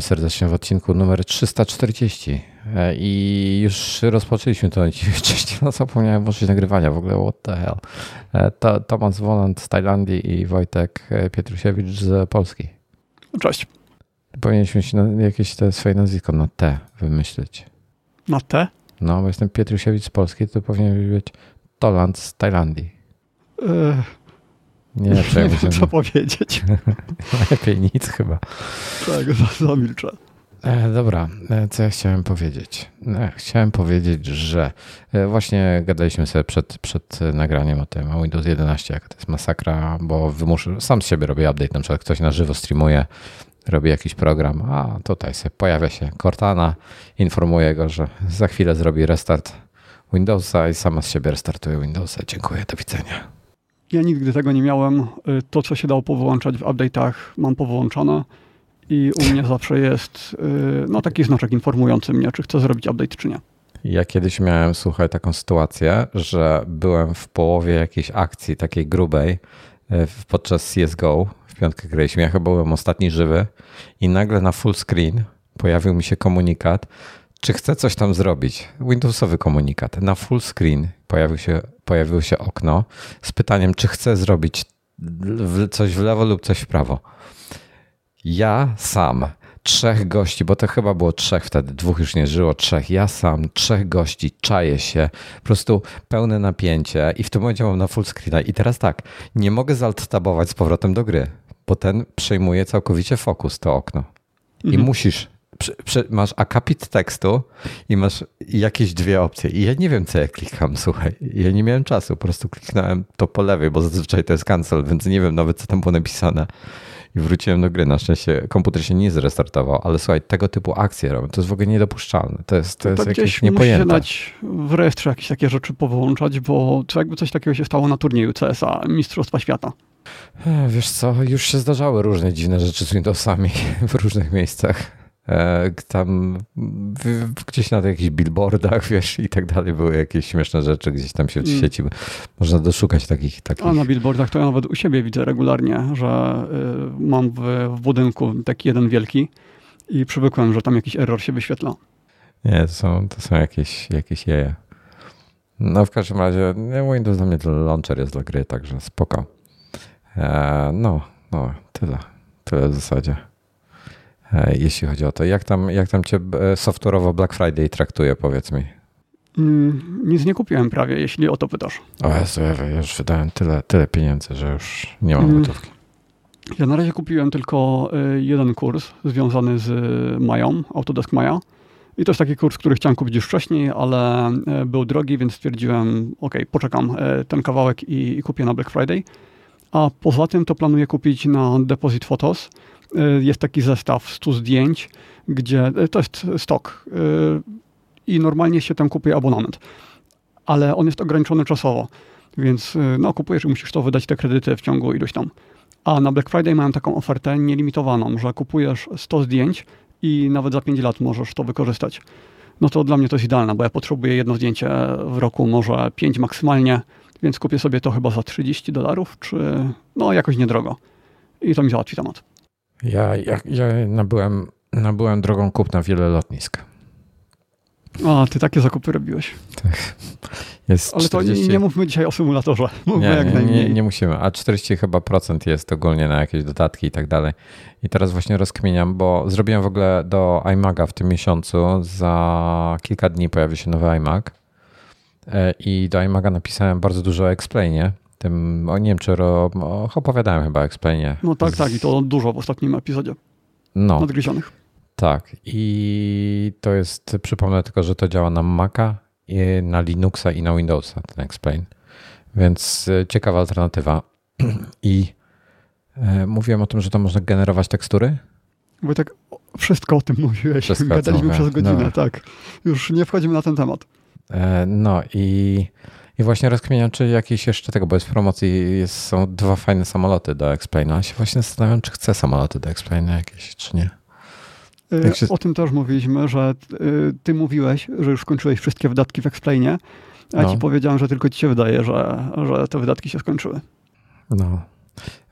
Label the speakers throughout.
Speaker 1: Witamy serdecznie w odcinku numer 340. E, I już rozpoczęliśmy to wcześniej, no zapomniałem włączyć nagrywania w ogóle, what the hell. E, to, Tomasz Woland z Tajlandii i Wojtek Pietrusiewicz z Polski.
Speaker 2: Cześć.
Speaker 1: Powinniśmy się jakieś te swoje nazwisko na T wymyślić.
Speaker 2: Na T?
Speaker 1: No, bo jestem Pietrusiewicz z Polski, to powinien być Toland z Tajlandii.
Speaker 2: Yy.
Speaker 1: Nie, nie
Speaker 2: wiem, co powiedzieć.
Speaker 1: Lepiej nic chyba.
Speaker 2: Tak, zamilczę.
Speaker 1: E, dobra, e, co ja chciałem powiedzieć? E, chciałem powiedzieć, że e, właśnie gadaliśmy sobie przed, przed nagraniem o tym, o Windows 11, jak to jest masakra, bo wymuszę, sam z siebie robię update, na przykład ktoś na żywo streamuje, robi jakiś program, a tutaj sobie pojawia się Cortana, informuje go, że za chwilę zrobi restart Windowsa i sama z siebie restartuje Windowsa. Dziękuję, do widzenia.
Speaker 2: Ja nigdy tego nie miałem. Y, to, co się dało powyłączać w update'ach, mam powyłączone i u mnie zawsze jest y, no, taki znaczek informujący mnie, czy chcę zrobić update, czy nie.
Speaker 1: Ja kiedyś miałem, słuchaj, taką sytuację, że byłem w połowie jakiejś akcji takiej grubej y, podczas CSGO. W piątkę graliśmy. Ja chyba byłem ostatni żywy i nagle na full screen pojawił mi się komunikat, czy chcę coś tam zrobić. Windowsowy komunikat. Na full screen pojawił się, pojawiło się okno z pytaniem, czy chcę zrobić coś w lewo lub coś w prawo. Ja sam, trzech gości, bo to chyba było trzech wtedy, dwóch już nie żyło, trzech. Ja sam, trzech gości, czaję się, po prostu pełne napięcie i w tym momencie mam na full screena. I teraz tak, nie mogę zaltabować z powrotem do gry, bo ten przejmuje całkowicie fokus, to okno. I mhm. musisz masz akapit tekstu i masz jakieś dwie opcje. I ja nie wiem, co ja klikam, słuchaj. Ja nie miałem czasu, po prostu kliknąłem to po lewej, bo zazwyczaj to jest cancel, więc nie wiem nawet, co tam było napisane. I wróciłem do gry. Na szczęście komputer się nie zrestartował, ale słuchaj, tego typu akcje robią. To jest w ogóle niedopuszczalne. To jest, to, to jest jakieś niepojęte.
Speaker 2: Musi dać w rejestrze jakieś takie rzeczy powyłączać, bo co jakby coś takiego się stało na turnieju CSA, Mistrzostwa Świata.
Speaker 1: Wiesz co, już się zdarzały różne dziwne rzeczy z Windowsami w różnych miejscach. E, tam gdzieś na jakichś billboardach, wiesz, i tak dalej były jakieś śmieszne rzeczy gdzieś tam się w mm. sieci. Można doszukać takich, takich.
Speaker 2: A na billboardach to ja nawet u siebie widzę regularnie, że y, mam w, w budynku taki jeden wielki i przywykłem, że tam jakiś error się wyświetla.
Speaker 1: Nie, to są, to są jakieś, jakieś jeje. No w każdym razie Windows dla mnie to launcher jest dla gry, także spoko. E, no, no, tyle. Tyle w zasadzie. E, jeśli chodzi o to. Jak tam, jak tam cię e, software'owo Black Friday traktuje, powiedz mi?
Speaker 2: Mm, nic nie kupiłem prawie, jeśli o to pytasz.
Speaker 1: O Jezu, ja już wydałem tyle, tyle pieniędzy, że już nie mam mm. gotówki.
Speaker 2: Ja na razie kupiłem tylko e, jeden kurs związany z Mają, Autodesk Maja. I to jest taki kurs, który chciałem kupić już wcześniej, ale był drogi, więc stwierdziłem, ok, poczekam ten kawałek i, i kupię na Black Friday. A poza tym to planuję kupić na Deposit Photos Y, jest taki zestaw 100 zdjęć, gdzie y, to jest stok y, i normalnie się tam kupuje abonament, ale on jest ograniczony czasowo, więc no, kupujesz i musisz to wydać te kredyty w ciągu iluś tam. A na Black Friday mają taką ofertę nielimitowaną, że kupujesz 100 zdjęć i nawet za 5 lat możesz to wykorzystać. No to dla mnie to jest idealne, bo ja potrzebuję jedno zdjęcie w roku, może 5 maksymalnie, więc kupię sobie to chyba za 30 dolarów, czy no jakoś niedrogo. I to mi załatwi temat.
Speaker 1: Ja, ja, ja nabyłem, nabyłem drogą kupna wiele lotnisk.
Speaker 2: A, ty takie zakupy robiłeś. Tak. Jest Ale 40... to nie, nie mówmy dzisiaj o symulatorze. Mówmy
Speaker 1: nie, jak najmniej. Nie, nie musimy. A 40 chyba procent jest ogólnie na jakieś dodatki i tak dalej. I teraz właśnie rozkminiam, bo zrobiłem w ogóle do iMaga w tym miesiącu. Za kilka dni pojawi się nowy iMac. E, I do iMaga napisałem bardzo dużo o explainie tym, o nie wiem, czy ro, opowiadałem chyba o Explainie.
Speaker 2: No tak, tak i to dużo w ostatnim epizodzie no. nadgryzionych.
Speaker 1: Tak i to jest, przypomnę tylko, że to działa na Maca, na Linuxa i na Windowsa, ten Explain. Więc e, ciekawa alternatywa. I e, mówiłem o tym, że to można generować tekstury.
Speaker 2: Bo tak wszystko o tym mówiłeś. Wszystko Gadaliśmy przez godzinę, no. tak. Już nie wchodzimy na ten temat.
Speaker 1: E, no i i właśnie rozkminiam, czy jakieś jeszcze tego, bo jest w promocji, jest, są dwa fajne samoloty do Explaina. Się właśnie zastanawiam, czy chcę samoloty do Explaina jakieś, czy nie.
Speaker 2: Y, się... O tym też mówiliśmy, że y, ty mówiłeś, że już skończyłeś wszystkie wydatki w Explainie, a no. ci powiedziałem, że tylko ci się wydaje, że, że te wydatki się skończyły.
Speaker 1: No.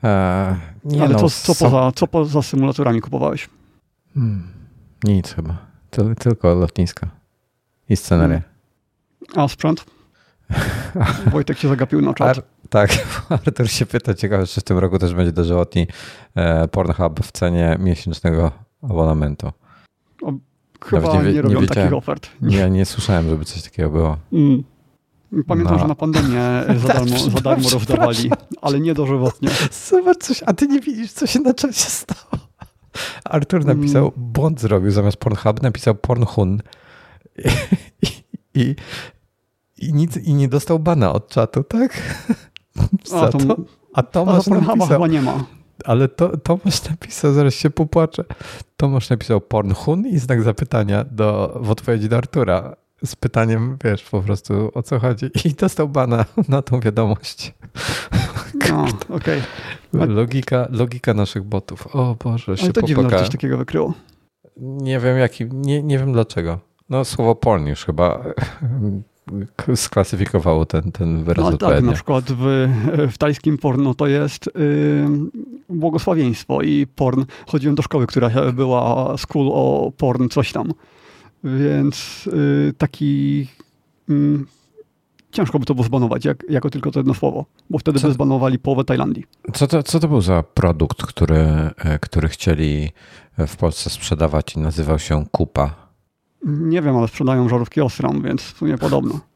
Speaker 1: Eee,
Speaker 2: Ale no, co, co, poza, co poza symulatorami kupowałeś?
Speaker 1: Hmm. Nic chyba. Tyl, tylko lotniska i sceneria.
Speaker 2: A sprzęt? Wojtek się zagapił na czat. Ar
Speaker 1: tak, Artur się pyta, ciekawe, czy w tym roku też będzie dożywotni e, Pornhub w cenie miesięcznego abonamentu.
Speaker 2: O, chyba nie, nie robią nie takich ofert.
Speaker 1: Nie, nie słyszałem, żeby coś takiego było. Mm.
Speaker 2: Pamiętam, no. że na pandemię za tak, darmo, za darmo rozdawali, ale nie dożywotnie.
Speaker 1: Zobacz coś, a ty nie widzisz, co się na czasie stało. Artur napisał, mm. błąd zrobił, zamiast Pornhub napisał Pornhun. I, i, nic, I nie dostał bana od czatu, tak?
Speaker 2: A, to, a Tomasz a napisał... chyba nie ma.
Speaker 1: Ale to, Tomasz napisał, zaraz się popłaczę. Tomasz napisał Pornhun i znak zapytania do, w odpowiedzi do Artura z pytaniem, wiesz, po prostu o co chodzi. I dostał bana na tą wiadomość.
Speaker 2: No, okej. Okay.
Speaker 1: Logika, logika naszych botów. O Boże, się
Speaker 2: Ale to dziwne, że coś takiego wykryło.
Speaker 1: Nie wiem jaki, nie, nie wiem dlaczego. No słowo porn już chyba sklasyfikowało ten, ten wyraz
Speaker 2: no, Tak, na przykład w, w tajskim porno to jest yy, błogosławieństwo i porn. Chodziłem do szkoły, która była school o porn, coś tam. Więc yy, taki... Yy, ciężko by to było zbanować, jak, jako tylko to jedno słowo, bo wtedy co, by zbanowali połowę Tajlandii.
Speaker 1: Co to, co to był za produkt, który, e, który chcieli w Polsce sprzedawać i nazywał się Kupa?
Speaker 2: Nie wiem, ale sprzedają żarówki Osram, więc w sumie podobno.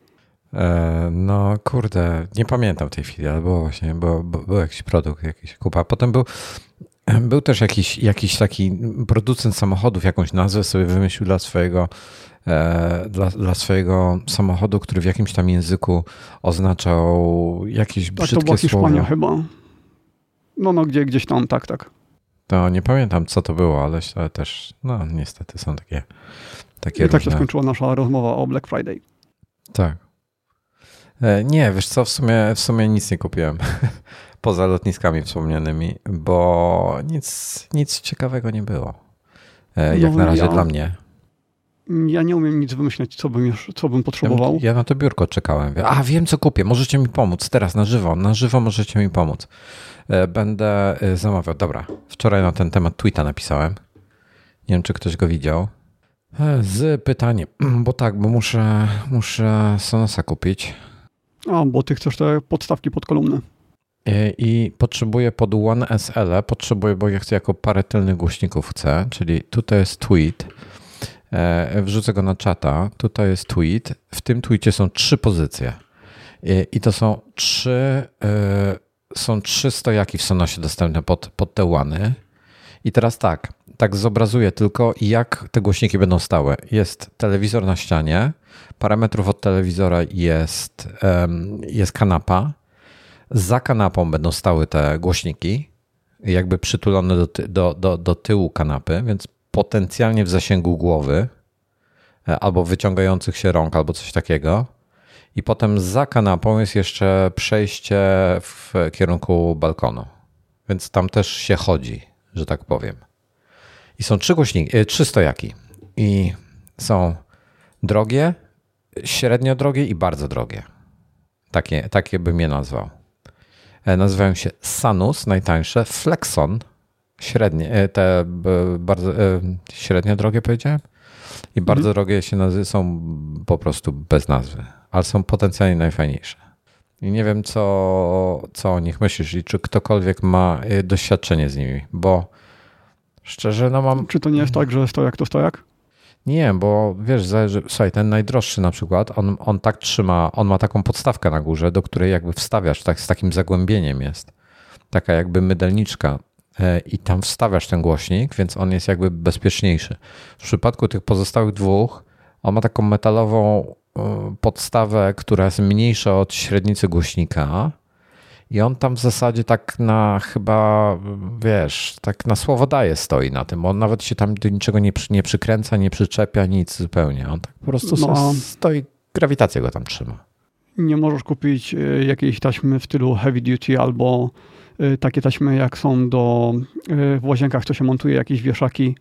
Speaker 1: E, no kurde, nie pamiętam tej chwili, ale było właśnie, było, był jakiś produkt, jakiś kupa. Potem był, był też jakiś, jakiś taki producent samochodów, jakąś nazwę sobie wymyślił dla swojego, e, dla, dla swojego samochodu, który w jakimś tam języku oznaczał jakieś tak, brzydkie
Speaker 2: to była Hiszpania chyba. No, no, gdzie, gdzieś tam, tak, tak.
Speaker 1: To nie pamiętam, co to było, ale też, no niestety są takie takie
Speaker 2: I tak się skończyła nasza rozmowa o Black Friday.
Speaker 1: Tak. E, nie, wiesz co, w sumie, w sumie nic nie kupiłem. Poza lotniskami wspomnianymi, bo nic, nic ciekawego nie było. E, jak no, na razie ja, dla mnie.
Speaker 2: Ja nie umiem nic wymyśleć, co bym, już, co bym potrzebował.
Speaker 1: Ja, ja na to biurko czekałem. A wiem, co kupię. Możecie mi pomóc teraz na żywo. Na żywo możecie mi pomóc. E, będę zamawiał. Dobra, wczoraj na ten temat tweeta napisałem. Nie wiem, czy ktoś go widział. Z pytaniem, bo tak, bo muszę, muszę Sonosa kupić.
Speaker 2: A, bo ty chcesz te podstawki pod kolumny.
Speaker 1: I, I potrzebuję pod One SL, potrzebuję, bo ja chcę jako parę tylnych głośników chcę, czyli tutaj jest tweet, e, wrzucę go na czata, tutaj jest tweet, w tym tweetie są trzy pozycje i, i to są trzy, e, są trzy stojaki w Sonosie dostępne pod, pod te łany i teraz tak, tak zobrazuję tylko, jak te głośniki będą stałe. Jest telewizor na ścianie, parametrów od telewizora jest, jest kanapa. Za kanapą będą stały te głośniki, jakby przytulone do, do, do, do tyłu kanapy, więc potencjalnie w zasięgu głowy e, albo wyciągających się rąk, albo coś takiego. I potem za kanapą jest jeszcze przejście w kierunku balkonu. Więc tam też się chodzi, że tak powiem. I są trzy głośniki, e, trzy stojaki. I są drogie, średnio drogie i bardzo drogie. Takie, takie bym je nazwał. E, nazywają się Sanus, najtańsze, Flexon, średnie, e, te bardzo średnio drogie powiedziałem. I bardzo mhm. drogie się nazy- są po prostu bez nazwy, ale są potencjalnie najfajniejsze. I nie wiem, co, co o nich myślisz i czy ktokolwiek ma doświadczenie z nimi, bo Szczerze, no mam.
Speaker 2: Czy to nie jest tak, że stojak to stojak?
Speaker 1: Nie, bo wiesz, zależy, słuchaj, ten najdroższy na przykład, on, on tak trzyma, on ma taką podstawkę na górze, do której jakby wstawiasz, tak z takim zagłębieniem jest. Taka jakby mydelniczka e, i tam wstawiasz ten głośnik, więc on jest jakby bezpieczniejszy. W przypadku tych pozostałych dwóch, on ma taką metalową e, podstawę, która jest mniejsza od średnicy głośnika, i on tam w zasadzie tak na chyba, wiesz, tak na słowo daje stoi na tym. On nawet się tam do niczego nie, przy, nie przykręca, nie przyczepia, nic zupełnie. On tak po prostu no, stoi, grawitacja go tam trzyma.
Speaker 2: Nie możesz kupić e, jakiejś taśmy w stylu heavy duty albo e, takie taśmy jak są do e, w łazienkach, co się montuje, jakieś wieszaki.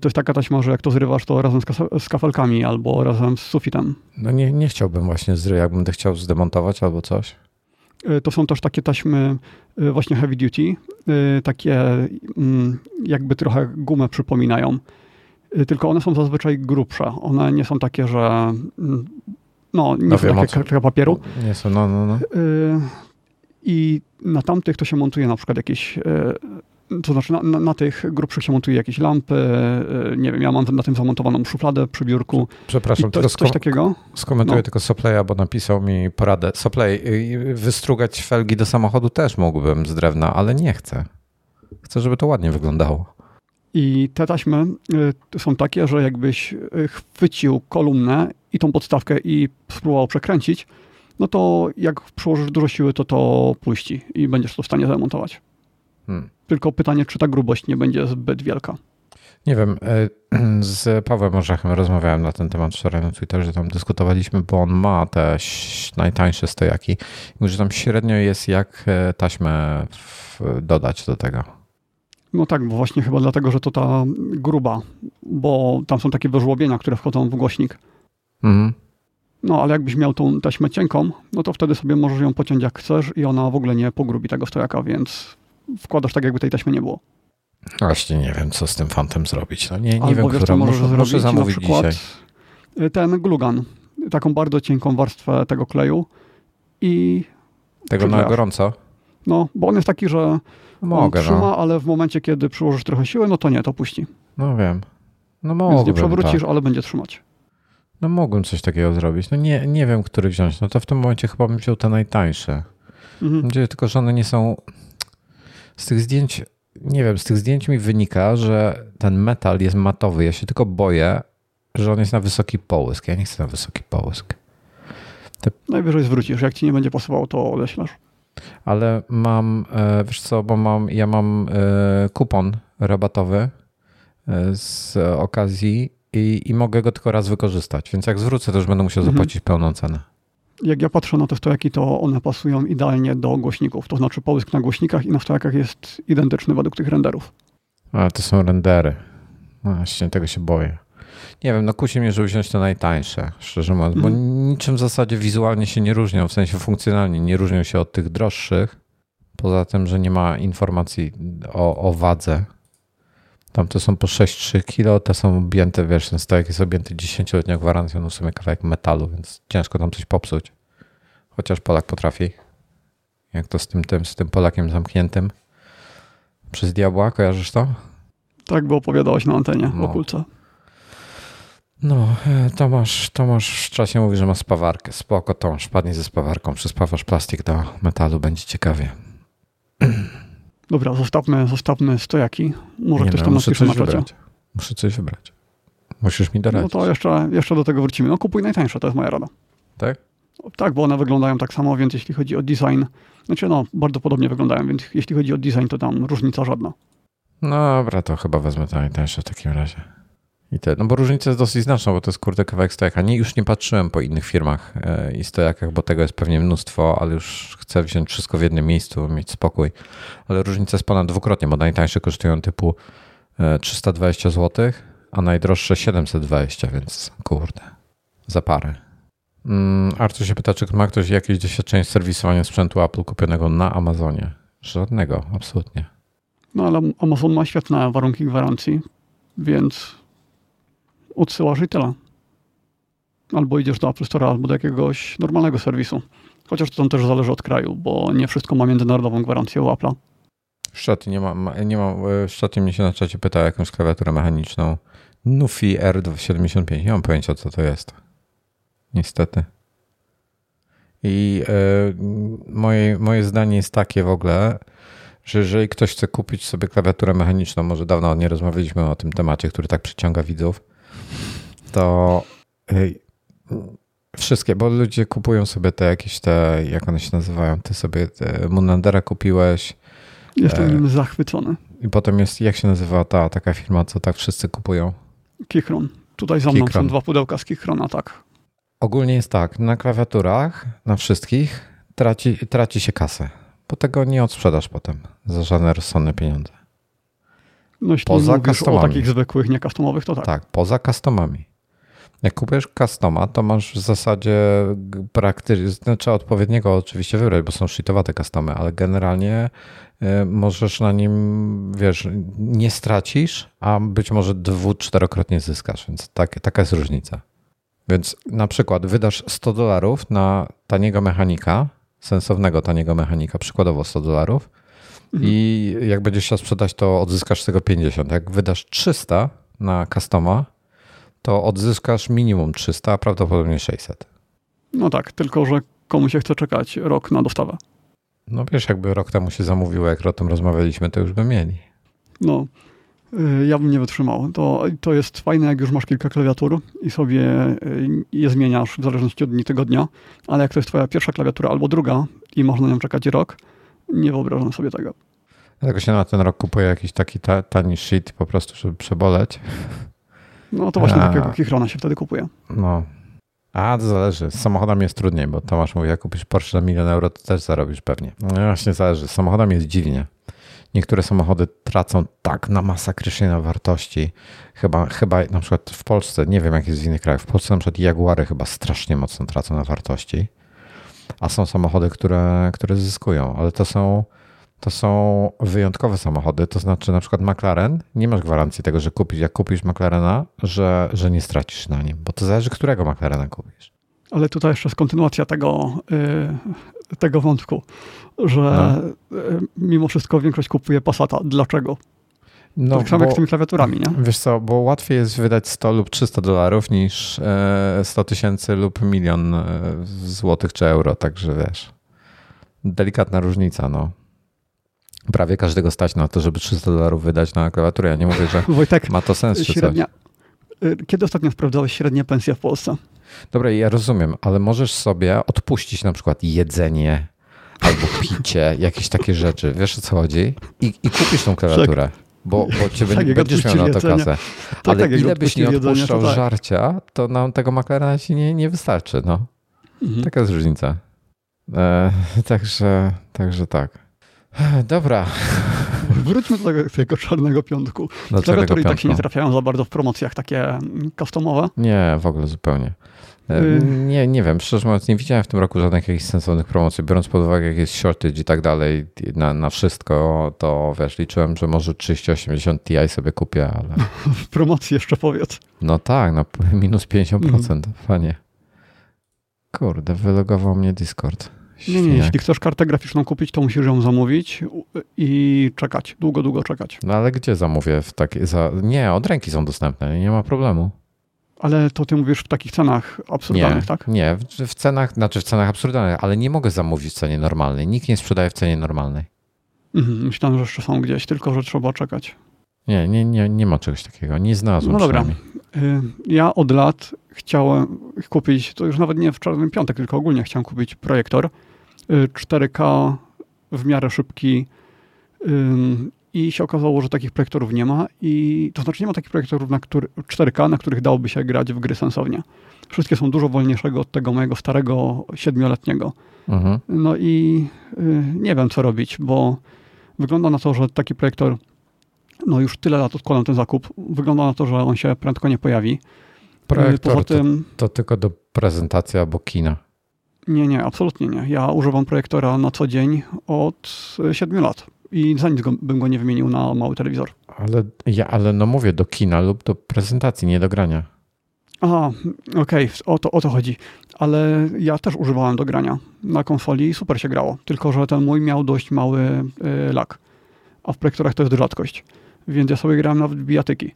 Speaker 2: To jest taka taśma, że jak to zrywasz, to razem z, z kafelkami albo razem z sufitem.
Speaker 1: No nie, nie chciałbym właśnie zrywać, jakbym to chciał zdemontować albo coś.
Speaker 2: E, to są też takie taśmy e, właśnie heavy duty y, takie mm, jakby trochę gumę przypominają, tylko one są zazwyczaj grubsze. One nie są takie, że mm, no, nie
Speaker 1: No
Speaker 2: są
Speaker 1: wiem,
Speaker 2: takie kartka papieru.
Speaker 1: Nie są, no, no, no.
Speaker 2: I na tamtych to się montuje na przykład jakieś, to znaczy na, na, na tych grubszych się montuje jakieś lampy, y, nie wiem, ja mam na tym zamontowaną szufladę przy biurku.
Speaker 1: Przepraszam,
Speaker 2: to,
Speaker 1: tylko
Speaker 2: coś takiego.
Speaker 1: skomentuję
Speaker 2: no.
Speaker 1: tylko Sopleya, bo napisał mi poradę. Sopley, y, wystrugać felgi do samochodu też mógłbym z drewna, ale nie chcę. Chcę, żeby to ładnie wyglądało.
Speaker 2: I te taśmy y, są takie, że jakbyś y, chwycił kolumnę i tą podstawkę i spróbował przekręcić, no to jak przyłożysz dużo siły, to to puści i będziesz to w stanie zamontować.
Speaker 1: Hmm.
Speaker 2: Tylko pytanie, czy ta grubość nie będzie zbyt wielka.
Speaker 1: Nie wiem, y, z Pawłem Orzechem rozmawiałem na ten temat wczoraj na Twitterze, tam dyskutowaliśmy, bo on ma te najtańsze stojaki. I Mówi, że tam średnio jest jak e, taśmę dodać do tego.
Speaker 2: No tak, bo właśnie chyba dlatego, że to ta gruba, bo tam są takie wyżłobienia, które wchodzą w głośnik.
Speaker 1: Mhm.
Speaker 2: No ale jakbyś miał tą taśmę cienką, no to wtedy sobie możesz ją pociąć jak chcesz i ona w ogóle nie pogrubi tego stojaka, więc wkładasz tak, jakby tej taśmy nie było.
Speaker 1: Właśnie nie wiem, co z tym fantem zrobić. No nie, nie
Speaker 2: Albo
Speaker 1: wiem,
Speaker 2: możesz
Speaker 1: muszę,
Speaker 2: zrobić?
Speaker 1: muszę zamówić
Speaker 2: na przykład
Speaker 1: dzisiaj.
Speaker 2: ten glugan, taką bardzo cienką warstwę tego kleju i
Speaker 1: Tego na gorąco?
Speaker 2: no, bo on jest taki, że
Speaker 1: Mogę,
Speaker 2: on trzyma,
Speaker 1: no.
Speaker 2: ale w momencie, kiedy przyłożysz trochę siły, no to nie, to puści.
Speaker 1: No wiem. No
Speaker 2: Więc nie
Speaker 1: mogłem,
Speaker 2: przewrócisz,
Speaker 1: tak.
Speaker 2: ale będzie trzymać.
Speaker 1: No mogłem coś takiego zrobić. No nie, nie wiem, który wziąć. No to w tym momencie chyba bym wziął te najtańsze.
Speaker 2: Mhm.
Speaker 1: Tylko, że one nie są... Z tych zdjęć, nie wiem, z tych zdjęć mi wynika, że ten metal jest matowy. Ja się tylko boję, że on jest na wysoki połysk. Ja nie chcę na wysoki połysk.
Speaker 2: Najwyżej zwrócisz. Jak ci nie będzie pasowało, to odeślesz.
Speaker 1: Ale mam, e, wiesz co, bo mam, ja mam e, kupon rabatowy e, z okazji i, i mogę go tylko raz wykorzystać. Więc jak zwrócę, to już będę musiał
Speaker 2: Mhm.
Speaker 1: zapłacić pełną cenę.
Speaker 2: Jak ja patrzę na te stojaki, to one pasują idealnie do głośników. To znaczy połysk na głośnikach i na stojakach jest identyczny według tych renderów.
Speaker 1: A to są rendery. No, Właśnie tego się boję. Nie wiem, no kusi mnie, żeby wziąć te najtańsze, szczerze mówiąc, bo
Speaker 2: Mhm.
Speaker 1: niczym w zasadzie wizualnie się nie różnią, w sensie funkcjonalnie nie różnią się od tych droższych. Poza tym, że nie ma informacji o, o wadze. Tam to są po 6-3 kilo, te są objęte, wiesz, ten stojak jest objęty 10-letnią gwarancją, no w sumie kawałek metalu, więc ciężko tam coś popsuć. Chociaż Polak potrafi. Jak to z tym, tym, z tym Polakiem zamkniętym przez diabła, kojarzysz to?
Speaker 2: Tak, bo opowiadałeś na antenie
Speaker 1: No.
Speaker 2: o kulce.
Speaker 1: No, e, Tomasz, Tomasz w czasie mówi, że ma spawarkę. Spoko, Tomasz, wpadnij ze spawarką, przyspawasz plastik do metalu, będzie ciekawie.
Speaker 2: Dobra, zostawmy, zostawmy stojaki. Może
Speaker 1: Nie
Speaker 2: ktoś
Speaker 1: no,
Speaker 2: tam napisze
Speaker 1: coś
Speaker 2: na.
Speaker 1: Muszę coś wybrać. Musisz mi
Speaker 2: No
Speaker 1: doradzić.
Speaker 2: to jeszcze, jeszcze do tego wrócimy. No kupuj najtańsze, to jest moja rada.
Speaker 1: Tak?
Speaker 2: Tak, bo one wyglądają tak samo, więc jeśli chodzi o design, znaczy no, bardzo podobnie wyglądają, więc jeśli chodzi o design, to tam różnica żadna.
Speaker 1: No dobra, to chyba wezmę to najtańsze w takim razie. I te, no bo różnica jest dosyć znaczna, bo to jest kurde kawałek stojaka. Nie, już nie patrzyłem po innych firmach e, i stojakach, bo tego jest pewnie mnóstwo, ale już chcę wziąć wszystko w jednym miejscu, mieć spokój. Ale różnica jest ponad dwukrotnie, bo najtańsze kosztują typu e, 320 zł, a najdroższe 720, więc kurde, za parę. Mm, Artur się pyta, czy ma ktoś jakieś doświadczenie z serwisowania sprzętu Apple kupionego na Amazonie? Żadnego, absolutnie.
Speaker 2: No ale Amazon ma świetne warunki gwarancji, więc odsyłasz i tyle. Albo idziesz do Apple Store, albo do jakiegoś normalnego serwisu. Chociaż to tam też zależy od kraju, bo nie wszystko ma międzynarodową gwarancję u Apple'a.
Speaker 1: Szczoty, nie mam, nie mam, Szczoty mnie się na czacie pyta jakąś klawiaturę mechaniczną. Nufi R75, nie mam pojęcia co to jest. Niestety. I e, moje, moje zdanie jest takie w ogóle, że jeżeli ktoś chce kupić sobie klawiaturę mechaniczną, może dawno nie rozmawialiśmy o tym temacie, który tak przyciąga widzów, to e, wszystkie, bo ludzie kupują sobie te jakieś te, jak one się nazywają, ty sobie te Munandera kupiłeś,
Speaker 2: Jestem
Speaker 1: E.
Speaker 2: zachwycony.
Speaker 1: i potem jest, jak się nazywa ta taka firma, co tak wszyscy kupują?
Speaker 2: Kichron. Tutaj za mną
Speaker 1: Keychron.
Speaker 2: są dwa pudełka z Kichrona, tak.
Speaker 1: Ogólnie jest tak, na klawiaturach, na wszystkich traci, traci się kasę, bo tego nie odsprzedasz potem za żadne rozsądne pieniądze.
Speaker 2: No jeśli
Speaker 1: Poza
Speaker 2: mówisz o
Speaker 1: customami.
Speaker 2: takich zwykłych, nie customowych, to tak.
Speaker 1: Tak, poza customami. Jak kupujesz customa, to masz w zasadzie praktycznie, znaczy odpowiedniego oczywiście wybrać, bo są shitowate customy, ale generalnie y, możesz na nim, wiesz, nie stracisz, a być może dwu, czterokrotnie zyskasz, więc tak, taka jest różnica. Więc na przykład wydasz 100 dolarów na taniego mechanika, sensownego taniego mechanika, przykładowo 100 dolarów mhm. i jak będziesz chciał sprzedać, to odzyskasz z tego 50. Jak wydasz 300 na customa, to odzyskasz minimum 300, a prawdopodobnie 600.
Speaker 2: No tak, tylko że komu się chce czekać rok na dostawę.
Speaker 1: No wiesz, jakby rok temu się zamówiło, jak o tym rozmawialiśmy, to już by mieli.
Speaker 2: No, y, ja bym nie wytrzymał. To, to jest fajne, jak już masz kilka klawiatur i sobie y, je zmieniasz w zależności od dni tygodnia, ale jak to jest twoja pierwsza klawiatura albo druga i można na nią czekać rok, nie wyobrażam sobie tego.
Speaker 1: Dlatego się na ten rok kupuję jakiś taki ta, tani shit po prostu, żeby przeboleć.
Speaker 2: No to właśnie A, takiego Kichrona się wtedy kupuje.
Speaker 1: No. A, to zależy. Z samochodami jest trudniej, bo Tomasz mówi, jak kupisz Porsche na milion euro, to też zarobisz pewnie. No właśnie zależy. Z samochodami jest dziwnie. Niektóre samochody tracą tak na masakrycznie na wartości. Chyba, chyba na przykład w Polsce, nie wiem jak jest w innych krajach, w Polsce na przykład Jaguary chyba strasznie mocno tracą na wartości. A są samochody, które, które zyskują, ale to są to są wyjątkowe samochody, to znaczy na przykład McLaren, nie masz gwarancji tego, że kupisz, jak kupisz McLarena, że, że nie stracisz na nim, bo to zależy, którego McLarena kupisz.
Speaker 2: Ale tutaj jeszcze jest kontynuacja tego, yy, tego wątku, że no. yy, mimo wszystko większość kupuje Passata. Dlaczego? No, tak samo bo, jak z tymi klawiaturami, nie?
Speaker 1: Wiesz co, bo łatwiej jest wydać 100 lub 300 dolarów niż 100 e, tysięcy lub milion e, złotych czy euro, także wiesz, delikatna różnica, no prawie każdego stać na to, żeby 300 dolarów wydać na klawiaturę. Ja nie mówię, że Wojtek, ma to sens czy średnia,
Speaker 2: coś. Y, kiedy ostatnio sprawdzałeś średnie pensje w Polsce?
Speaker 1: Dobra, ja rozumiem, ale możesz sobie odpuścić na przykład jedzenie albo picie, jakieś takie rzeczy. Wiesz o co chodzi? I, i kupisz tą klawiaturę. Tak. Bo, bo cię tak, będziesz miał na to kasę. Tak, Ale tak, ile byś nie odpuszczał jedzenie, tak. żarcia, to nam tego McLarena ci nie, nie wystarczy. No. Mhm. Taka jest różnica. E, także, także tak. Dobra.
Speaker 2: Wróćmy do tego, tego czarnego piątku. Do Klawiatury i tak się nie trafiają za bardzo w promocjach takie customowe.
Speaker 1: Nie, w ogóle zupełnie. E, y- nie, nie wiem, szczerze mówiąc, nie widziałem w tym roku żadnych jakichś sensownych promocji. Biorąc pod uwagę, jak jest shortage i tak dalej na, na wszystko, to wiesz, liczyłem, że może 3080 Ti sobie kupię, ale...
Speaker 2: w promocji jeszcze powiedz.
Speaker 1: No tak, no minus 50%, mm. fajnie. Kurde, wylogował mnie Discord.
Speaker 2: Nie, nie, jeśli chcesz kartę graficzną kupić, to musisz ją zamówić i czekać, długo, długo czekać.
Speaker 1: No ale gdzie zamówię? W takie, za... Nie, od ręki są dostępne, nie ma problemu.
Speaker 2: Ale to ty mówisz w takich cenach absurdalnych,
Speaker 1: nie,
Speaker 2: tak?
Speaker 1: Nie, w, w, cenach, znaczy w cenach absurdalnych, ale nie mogę zamówić w cenie normalnej. Nikt nie sprzedaje w cenie normalnej.
Speaker 2: Mhm, myślałem, że jeszcze są gdzieś, tylko że trzeba czekać.
Speaker 1: Nie, nie, nie, nie ma czegoś takiego. Nie znalazłem No dobra.
Speaker 2: Y, ja od lat chciałem kupić, to już nawet nie w Czarnym Piątek, tylko ogólnie chciałem kupić projektor 4K y, w miarę szybki i się okazało, że takich projektorów nie ma i to znaczy nie ma takich projektorów na który, 4K, na których dałoby się grać w gry sensownie. Wszystkie są dużo wolniejszego od tego mojego starego siedmioletniego. Mhm. No i y, nie wiem co robić, bo wygląda na to, że taki projektor no już tyle lat odkładam ten zakup. Wygląda na to, że on się prędko nie pojawi.
Speaker 1: Projektor Poza tym, to, to tylko do prezentacji albo kina.
Speaker 2: Nie, nie, absolutnie nie. Ja używam projektora na co dzień od 7 lat i za nic go, bym go nie wymienił na mały telewizor.
Speaker 1: Ale, ja, ale no mówię do kina lub do prezentacji, nie do grania.
Speaker 2: Aha, okej, okay, o, to, o to chodzi. Ale ja też używałem do grania na konsoli i super się grało. Tylko, że ten mój miał dość mały y, lag. A w projektorach to jest rzadkość. Więc ja sobie grałem nawet w bijatyki.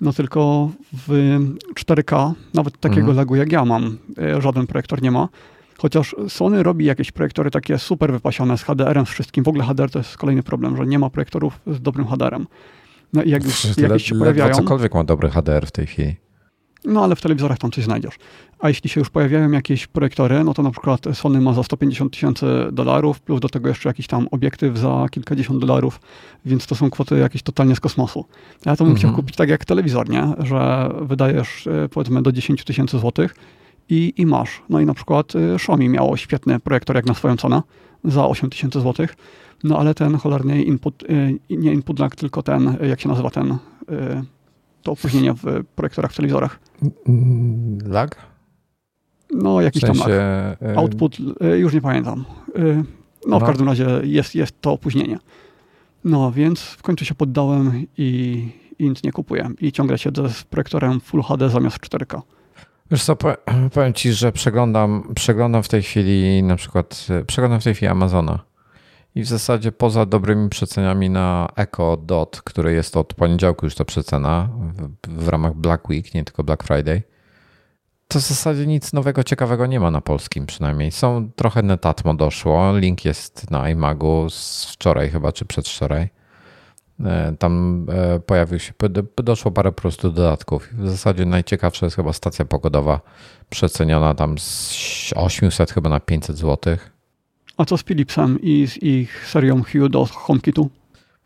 Speaker 2: No tylko w 4K, nawet takiego mhm. lagu jak ja mam, y, żaden projektor nie ma. Chociaż Sony robi jakieś projektory takie super wypasione z HDR-em, z wszystkim. W ogóle HDR to jest kolejny problem, że nie ma projektorów z dobrym HDR-em. No i jak już jakieś się pojawiają...
Speaker 1: cokolwiek ma dobry HDR w tej chwili.
Speaker 2: No ale w telewizorach tam coś znajdziesz. A jeśli się już pojawiają jakieś projektory, no to na przykład Sony ma za 150 tysięcy dolarów, plus do tego jeszcze jakiś tam obiektyw za kilkadziesiąt dolarów, więc to są kwoty jakieś totalnie z kosmosu. Ja to bym mhm. chciał kupić tak jak telewizor, nie? Że wydajesz e, powiedzmy do 10 tysięcy złotych i, i masz. No i na przykład y, Xiaomi miało świetny projektor jak na swoją cenę za 8000 zł, no ale ten cholerny input, y, nie input lag, tylko ten, jak się nazywa ten, y, to opóźnienie w projektorach, w telewizorach.
Speaker 1: Lag?
Speaker 2: No, jakiś
Speaker 1: w sensie,
Speaker 2: tam
Speaker 1: e,
Speaker 2: Output, y, już nie pamiętam. Y, No, w
Speaker 1: No.
Speaker 2: każdym razie jest, jest to opóźnienie. No, więc w końcu się poddałem i, i nic nie kupuję. I ciągle siedzę z projektorem Full HD zamiast 4K.
Speaker 1: Wiesz co, pow- powiem ci, że przeglądam, przeglądam w tej chwili na przykład, przeglądam w tej chwili Amazona i w zasadzie poza dobrymi przeceniami na Echo Dot, który jest od poniedziałku już ta przecena w, w ramach Black Week, nie tylko Black Friday, to w zasadzie nic nowego, ciekawego nie ma na polskim przynajmniej. Są trochę Netatmo doszło, link jest na iMagu z wczoraj chyba, czy przedwczoraj. E, Tam e, pojawił się, doszło parę prostu dodatków. W zasadzie najciekawsza jest chyba stacja pogodowa, przeceniona tam z 800 chyba na 500 zł.
Speaker 2: A co z Philipsem i z ich serią Hue do HomeKitu?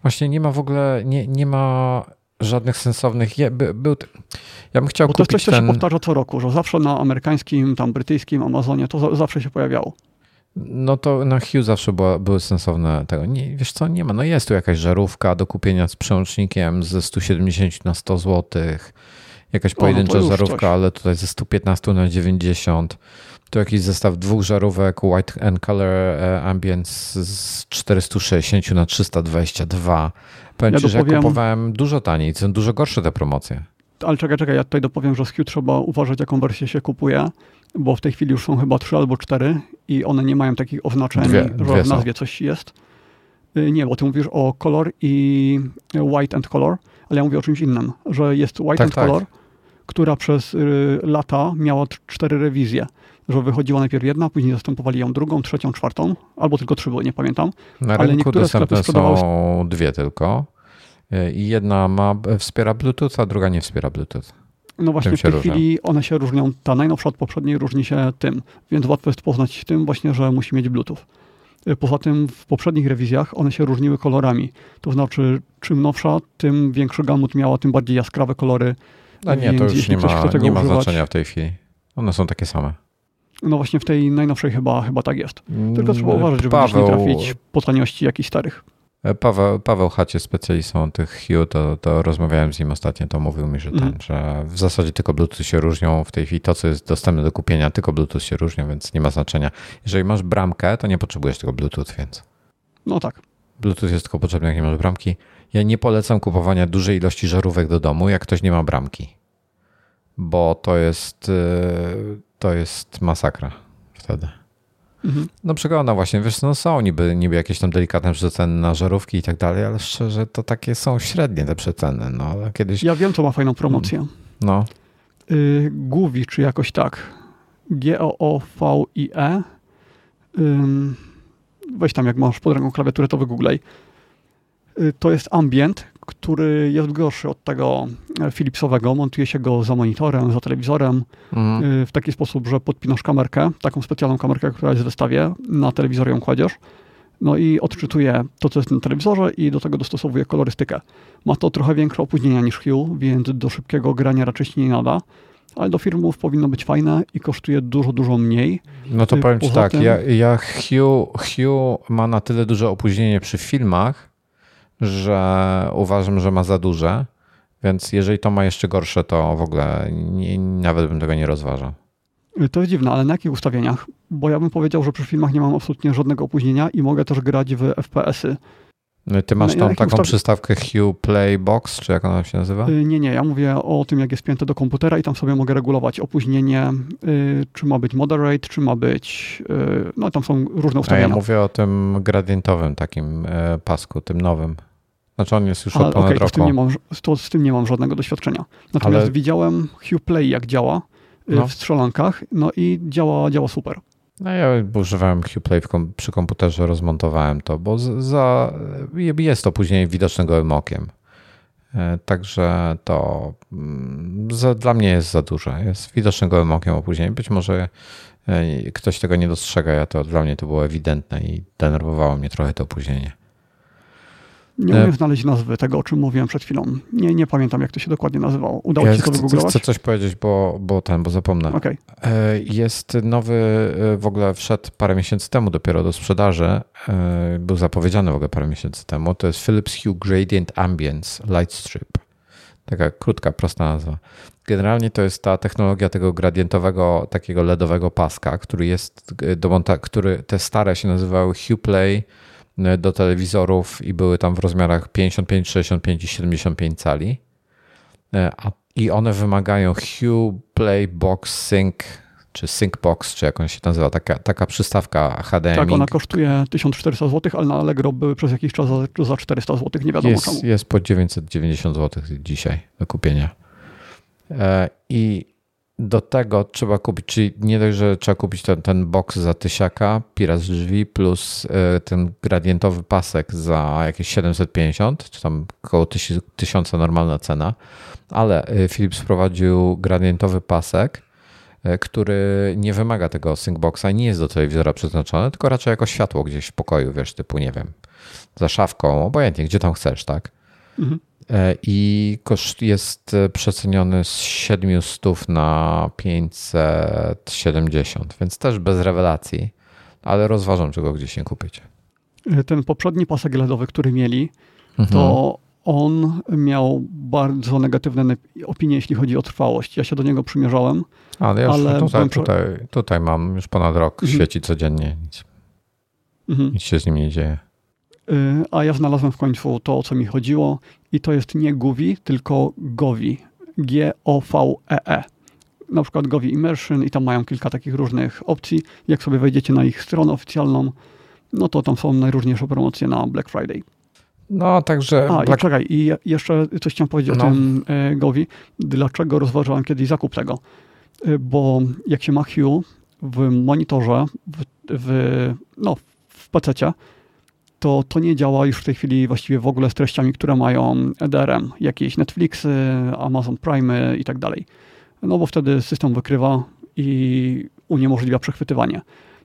Speaker 1: Właśnie nie ma w ogóle, nie, nie ma żadnych sensownych. Je, by, był, ja bym chciał
Speaker 2: Bo to jest coś,
Speaker 1: kupić
Speaker 2: co się powtarza co roku, że zawsze na amerykańskim, tam brytyjskim Amazonie to za, zawsze się pojawiało.
Speaker 1: No to na Hue zawsze była, były sensowne tego. Nie, wiesz co, nie ma. No jest tu jakaś żarówka do kupienia z przełącznikiem ze 170 na 100 zł. Jakaś
Speaker 2: no to
Speaker 1: pojedyncza
Speaker 2: już
Speaker 1: żarówka,
Speaker 2: coś.
Speaker 1: ale tutaj ze 115 na 90. Tu jakiś zestaw dwóch żarówek White and Color e, Ambience z 460 na 322. Powiem
Speaker 2: Ja
Speaker 1: ci, że ja
Speaker 2: dopowiem-
Speaker 1: kupowałem dużo taniej. Są dużo gorsze te promocje.
Speaker 2: Ale czekaj, czekaj, ja tutaj dopowiem, że z Hue trzeba uważać, jaką wersję się kupuje, bo w tej chwili już są chyba trzy albo cztery i one nie mają takich oznaczeń,
Speaker 1: Dwie-
Speaker 2: że
Speaker 1: dwie
Speaker 2: w
Speaker 1: są.
Speaker 2: nazwie coś jest. Y, Nie, bo ty mówisz o color i white and color, ale ja mówię o czymś innym, że jest white
Speaker 1: Tak,
Speaker 2: and
Speaker 1: tak.
Speaker 2: color, która przez y, lata miała cztery rewizje. Że wychodziła najpierw jedna, później zastępowali ją drugą, trzecią, czwartą, albo tylko trzy były, nie pamiętam.
Speaker 1: Na
Speaker 2: Ale
Speaker 1: rynku
Speaker 2: niektóre
Speaker 1: dostępne
Speaker 2: sprzedawały-
Speaker 1: są dwie tylko. E, I jedna ma, wspiera Bluetooth, a druga nie wspiera Bluetooth.
Speaker 2: No właśnie w tej
Speaker 1: różnią?
Speaker 2: chwili one się różnią, ta najnowsza od poprzedniej różni się tym, więc łatwo jest poznać tym właśnie, że musi mieć Bluetooth. Y, Poza tym w poprzednich rewizjach one się różniły kolorami. To znaczy, czym nowsza, tym większy gamut miała, tym bardziej jaskrawe kolory.
Speaker 1: A nie,
Speaker 2: Więc
Speaker 1: to już nie ma, nie ma
Speaker 2: używać-
Speaker 1: znaczenia w tej chwili. One są takie same.
Speaker 2: No właśnie w tej najnowszej chyba, chyba tak jest. Tylko trzeba
Speaker 1: Mm,
Speaker 2: uważać, żeby
Speaker 1: Paweł,
Speaker 2: nie trafić po taniości jakichś starych.
Speaker 1: e, Paweł, Paweł Hacie, specjalistą tych Hue, to, to rozmawiałem z nim ostatnio, to mówił mi, że, ten,
Speaker 2: Mhm.
Speaker 1: że w zasadzie tylko Bluetooth się różnią. W tej chwili to, co jest dostępne do kupienia, tylko Bluetooth się różnią, więc nie ma znaczenia. Jeżeli masz bramkę, to nie potrzebujesz tego Bluetooth, więc
Speaker 2: No tak.
Speaker 1: Bluetooth jest tylko potrzebny, jak nie masz bramki. Ja nie polecam kupowania dużej ilości żarówek do domu, jak ktoś nie ma bramki, bo to jest, yy, to jest masakra wtedy.
Speaker 2: Mhm.
Speaker 1: No przeglądam właśnie, wiesz, no są niby, niby jakieś tam delikatne przeceny na żarówki i tak dalej, ale szczerze to takie są średnie te przeceny, no kiedyś,
Speaker 2: Ja wiem, co ma fajną promocję.
Speaker 1: no,
Speaker 2: y, Guvi, czy jakoś tak. G-O-O-V-I-E. Ym, weź tam, jak masz pod ręką klawiaturę, to wygooglej. Y, to jest ambient, który jest gorszy od tego e, Philipsowego. Montuje się go za monitorem, za telewizorem
Speaker 1: mm,
Speaker 2: y, w taki sposób, że podpinasz kamerkę, taką specjalną kamerkę, która jest w zestawie, na telewizor ją kładziesz. No i odczytuje to, co jest na telewizorze i do tego dostosowuje kolorystykę. Ma to trochę większe opóźnienia niż Hue, więc do szybkiego grania raczej się nie nada, ale do filmów powinno być fajne i kosztuje dużo, dużo mniej.
Speaker 1: no to
Speaker 2: y,
Speaker 1: powiem ci tak,
Speaker 2: tym-
Speaker 1: ja, ja Hue, Hue ma na tyle duże opóźnienie przy filmach, że uważam, że ma za duże, więc jeżeli to ma jeszcze gorsze, to w ogóle nie, nawet bym tego nie rozważał.
Speaker 2: To jest dziwne, ale na jakich ustawieniach? Bo ja bym powiedział, że przy filmach nie mam absolutnie żadnego opóźnienia i mogę też grać w FPS-y.
Speaker 1: No Ty masz
Speaker 2: na
Speaker 1: tą taką
Speaker 2: ustawi-
Speaker 1: przystawkę Hue Play Box, czy jak ona się nazywa?
Speaker 2: Y, Nie, nie, ja mówię o tym, jak jest pięte do komputera i tam sobie mogę regulować opóźnienie, y, czy ma być moderate, czy ma być, y, no tam są różne
Speaker 1: A ja
Speaker 2: ustawienia.
Speaker 1: mówię o tym gradientowym takim e, pasku, tym nowym. Znaczy on jest już
Speaker 2: A,
Speaker 1: od ponad
Speaker 2: okej, to, z tym
Speaker 1: roku.
Speaker 2: nie mam, to z tym nie mam żadnego doświadczenia. Natomiast
Speaker 1: Ale-
Speaker 2: widziałem Hue Play, jak działa
Speaker 1: No.
Speaker 2: w strzelankach, no i działa, działa super.
Speaker 1: No ja używałem Hue Play w kom- przy komputerze, rozmontowałem to, bo za, jest to później widoczne gołym okiem. E, Także to mm, za, dla mnie jest za duże. Jest widoczne gołym okiem opóźnienie. Być może e, ktoś tego nie dostrzega, ja to dla mnie to było ewidentne i denerwowało mnie trochę to opóźnienie.
Speaker 2: Nie
Speaker 1: E,
Speaker 2: umiem znaleźć nazwy tego, o czym mówiłem przed chwilą. Nie, nie pamiętam, jak to się dokładnie nazywało. Udało
Speaker 1: Ja
Speaker 2: ci się to wygooglować?
Speaker 1: chcę coś powiedzieć, bo, bo ten, bo zapomnę.
Speaker 2: Okej.
Speaker 1: E, Jest nowy, e, w ogóle wszedł parę miesięcy temu dopiero do sprzedaży. Był zapowiedziany w ogóle parę miesięcy temu. To jest Philips Hue Gradient Ambience Light Strip. Taka krótka, prosta nazwa. Generalnie to jest ta technologia tego gradientowego, takiego LEDowego paska, który jest do monta- który te stare się nazywały HuePlay do telewizorów i były tam w rozmiarach 55, 65 i 75 cali. A, I one wymagają HuePlay Box Sync czy Syncbox, czy jak on się nazywa, taka, taka przystawka HDMI.
Speaker 2: Tak, ona kosztuje 1400 zł, ale na Allegro były przez jakiś czas za, za 400 zł, nie wiadomo
Speaker 1: jest,
Speaker 2: czemu.
Speaker 1: Jest po 990 zł dzisiaj do kupienia. E, I do tego trzeba kupić, czyli nie dość, że trzeba kupić ten, ten box za tysiaka, piras drzwi plus e, ten gradientowy pasek za jakieś 750, czy tam około 1000 normalna cena, ale e, Philips wprowadził gradientowy pasek, który nie wymaga tego syncboxa nie jest do telewizora przeznaczony, tylko raczej jako światło gdzieś w pokoju, wiesz, typu, nie wiem, za szafką, obojętnie, gdzie tam chcesz, tak? Mhm. I koszt jest przeceniony z 700 na 570, więc też bez rewelacji, ale rozważam, czego gdzieś nie kupić.
Speaker 2: Ten poprzedni pasek LEDowy, który mieli, mhm. to on miał bardzo negatywne opinie, jeśli chodzi o trwałość. Ja się do niego przymierzałem.
Speaker 1: Ale ja ale tutaj, tutaj, tutaj mam już ponad rok, mhm. świeci codziennie, nic, mhm. nic się z nim nie dzieje.
Speaker 2: A ja znalazłem w końcu to, o co mi chodziło i to jest nie Govi, tylko Govi. G-O-V-E-E. -E. Na przykład Govi Immersion i tam mają kilka takich różnych opcji. Jak sobie wejdziecie na ich stronę oficjalną, no to tam są najróżniejsze promocje na Black Friday.
Speaker 1: No, także...
Speaker 2: A, Black... i czekaj, i jeszcze coś chciałem powiedzieć no. o tym e, Govi. Dlaczego rozważałem kiedyś zakup tego? E, bo jak się ma Hue w monitorze, w, w, no, w PC, to to nie działa już w tej chwili właściwie w ogóle z treściami, które mają DRM, jakieś Netflixy, Amazon Prime i tak dalej. No bo wtedy system wykrywa i uniemożliwia przechwytywanie.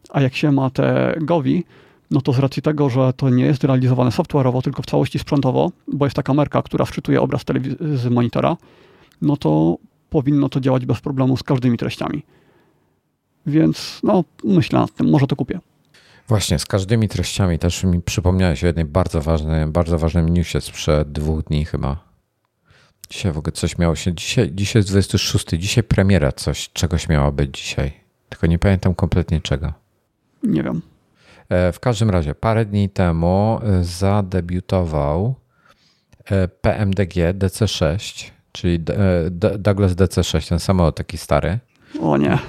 Speaker 2: A jak się ma te Govi, no to z racji tego, że to nie jest realizowane software'owo, tylko w całości sprzętowo, bo jest ta kamerka, która wczytuje obraz z monitora, no to powinno to działać bez problemu z każdymi treściami. Więc no, myślę nad tym, może to kupię.
Speaker 1: Właśnie, z każdymi treściami też mi przypomniałeś o jednej bardzo ważnej, bardzo ważnym newsie sprzed dwóch dni chyba. Dzisiaj w ogóle coś miało się, dzisiaj, dzisiaj jest 26, dzisiaj premiera coś, czegoś miała być dzisiaj. Tylko nie pamiętam kompletnie czego.
Speaker 2: Nie wiem.
Speaker 1: E, w każdym razie, parę dni temu e, zadebiutował e, PMDG DC6, czyli Douglas DC6, ten samolot taki stary.
Speaker 2: O nie.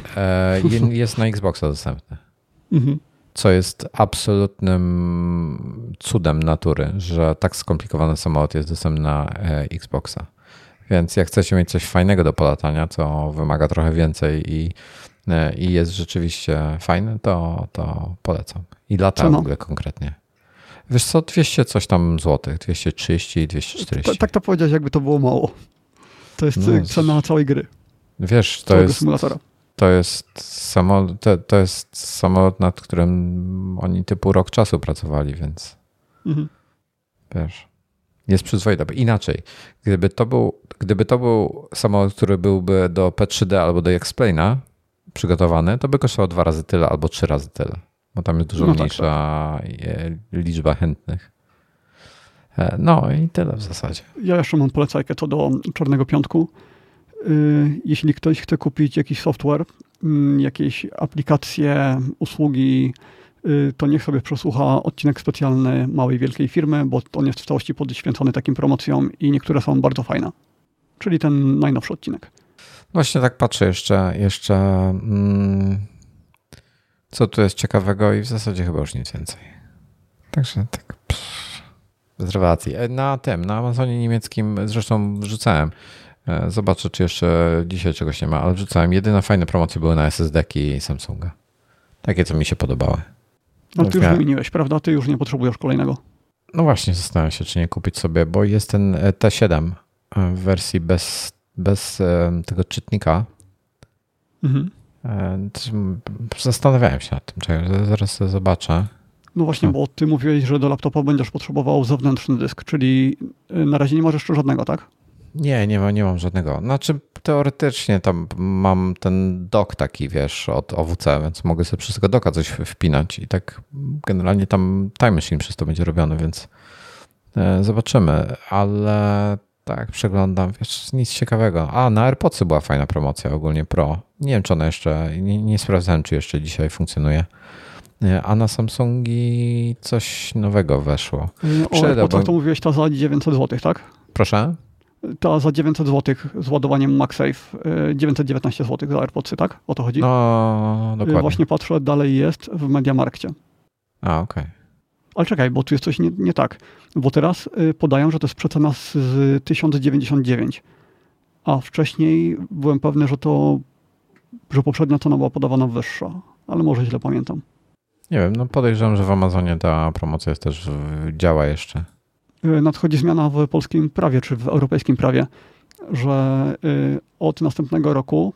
Speaker 1: Jest na Xboxa dostępny. Mhm. Co jest absolutnym cudem natury, że tak skomplikowany samolot jest dostępny na Xboxa. Więc jak chcecie mieć coś fajnego do polatania, co wymaga trochę więcej i E, i jest rzeczywiście fajny, to, to polecam. I lata w ogóle konkretnie. Wiesz co, 200 coś tam złotych, 230 i 240.
Speaker 2: tak to powiedziałeś, jakby to było mało. To jest no, cena całej gry.
Speaker 1: Wiesz, to jest. To jest samolot, to, to jest samolot, nad którym oni typu rok czasu pracowali, więc mhm. wiesz, jest przyzwoita. Inaczej, gdyby to był, gdyby to był samolot, który byłby do P3D albo do Explaina, przygotowane, to by kosztowało dwa razy tyle albo trzy razy tyle, bo tam jest dużo no mniejsza tak, tak. liczba chętnych. E, no i tyle w zasadzie.
Speaker 2: Ja jeszcze mam polecajkę co do Czarnego Piątku. Y, jeśli ktoś chce kupić jakiś software, mm, jakieś aplikacje, usługi, y, to niech sobie przesłucha odcinek specjalny małej, wielkiej firmy, bo on jest w całości podświęcony takim promocjom i niektóre są bardzo fajne. Czyli ten najnowszy odcinek.
Speaker 1: Właśnie tak patrzę jeszcze, jeszcze mm, co tu jest ciekawego i w zasadzie chyba już nic więcej. Także tak pff, bez rewelacji. E, na tym, na Amazonie niemieckim zresztą wrzucałem. E, zobaczę, czy jeszcze dzisiaj czegoś nie ma, ale wrzucałem. Jedyne fajne promocje były na SSD-ki Samsunga. Takie, co mi się podobały.
Speaker 2: No ty już wymieniłeś, prawda? Ty już nie potrzebujesz kolejnego.
Speaker 1: No właśnie, zastanawiam się, czy nie kupić sobie, bo jest ten e, T7 w wersji bez bez e, tego czytnika. Mhm. E, zastanawiałem się nad tym, czekaj, zaraz zobaczę.
Speaker 2: No właśnie, bo ty mówiłeś, że do laptopa będziesz potrzebował zewnętrzny dysk, czyli e, na razie nie masz jeszcze żadnego, tak?
Speaker 1: Nie, nie, ma, nie mam żadnego. Znaczy teoretycznie tam mam ten dock taki, wiesz, od OWC, więc mogę sobie przez tego doka coś wpinać i tak generalnie tam time machine przez to będzie robiony, więc zobaczymy, ale Tak, przeglądam. Wiesz, nic ciekawego. A, na AirPodsy była fajna promocja ogólnie Pro. Nie wiem, czy ona jeszcze, nie, nie sprawdzałem, czy jeszcze dzisiaj funkcjonuje. A na Samsungi coś nowego weszło.
Speaker 2: O AirPodsach to mówiłeś ta za 900 zł, tak?
Speaker 1: Proszę?
Speaker 2: Ta za 900 zł z ładowaniem MagSafe, 919 zł za AirPodsy, tak? O to chodzi?
Speaker 1: No, dokładnie.
Speaker 2: Właśnie patrzę, dalej jest w Mediamarkcie.
Speaker 1: A, okej. Okay.
Speaker 2: Ale czekaj, bo tu jest coś nie, nie, tak. Bo teraz y, podają, że to jest przecena z, z 1099. A wcześniej byłem pewny, że to, że poprzednia cena była podawana wyższa. Ale może źle pamiętam.
Speaker 1: Nie wiem, no podejrzewam, że w Amazonie ta promocja jest też działa jeszcze.
Speaker 2: Y, nadchodzi zmiana w polskim prawie, czy w europejskim prawie, że y, od następnego roku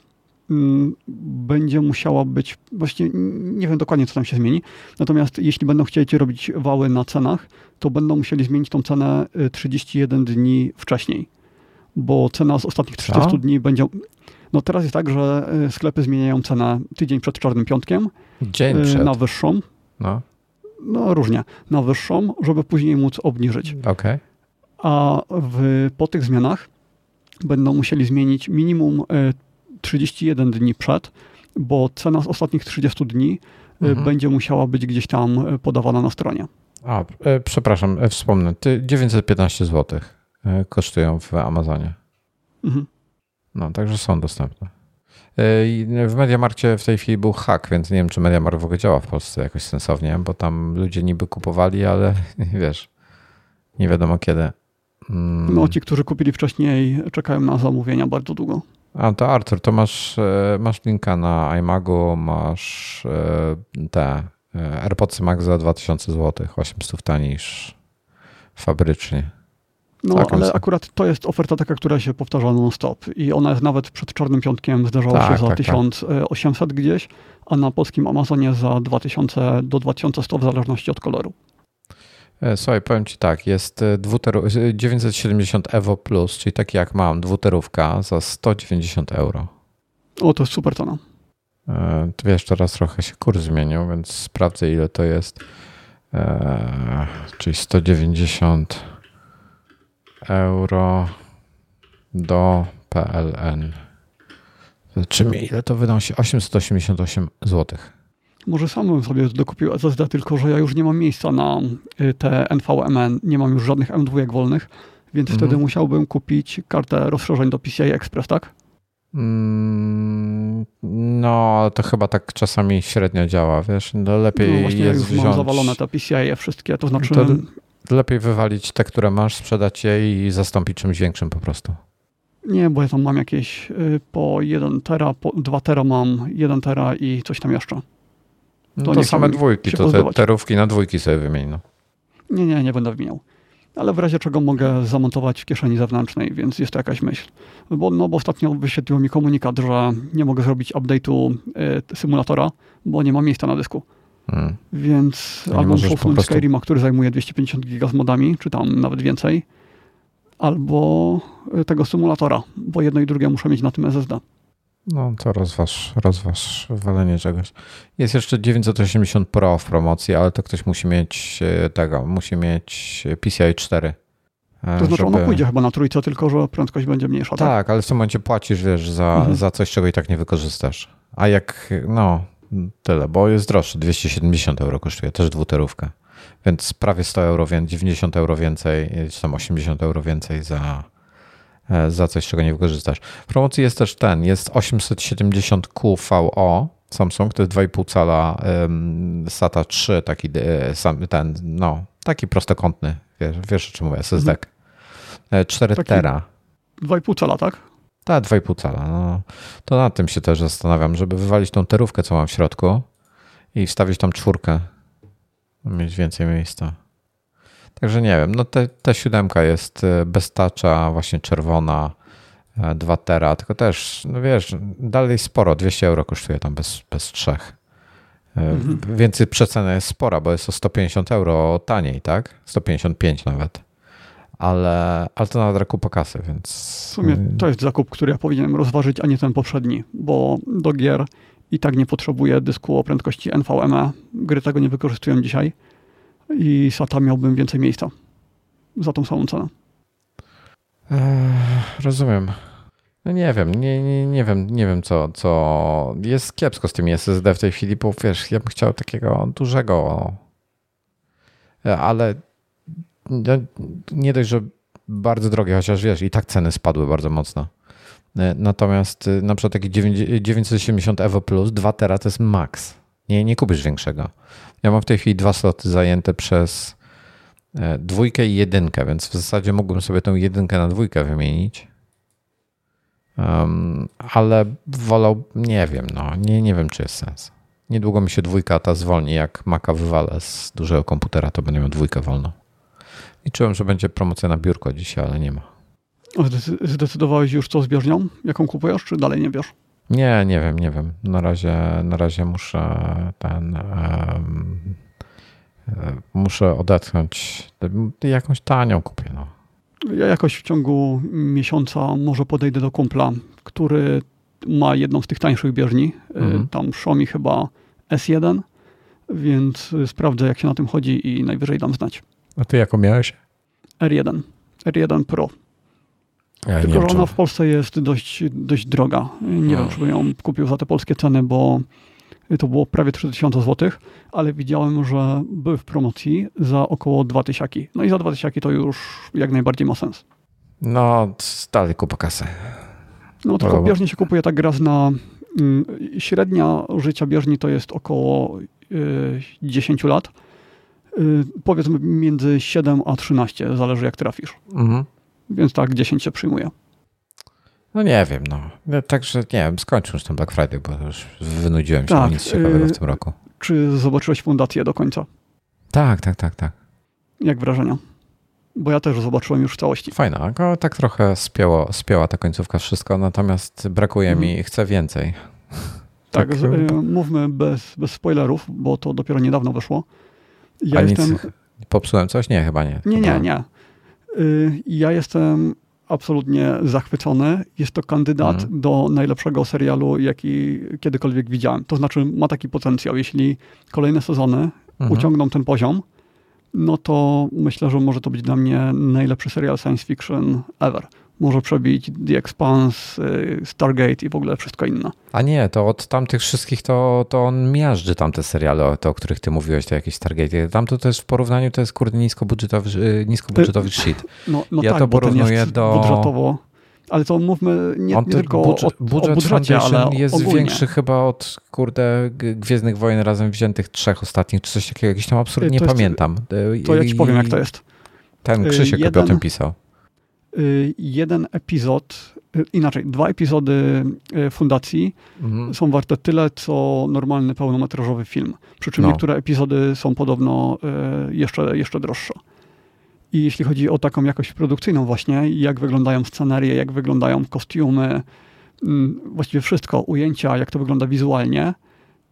Speaker 2: Mm, będzie musiała być, właściwie nie wiem dokładnie, co tam się zmieni, natomiast jeśli będą chcieli robić wały na cenach, to będą musieli zmienić tą cenę 31 y, dni wcześniej, bo cena z ostatnich 30 co? dni będzie... No teraz jest tak, że sklepy zmieniają cenę tydzień przed Czarnym Piątkiem
Speaker 1: Dzień przed.
Speaker 2: na wyższą. No. No różnie, na wyższą, żeby później móc obniżyć.
Speaker 1: Okay.
Speaker 2: A w, po tych zmianach będą musieli zmienić minimum 31 dni przed, bo cena z ostatnich 30 dni y, mhm. będzie musiała być gdzieś tam y, podawana na stronie.
Speaker 1: A, e, przepraszam, e, wspomnę. 915 zł e, kosztują w Amazonie. Mhm. No, także są dostępne. W Mediamarkcie w tej chwili był hack, więc nie wiem, czy Mediamarkt w ogóle działa w Polsce jakoś sensownie, bo tam ludzie niby kupowali, ale wiesz, nie wiadomo kiedy.
Speaker 2: Mm. No, ci, którzy kupili wcześniej, czekają na zamówienia bardzo długo.
Speaker 1: A to Artur, to masz, e, masz linka na iMagu, masz e, te e, AirPodsy Max za 2000 zł, 800 taniej fabrycznie.
Speaker 2: No, tak, ale akurat to jest oferta taka, która się powtarza non-stop i ona jest nawet przed Czarnym Piątkiem zdarzała tak, się za tak, 1800 tak. gdzieś, a na polskim Amazonie za 2000 do 2100 w zależności od koloru.
Speaker 1: E, słuchaj, powiem Ci tak, jest 970 e, Evo Plus, czyli taki jak mam, dwuterówka za 190 euro.
Speaker 2: O, to jest super cena.
Speaker 1: E, wiesz, teraz trochę się kurs zmienił, więc sprawdzę ile to jest. czyli 190 euro do PLN. Zobaczymy, ile to wynosi? 888 złotych.
Speaker 2: Może sam bym sobie dokupił SSD, tylko że ja już nie mam miejsca na y, te NVMe, nie mam już żadnych M2 wolnych, więc mhm. wtedy musiałbym kupić kartę rozszerzeń do PCI Express, tak?
Speaker 1: Mm, no, to chyba tak czasami średnio działa, wiesz, no lepiej no właśnie jest
Speaker 2: już mam zawalone te PCI -e wszystkie, to znaczy...
Speaker 1: To lepiej wywalić te, które masz, sprzedać je i zastąpić czymś większym po prostu.
Speaker 2: Nie, bo ja tam mam jakieś y, po 1 tera, po 2 tera mam 1 tera i coś tam jeszcze.
Speaker 1: No to, to same dwójki, to te terówki na dwójki sobie wymień. No.
Speaker 2: Nie, nie, nie będę wymieniał. Ale w razie czego mogę zamontować w kieszeni zewnętrznej, więc jest to jakaś myśl. Bo, no, bo ostatnio wyświetliło mi komunikat, że nie mogę zrobić update'u y, symulatora, bo nie ma miejsca na dysku. Hmm. Więc albo usunąć prostu... Skyrima, który zajmuje 250 giga z modami, czy tam nawet więcej, albo e, tego symulatora, bo jedno i drugie muszę mieć na tym SSD.
Speaker 1: No to rozważ, rozważ walenie czegoś. Jest jeszcze 980 Pro w promocji, ale to ktoś musi mieć e, tego, musi mieć PCI 4.
Speaker 2: E, to znaczy żeby... ono pójdzie chyba na trójce, tylko że prędkość będzie mniejsza, tak?
Speaker 1: Tak, ale w tym momencie płacisz, wiesz, za, mhm. za coś, czego i tak nie wykorzystasz. A jak, no, tyle, bo jest droższy, 270 euro kosztuje, też dwuterówkę. Więc prawie 100 euro, 90 euro więcej, czy tam 80 euro więcej za, E, za coś, czego nie wykorzystasz. W promocji jest też ten, jest 870Q VO Samsung, to jest 2,5 cala SATA 3, taki e, ten, no, taki prostokątny, wiesz, wiesz o czym mówię, SSD. Mhm. 4 e, taki tera.
Speaker 2: 2,5 cala, tak?
Speaker 1: Tak, 2,5 cala. No, to nad tym się też zastanawiam, żeby wywalić tą terówkę, co mam w środku i wstawić tam czwórkę, mieć więcej miejsca. Także nie wiem, no te, ta siódemka jest e, bez tacza, właśnie czerwona, 2 e, tera, tylko też, no wiesz, dalej sporo, 200 euro kosztuje tam bez, bez trzech. E, mhm. Więcej przecena jest spora, bo jest o 150 euro taniej, tak? 155 nawet. Ale, ale to nadal kupa kasy, więc...
Speaker 2: W sumie to jest zakup, który ja powinienem rozważyć, a nie ten poprzedni, bo do gier i tak nie potrzebuję dysku o prędkości NVMe. Gry tego nie wykorzystują dzisiaj i SATA miałbym więcej miejsca za tą samą cenę.
Speaker 1: rozumiem. No nie wiem, nie, nie, nie wiem, nie wiem co, co jest kiepsko z tym SSD w tej chwili, bo wiesz, ja bym chciał takiego dużego, ale nie dość, że bardzo drogie, chociaż wiesz, i tak ceny spadły bardzo mocno. Natomiast na przykład taki 970 Evo Plus 2 tera to jest max. Nie, nie kupisz większego. Ja mam w tej chwili dwa sloty zajęte przez e, dwójkę i jedynkę, więc w zasadzie mógłbym sobie tą jedynkę na dwójkę wymienić. Um, ale wolał, nie wiem, no, nie, nie wiem, czy jest sens. Niedługo mi się dwójka ta zwolni. Jak Maca wywalę z dużego komputera, to będę miał dwójkę wolną. Liczyłem, że będzie promocja na biurko dzisiaj, ale nie ma.
Speaker 2: Zdecydowałeś już co z bieżnią? Jaką kupujesz, czy dalej nie wiesz?
Speaker 1: Nie, nie wiem, nie wiem. Na razie, na razie muszę ten. Um, muszę odetchnąć. Jakąś tanią kupię. No.
Speaker 2: Ja jakoś w ciągu miesiąca może podejdę do kumpla, który ma jedną z tych tańszych bieżni. Mhm. Tam Xiaomi chyba S1, więc sprawdzę, jak się na tym chodzi i najwyżej dam znać.
Speaker 1: A ty jaką miałeś?
Speaker 2: R1. R1 Pro. Ja Tylko, że ona w Polsce jest dość, dość droga. Nie wiem, czy bym ją kupił za te polskie ceny, bo to było prawie 3000 zł, ale widziałem, że były w promocji za około 2000. No i za 2000 to już jak najbardziej ma sens.
Speaker 1: No, dalej kupa kasę.
Speaker 2: No tylko bieżnie się kupuje tak raz na mm, średnia życia bieżni to jest około y, 10 lat. Y, powiedzmy między 7 a 13, zależy jak trafisz. Mhm. Więc tak 10 się przyjmuje.
Speaker 1: No nie wiem, no. Także nie wiem, skończył już ten Black Friday, bo już wynudziłem się, tak, nic ciekawego w tym roku.
Speaker 2: Czy zobaczyłeś fundację do końca?
Speaker 1: Tak, tak, tak, tak.
Speaker 2: Jak wrażenia? Bo ja też zobaczyłem już w całości.
Speaker 1: Fajna, tak trochę spięło, spięła ta końcówka wszystko, natomiast brakuje mi, mhm. chcę więcej.
Speaker 2: Tak, tak. Z, mówmy bez, bez spoilerów, bo to dopiero niedawno wyszło.
Speaker 1: Ja A jestem... nic, popsułem coś? Nie, chyba nie.
Speaker 2: Nie, nie, nie. Y, ja jestem absolutnie zachwycony. Jest to kandydat mhm. do najlepszego serialu, jaki kiedykolwiek widziałem. To znaczy, ma taki potencjał. Jeśli kolejne sezony mhm. uciągną ten poziom, no to myślę, że może to być dla mnie najlepszy serial science fiction ever może przebić The Expanse, y, Stargate i w ogóle wszystko inne.
Speaker 1: A nie, to od tamtych wszystkich to, to on miażdży tamte seriale, te, o których ty mówiłeś, to jakieś Stargate. Tam to też w porównaniu to jest kurde niskobudżetowy, y, niskobudżetowy shit.
Speaker 2: No, no ja tak, to porównuję do... budżetowo ale to mówmy nie, nie tylko budżet, o, budżet o budżecie, ale
Speaker 1: jest
Speaker 2: ogólnie.
Speaker 1: większy chyba od kurde Gwiezdnych Wojen razem wziętych trzech ostatnich, czy coś takiego, jakiś tam absurd, nie pamiętam.
Speaker 2: To ja ci powiem, jak to jest.
Speaker 1: Ten Krzysiek Jeden, o tym pisał.
Speaker 2: Y, jeden epizod, y, inaczej, dwa epizody y, Fundacji mhm. są warte tyle, co normalny pełnometrażowy film. Przy czym no. niektóre epizody są podobno jeszcze, jeszcze droższe. I jeśli chodzi o taką jakość produkcyjną właśnie, jak wyglądają scenerie, jak wyglądają kostiumy, mm, właściwie wszystko, ujęcia, jak to wygląda wizualnie,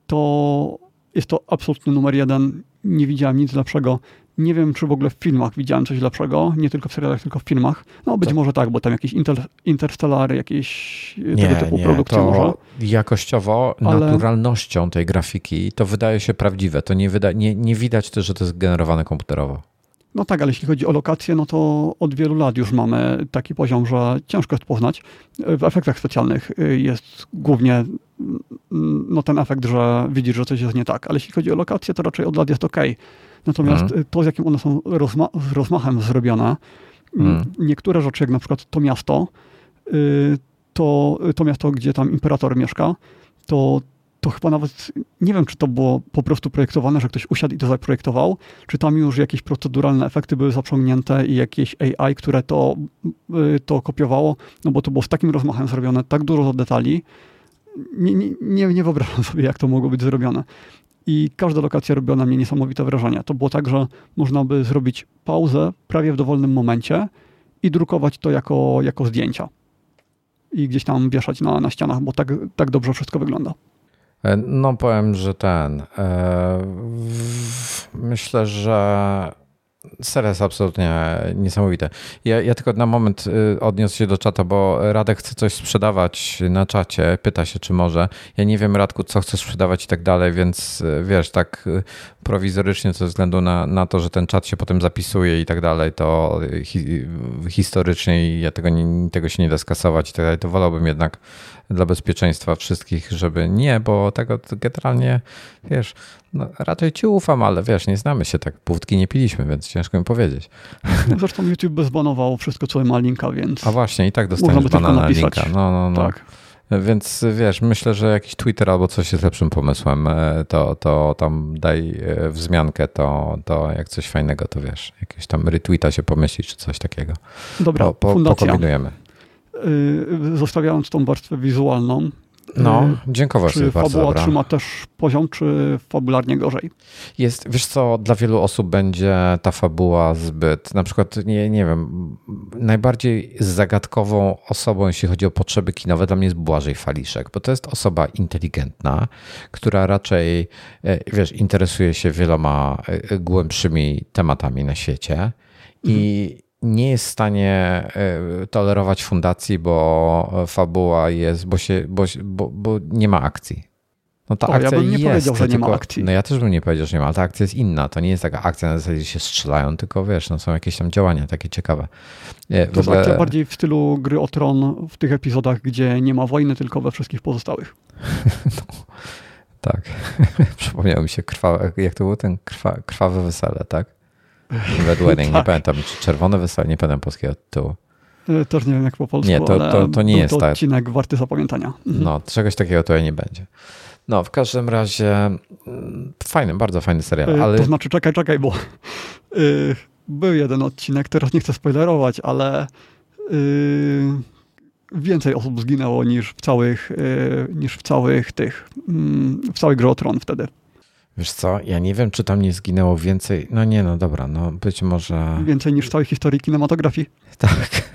Speaker 2: to jest to absolutny numer jeden. Nie widziałem nic lepszego. Nie wiem, czy w ogóle w filmach widziałem coś lepszego, nie tylko w serialach, tylko w filmach. No być tak. może tak, bo tam jakieś inter, interstellary, jakieś nie, tego typu nie, produkcje to może.
Speaker 1: Jakościowo, ale... naturalnością tej grafiki to wydaje się prawdziwe. To nie, wyda, nie, nie widać też, że to jest generowane komputerowo.
Speaker 2: No tak, ale jeśli chodzi o lokacje, no to od wielu lat już mamy taki poziom, że ciężko jest poznać. W efektach specjalnych jest głównie mm, no, ten efekt, że widzisz, że coś jest nie tak, ale jeśli chodzi o lokacje, to raczej od lat jest ok. Natomiast mhm. to, z jakim one są rozma z rozmachem zrobione, mm, niektóre rzeczy, jak na przykład to miasto, y, to, to miasto, gdzie tam imperator mieszka, to to chyba nawet nie wiem, czy to było po prostu projektowane, że ktoś usiadł i to zaprojektował, czy tam już jakieś proceduralne efekty były zaprzągnięte i jakieś AI, które to, y, to kopiowało, no bo to było z takim rozmachem zrobione, tak dużo detali. Nie, nie, nie wyobrażam sobie, jak to mogło być zrobione. I każda lokacja robiła na mnie niesamowite wrażenie. To było tak, że można by zrobić pauzę prawie w dowolnym momencie i drukować to jako, jako zdjęcia. I gdzieś tam wieszać na, na ścianach, bo tak, tak dobrze wszystko wygląda.
Speaker 1: E, no powiem, że ten. E, myślę, że Seria jest absolutnie niesamowite. Ja, ja tylko na moment y, odniosę się do czata, bo Radek chce coś sprzedawać na czacie. Pyta się, czy może. Ja nie wiem, Radku, co chcesz sprzedawać i tak dalej, więc y, wiesz, tak y, prowizorycznie ze względu na, na to, że ten czat się potem zapisuje i tak dalej, to hi, historycznie ja tego, nie, tego się nie da skasować i tak dalej, to wolałbym jednak dla bezpieczeństwa wszystkich, żeby nie, bo tego generalnie, wiesz, no, raczej ci ufam, ale wiesz, nie znamy się tak, półtki nie piliśmy, więc ciężko mi powiedzieć.
Speaker 2: No, zresztą YouTube bezbanował wszystko, co ma linka, więc...
Speaker 1: A właśnie, i tak dostaniesz banana linka. No, no, no. Tak. Więc wiesz, myślę, że jakiś Twitter albo coś jest lepszym pomysłem. E, to, to tam daj e, wzmiankę, to, to jak coś fajnego, to wiesz, jakieś tam retweeta się pomyśli, czy coś takiego.
Speaker 2: Dobra, po,
Speaker 1: po, pokombinujemy.
Speaker 2: Y, zostawiając tą warstwę wizualną.
Speaker 1: No, y, dziękuję
Speaker 2: Czy fabuła dobra. trzyma też poziom, czy fabularnie gorzej?
Speaker 1: Jest, wiesz co, dla wielu osób będzie ta fabuła zbyt, na przykład, nie, nie wiem, najbardziej zagadkową osobą, jeśli chodzi o potrzeby kinowe, dla mnie jest Błażej Faliszek, bo to jest osoba inteligentna, która raczej, e, wiesz, interesuje się wieloma e, głębszymi tematami na świecie i mhm nie jest w stanie e, tolerować fundacji, bo fabuła jest, bo, się, bo, bo, bo nie ma akcji.
Speaker 2: No ta o, akcja ja bym nie jest, powiedział, że tylko, nie ma akcji.
Speaker 1: No ja też bym nie powiedział, że nie ma, ale ta akcja jest inna. To nie jest taka akcja na zasadzie, się strzelają, tylko wiesz, no są jakieś tam działania takie ciekawe.
Speaker 2: E, to ogóle... akcja bardziej w stylu gry o tron w tych epizodach, gdzie nie ma wojny, tylko we wszystkich pozostałych.
Speaker 1: no, tak. Przypomniał mi się krwawe, jak to było ten krwa, krwawe wesele, tak? Red Wedding, tak. nie pamiętam, czy Czerwone Wesele, nie pamiętam polskiego tytułu.
Speaker 2: E, też nie wiem jak po polsku,
Speaker 1: Nie, to, to, to nie jest to
Speaker 2: tak. odcinek warty zapamiętania.
Speaker 1: Mhm. No, czegoś takiego tutaj nie będzie. No, w każdym razie mm, fajny, bardzo fajny serial. E, ale...
Speaker 2: To znaczy, czekaj, czekaj, bo yy, był jeden odcinek, teraz nie chcę spoilerować, ale yy, więcej osób zginęło niż w całych, yy, niż w całych tych, mm, w całej grze o Tron wtedy.
Speaker 1: Wiesz co, ja nie wiem, czy tam nie zginęło więcej. No nie, no dobra, no być może.
Speaker 2: Więcej niż w całej historii kinematografii.
Speaker 1: Tak.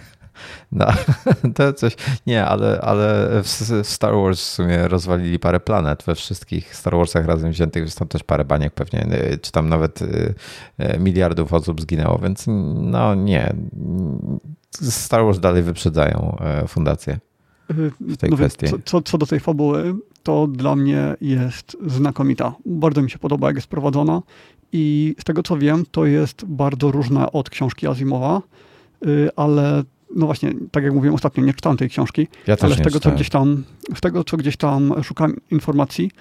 Speaker 1: No, to coś. Nie, ale, ale w Star Wars w sumie rozwalili parę planet we wszystkich Star Warsach razem wziętych. Jest tam też parę baniek pewnie, y, czy tam nawet y, y, miliardów osób zginęło, więc no nie. Star Wars dalej wyprzedzają fundację w tej kwestii.
Speaker 2: Co, co do tej fabuły, to dla mnie jest znakomita. Bardzo mi się podoba, jak jest prowadzona i z tego co wiem, to jest bardzo różne od książki Azimowa, y, ale no właśnie, tak jak mówiłem ostatnio, nie czytałem tej książki,
Speaker 1: ja
Speaker 2: ale z tego, co gdzieś tam, z tego, co gdzieś tam szukam informacji,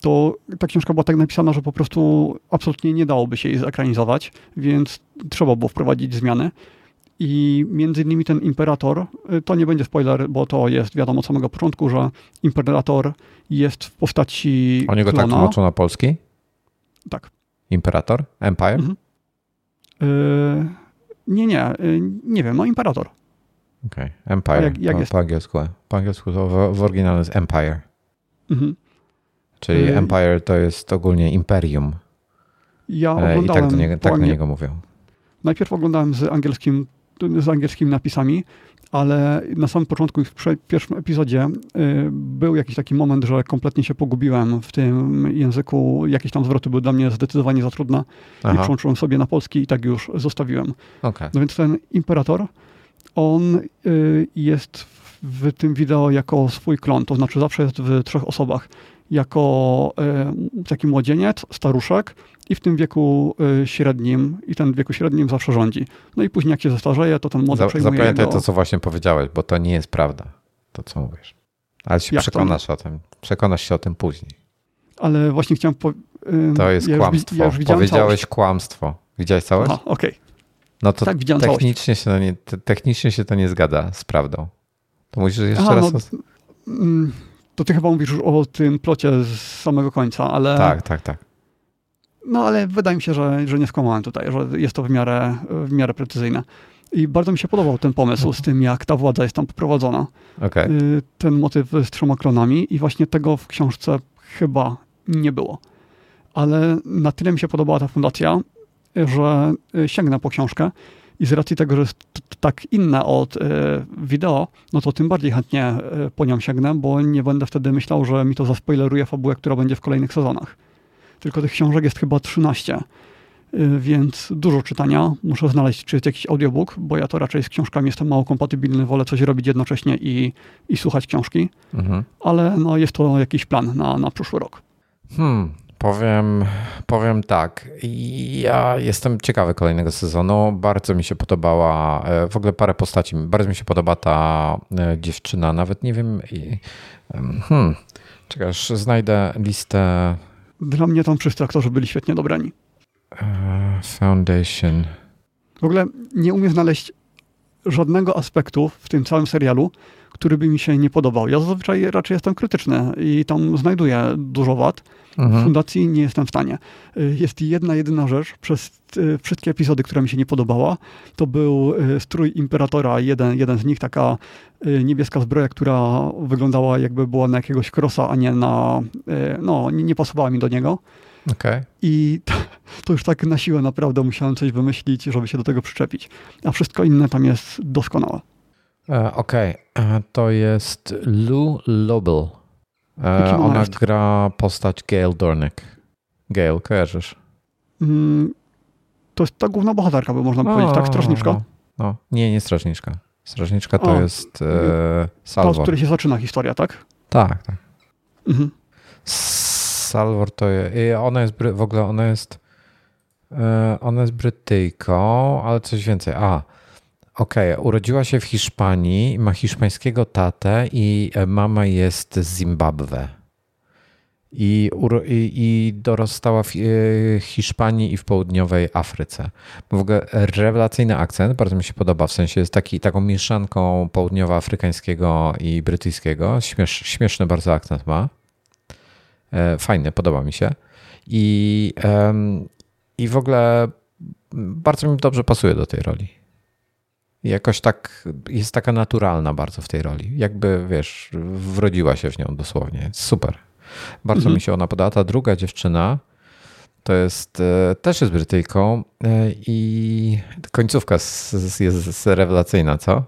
Speaker 2: to ta książka była tak napisana, że po prostu absolutnie nie dałoby się jej zekranizować, więc trzeba było wprowadzić zmiany. I między innymi ten imperator, y, to nie będzie spoiler, bo to jest wiadomo od samego początku, że imperator jest w postaci.
Speaker 1: Oni go tak tłumaczą na polski?
Speaker 2: Tak.
Speaker 1: Imperator? Empire? Mhm.
Speaker 2: Yy, nie, nie, yy, nie wiem, no imperator.
Speaker 1: Okej, okay. Empire. Jak, jak jest? Po angielsku. Po angielsku to w, w oryginale jest Empire. Mhm. Czyli yy, Empire to jest ogólnie imperium.
Speaker 2: Ja oglądałem I
Speaker 1: tak, do niego, tak na niego mówią.
Speaker 2: Najpierw oglądałem z angielskim z angielskimi napisami, ale na samym początku, w pierwszym epizodzie, y, był jakiś taki moment, że kompletnie się pogubiłem w tym języku. Jakieś tam zwroty były dla mnie zdecydowanie za trudne Aha. i przełączyłem sobie na polski i tak już zostawiłem.
Speaker 1: Okay.
Speaker 2: No więc ten imperator, on y, jest w tym wideo jako swój klon, to znaczy zawsze jest w trzech osobach. Jako y, taki młodzieniec, staruszek i w tym wieku y, średnim, i ten wieku średnim zawsze rządzi. No i później jak się zestarzeje, to ten młody Za, przejmuje
Speaker 1: Zapamiętaj to, co właśnie powiedziałeś, bo to nie jest prawda, to co mówisz. Ale się jak przekonasz o tym. Przekonasz się o tym później.
Speaker 2: Ale właśnie chciałem... Po,
Speaker 1: to jest ja kłamstwo. Już, ja Powiedziałeś całość. kłamstwo. Widziałeś całość?
Speaker 2: Aha, okej. Okay.
Speaker 1: No to tak, technicznie, się to nie, technicznie się to nie zgadza z prawdą. To musisz jeszcze Aha, raz... No,
Speaker 2: mm, to ty chyba mówisz już o tym plocie z samego końca, ale...
Speaker 1: Tak, tak, tak.
Speaker 2: No ale wydaje mi się, że, że nie skłamałem tutaj, że jest to w miarę, w miarę precyzyjne. I bardzo mi się podobał ten pomysł z tym, jak ta władza jest tam poprowadzona.
Speaker 1: Okay.
Speaker 2: Ten motyw z trzema klonami i właśnie tego w książce chyba nie było. Ale na tyle mi się podobała ta fundacja, że y, sięgnę po książkę i z racji tego, że jest tak inna od y, wideo, no to tym bardziej chętnie y, po nią sięgnę, bo nie będę wtedy myślał, że mi to zaspoileruje fabułę, która będzie w kolejnych sezonach tylko tych książek jest chyba 13. y, więc dużo czytania. Muszę znaleźć, czy jest jakiś audiobook, bo ja to raczej z książkami jestem mało kompatybilny, wolę coś robić jednocześnie i, i słuchać książki, mhm. ale no, jest to jakiś plan na, na przyszły rok.
Speaker 1: Hmm, Powiem, powiem tak. Ja jestem ciekawy kolejnego sezonu. Bardzo mi się podobała, e, w ogóle parę postaci. Bardzo mi się podoba ta e, dziewczyna. Nawet nie wiem. Hmm, czekaj, znajdę listę.
Speaker 2: Dla mnie tam wszyscy aktorzy byli świetnie dobrani.
Speaker 1: E, Foundation.
Speaker 2: W ogóle nie umiem znaleźć żadnego aspektu w tym całym serialu, który by mi się nie podobał. Ja zazwyczaj raczej jestem krytyczny i tam znajduję dużo wad. Mhm. W fundacji nie jestem w stanie. Y, jest jedna, jedyna rzecz przez y, wszystkie epizody, która mi się nie podobała. To był y, strój imperatora, jeden, jeden z nich, taka niebieska zbroja, która wyglądała jakby była na jakiegoś krosa, a nie na, no, nie, nie pasowała mi do niego.
Speaker 1: Okay.
Speaker 2: I to, to, już tak na siłę naprawdę musiałem coś wymyślić, żeby się do tego przyczepić. A wszystko inne tam jest doskonałe.
Speaker 1: E, okej, okay. E, to jest Lou Lobel. E, ona jest? gra postać Gail Dornick. Gail, kojarzysz? Mm,
Speaker 2: to jest ta główna bohaterka, by można o, powiedzieć, tak? Strażniczka?
Speaker 1: No, nie, nie strażniczka. Strażniczka to o, jest e, Salvor.
Speaker 2: To, z której się zaczyna historia, tak?
Speaker 1: Tak, tak. Mhm. Salvor to jest, ona jest, w ogóle ona jest, ona jest Brytyjką, ale coś więcej. A, Okej, okay. urodziła się w Hiszpanii, ma hiszpańskiego tatę i e, mama jest z Zimbabwe. I, i, i dorastała w e, Hiszpanii i w południowej Afryce. W ogóle rewelacyjny akcent, bardzo mi się podoba, w sensie jest taki, taką mieszanką południowoafrykańskiego i brytyjskiego. Śmiesz, śmieszny bardzo akcent ma. E, fajny, podoba mi się. I, I w ogóle bardzo mi dobrze pasuje do tej roli jakoś tak jest taka naturalna bardzo w tej roli. Jakby, wiesz, wrodziła się w nią dosłownie. Super. Bardzo mhm. mi się ona podoba. Ta druga dziewczyna to jest, e, też jest Brytyjką e, i końcówka jest rewelacyjna, co?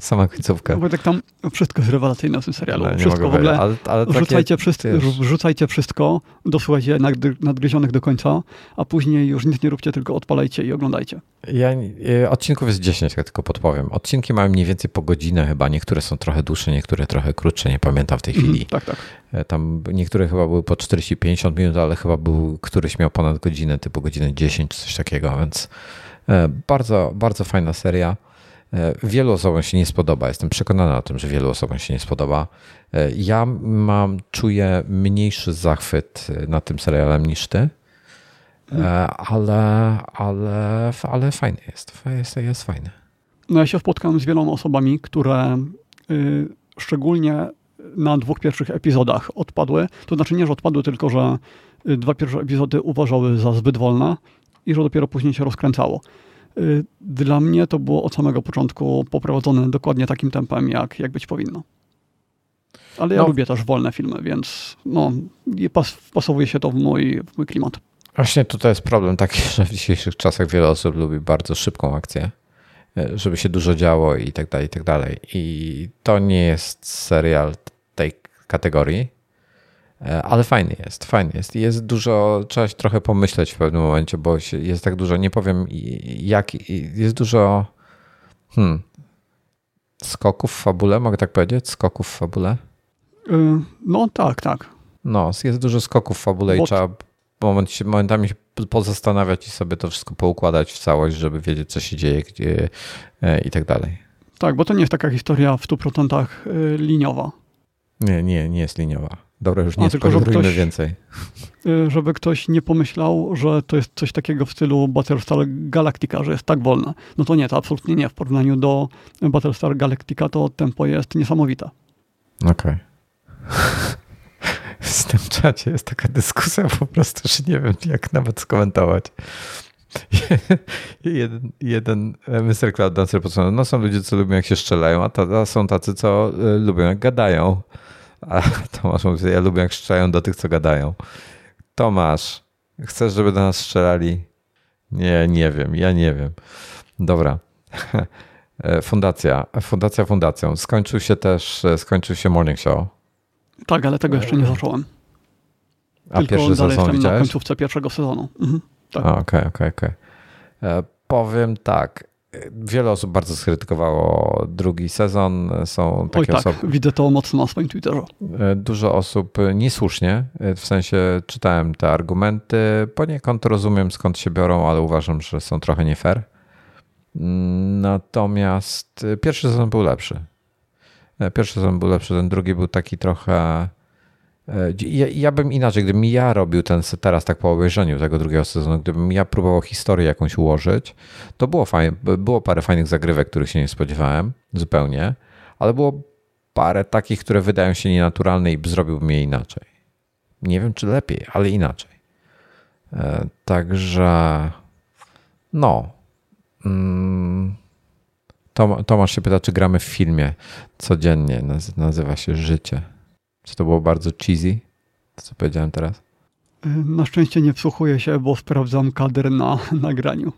Speaker 1: Sama końcówka.
Speaker 2: No bo tak tam wszystko jest rewelacyjne w tym serialu. No, wszystko w ogóle. Ale, ale wrzucajcie, takie, wszystko, wrzucajcie wszystko, dosłuchajcie nadgryzionych do końca, a później już nic nie róbcie, tylko odpalajcie i oglądajcie.
Speaker 1: Ja, e, odcinków jest 10, jak tylko podpowiem. Odcinki mają mniej więcej po godzinę chyba. Niektóre są trochę dłuższe, niektóre trochę krótsze, nie pamiętam w tej chwili. Mm,
Speaker 2: tak, tak.
Speaker 1: Tam niektóre chyba były po 40-50 minut, ale chyba był któryś miał ponad godzinę, typu godzinę 10 czy coś takiego, więc e, bardzo, bardzo fajna seria. E, wielu osobom się nie spodoba. Jestem przekonany o tym, że wielu osobom się nie spodoba. E, ja mam, czuję mniejszy zachwyt nad tym serialem niż ty, ale, ale, ale fajny jest. Jest, jest fajny.
Speaker 2: No ja się spotkałem z wieloma osobami, które y, szczególnie na dwóch pierwszych epizodach odpadły. To znaczy nie, że odpadły, tylko że y, dwa pierwsze epizody uważały za zbyt wolne i że dopiero później się rozkręcało. Y, dla mnie to było od samego początku poprowadzone dokładnie takim tempem, jak, jak być powinno. Ale ja no. lubię też wolne filmy, więc no, pas, pasowuje się to w mój, w mój klimat.
Speaker 1: Właśnie tutaj jest problem taki, że w dzisiejszych czasach wiele osób lubi bardzo szybką akcję, y, żeby się dużo działo i tak dalej, i tak dalej. I to nie jest serial tej kategorii. E, ale fajny jest, fajny jest. Jest dużo, trzeba się trochę pomyśleć w pewnym momencie, bo jest tak dużo, nie powiem jak, jest dużo hmm, skoków w fabule, mogę tak powiedzieć? Skoków w fabule?
Speaker 2: Y, no tak, tak.
Speaker 1: No, jest dużo skoków w fabule bo... i trzeba moment, momentami się pozastanawiać i sobie to wszystko poukładać w całość, żeby wiedzieć, co się dzieje gdzie, e, i tak dalej.
Speaker 2: Tak, bo to nie jest taka historia w 100% y, liniowa.
Speaker 1: Nie, nie, nie jest liniowa. Dobra, już nie A, tylko, żeby ktoś, więcej.
Speaker 2: Y, żeby ktoś nie pomyślał, że to jest coś takiego w stylu Battlestar Galactica, że jest tak wolne. No to nie, to absolutnie nie. W porównaniu do Battlestar Galactica to tempo jest niesamowite.
Speaker 1: Okej. Okay. w tym czacie jest taka dyskusja po prostu, że nie wiem jak nawet skomentować. jeden, jeden e, Mr. Cloud Dancer podsumował, no są ludzie, co lubią jak się strzelają, a, ta, a są tacy, co y, lubią jak gadają. A Tomasz mówi, ja lubię jak strzelają do tych, co gadają. Tomasz, chcesz, żeby do nas strzelali? Nie, nie wiem, ja nie wiem. Dobra. Fundacja, fundacja fundacją. Skończył się też, skończył się Morning Show.
Speaker 2: Tak, ale tego jeszcze nie zacząłem.
Speaker 1: A Tylko pierwszy sezon widziałeś?
Speaker 2: na końcówce pierwszego sezonu. Mhm. Tak.
Speaker 1: Okej, okej, okej. E, Powiem tak. Wiele osób bardzo skrytykowało drugi sezon. Są
Speaker 2: Oj
Speaker 1: takie
Speaker 2: tak,
Speaker 1: osoby.
Speaker 2: widzę to mocno na swoim Twitterze.
Speaker 1: E, Dużo osób niesłusznie, e, w sensie czytałem te argumenty, poniekąd rozumiem skąd się biorą, ale uważam, że są trochę nie fair. Natomiast e, pierwszy sezon był lepszy. Pierwszy sezon był lepszy, ten drugi był taki trochę. E, Ja, ja bym inaczej, gdybym ja robił ten teraz tak po obejrzeniu tego drugiego sezonu, gdybym ja próbował historię jakąś ułożyć, to było fajnie, było parę fajnych zagrywek, których się nie spodziewałem zupełnie, ale było parę takich, które wydają się nienaturalne i zrobiłbym je inaczej. Nie wiem, czy lepiej, ale inaczej. E, Także no. Mm, Tom, Tomasz się pyta, czy gramy w filmie codziennie. Naz- Nazywa się Życie. Czy to było bardzo cheesy? To, co powiedziałem teraz?
Speaker 2: Y, Na szczęście nie wsłuchuję się, bo sprawdzam kadr na nagraniu.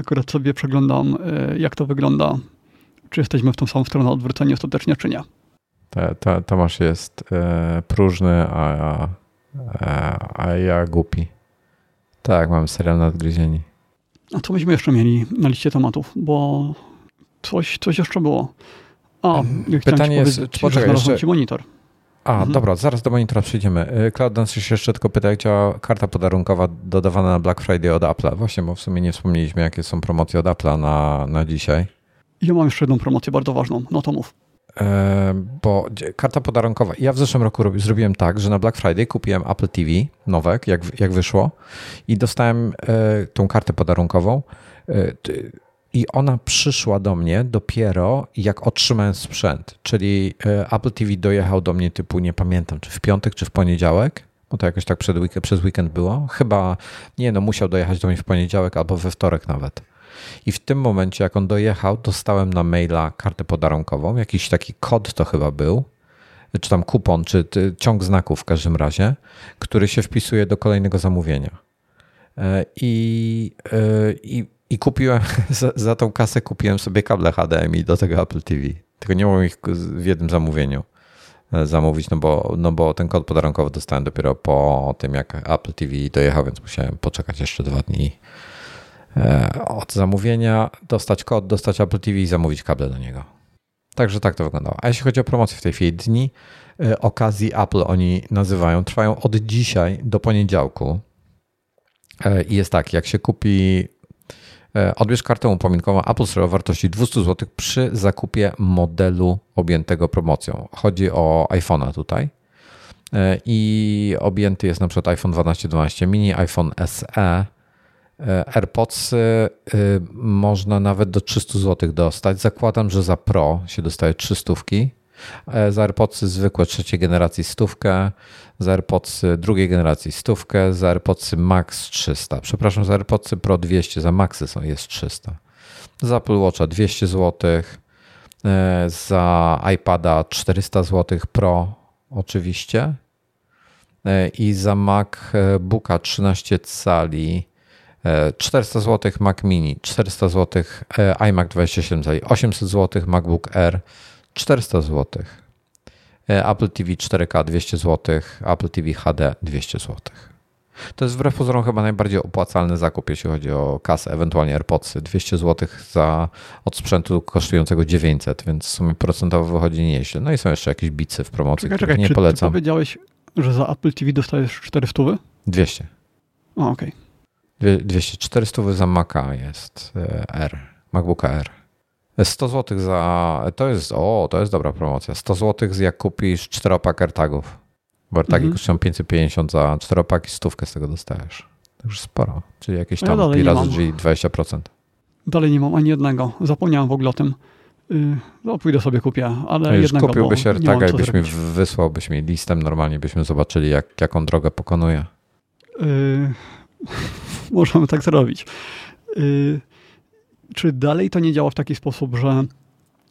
Speaker 2: Akurat sobie przeglądam, y, jak to wygląda. Czy jesteśmy w tą samą stronę odwróceni ostatecznie, czy nie.
Speaker 1: Ta, ta, Tomasz jest e, próżny, a, a, a ja głupi. Tak, mam serial nadgryzieni.
Speaker 2: A co myśmy jeszcze mieli na liście tematów? Bo coś, coś jeszcze było. A, ja chciałem
Speaker 1: pytanie jest- czy- poczekaj, jeszcze-
Speaker 2: monitor.
Speaker 1: A,
Speaker 2: Mhm.
Speaker 1: dobra, zaraz do monitora przejdziemy. Y, Cloud Dance się jeszcze tylko pyta, jak działa karta podarunkowa dodawana na Black Friday od Apple'a. Właśnie, bo w sumie nie wspomnieliśmy, jakie są promocje od Apple'a na, na dzisiaj.
Speaker 2: Ja mam jeszcze jedną promocję bardzo ważną. No to mów.
Speaker 1: E, bo karta podarunkowa. Ja w zeszłym roku robi, zrobiłem tak, że na Black Friday kupiłem Apple TV nowe, jak, jak wyszło, i dostałem e, tą kartę podarunkową. E, I ona przyszła do mnie dopiero jak otrzymałem sprzęt. Czyli e, Apple TV dojechał do mnie typu, nie pamiętam, czy w piątek, czy w poniedziałek. Bo to jakoś tak przed weekend, przez weekend było. Chyba, nie no, musiał dojechać do mnie w poniedziałek albo we wtorek nawet. I w tym momencie, jak on dojechał, dostałem na maila kartę podarunkową. Jakiś taki kod to chyba był, czy tam kupon, czy ciąg znaków w każdym razie, który się wpisuje do kolejnego zamówienia. E, I, e, i, i kupiłem, za, za tą kasę kupiłem sobie kable HDMI do tego Apple TV. Tylko nie mogłem ich w jednym zamówieniu e, zamówić, no bo, no bo ten kod podarunkowy dostałem dopiero po tym, jak Apple TV dojechał, więc musiałem poczekać jeszcze dwa dni e, od zamówienia, dostać kod, dostać Apple TV i zamówić kable do niego. Także tak to wyglądało. A jeśli chodzi o promocję w tej chwili, dni e, okazji Apple oni nazywają, trwają od dzisiaj do poniedziałku. I jest tak, jak się kupi, odbierz kartę upominkową Apple Store o wartości 200 zł przy zakupie modelu objętego promocją. Chodzi o iPhone'a tutaj. E, I objęty jest na przykład iPhone 12, 12 mini, iPhone SE, E, AirPods można nawet do 300 zł dostać. Zakładam, że za Pro się dostaje 300. E, Za AirPodsy zwykłe trzeciej generacji stówkę, za AirPodsy drugiej generacji stówkę, za AirPodsy Max 300. Przepraszam, za AirPodsy Pro 200, za Maxy są jest 300. Za Apple Watcha 200 zł, e, za iPada 400 zł Pro oczywiście E, i za MacBooka 13 cali e, 400 zł Mac Mini, 400 zł iMac 27 cali, 800 zł MacBook Air, 400 zł e, Apple TV 4K 200 zł, Apple TV HD 200 zł. To jest wbrew pozorom chyba najbardziej opłacalny zakup, jeśli chodzi o kasę, ewentualnie AirPodsy. 200 zł za, od sprzętu kosztującego 900, więc w sumie procentowo wychodzi nieźle. No i są jeszcze jakieś bicy w promocji,
Speaker 2: Czekaj,
Speaker 1: których
Speaker 2: czekaj,
Speaker 1: nie
Speaker 2: czy
Speaker 1: polecam.
Speaker 2: powiedziałeś, że za Apple TV dostajesz 400?
Speaker 1: 200.
Speaker 2: A, okej.
Speaker 1: Dwie- 200, 400 za Maca jest e, R, MacBooka R. 100 zł za, to jest, o, to jest dobra promocja. 100 zł jak kupisz 4 pak AirTagów. Bo AirTagi
Speaker 2: Mhm.
Speaker 1: kosztują 550 za 4 paki, stówkę z tego dostajesz. Także sporo, czyli jakieś
Speaker 2: Ja
Speaker 1: tam
Speaker 2: dalej
Speaker 1: pi razy drzwi 20%.
Speaker 2: Dalej nie mam ani jednego. Zapomniałem w ogóle o tym. Yy, no pójdę sobie kupię, ale
Speaker 1: No już
Speaker 2: jednego, nie mam
Speaker 1: AirTaga i byś mi
Speaker 2: zrobić.
Speaker 1: wysłałbyś mi listem, normalnie byśmy zobaczyli jak, jaką drogę pokonuje.
Speaker 2: Yy, możemy tak zrobić. Yy, czy dalej to nie działa w taki sposób, że